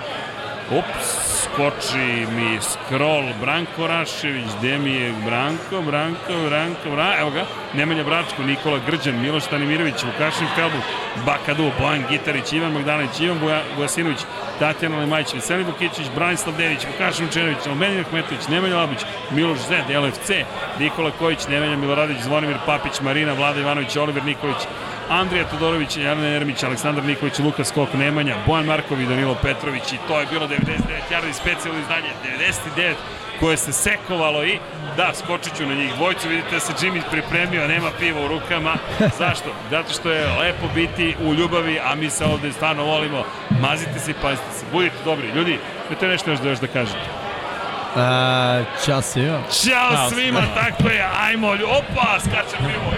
Ups, skoči mi scroll, Branko Rašević, gde mi je Branko, Branko, Branko, Branko, evo ga, Nemanja Bračko, Nikola Grđan, Miloš Tanimirović, Vukašin Felbu, Bakadu, Bojan Gitarić, Ivan Magdanović, Ivan Boja, Vojasinović, Tatjana Lemajić, Veselin Vukićić, Branislav Dević, Vukašin Čenović, Almenija Ahmetović, Nemanja Labić, Miloš Zed, LFC, Nikola Kojić, Nemanja Miloradić, Zvonimir Papić, Marina, Vlada Ivanović, Oliver Nikolić, Andrija Todorović, Jelena Jeremić, Aleksandar Nikolić, Luka Skok, Nemanja, Bojan Marković, Danilo Petrović i to je bilo 99 jardi specijalno izdanje, 99 koje se sekovalo i da, skočit ću na njih dvojcu, vidite da se Jimmy pripremio, nema piva u rukama. Zašto? Zato što je lepo biti u ljubavi, a mi se ovde stvarno volimo. Mazite se i pazite se, budite dobri. Ljudi, imate nešto još da još da kažete? A, čao svima. Ćao svima, tako je, ajmo, opa, skače pivo,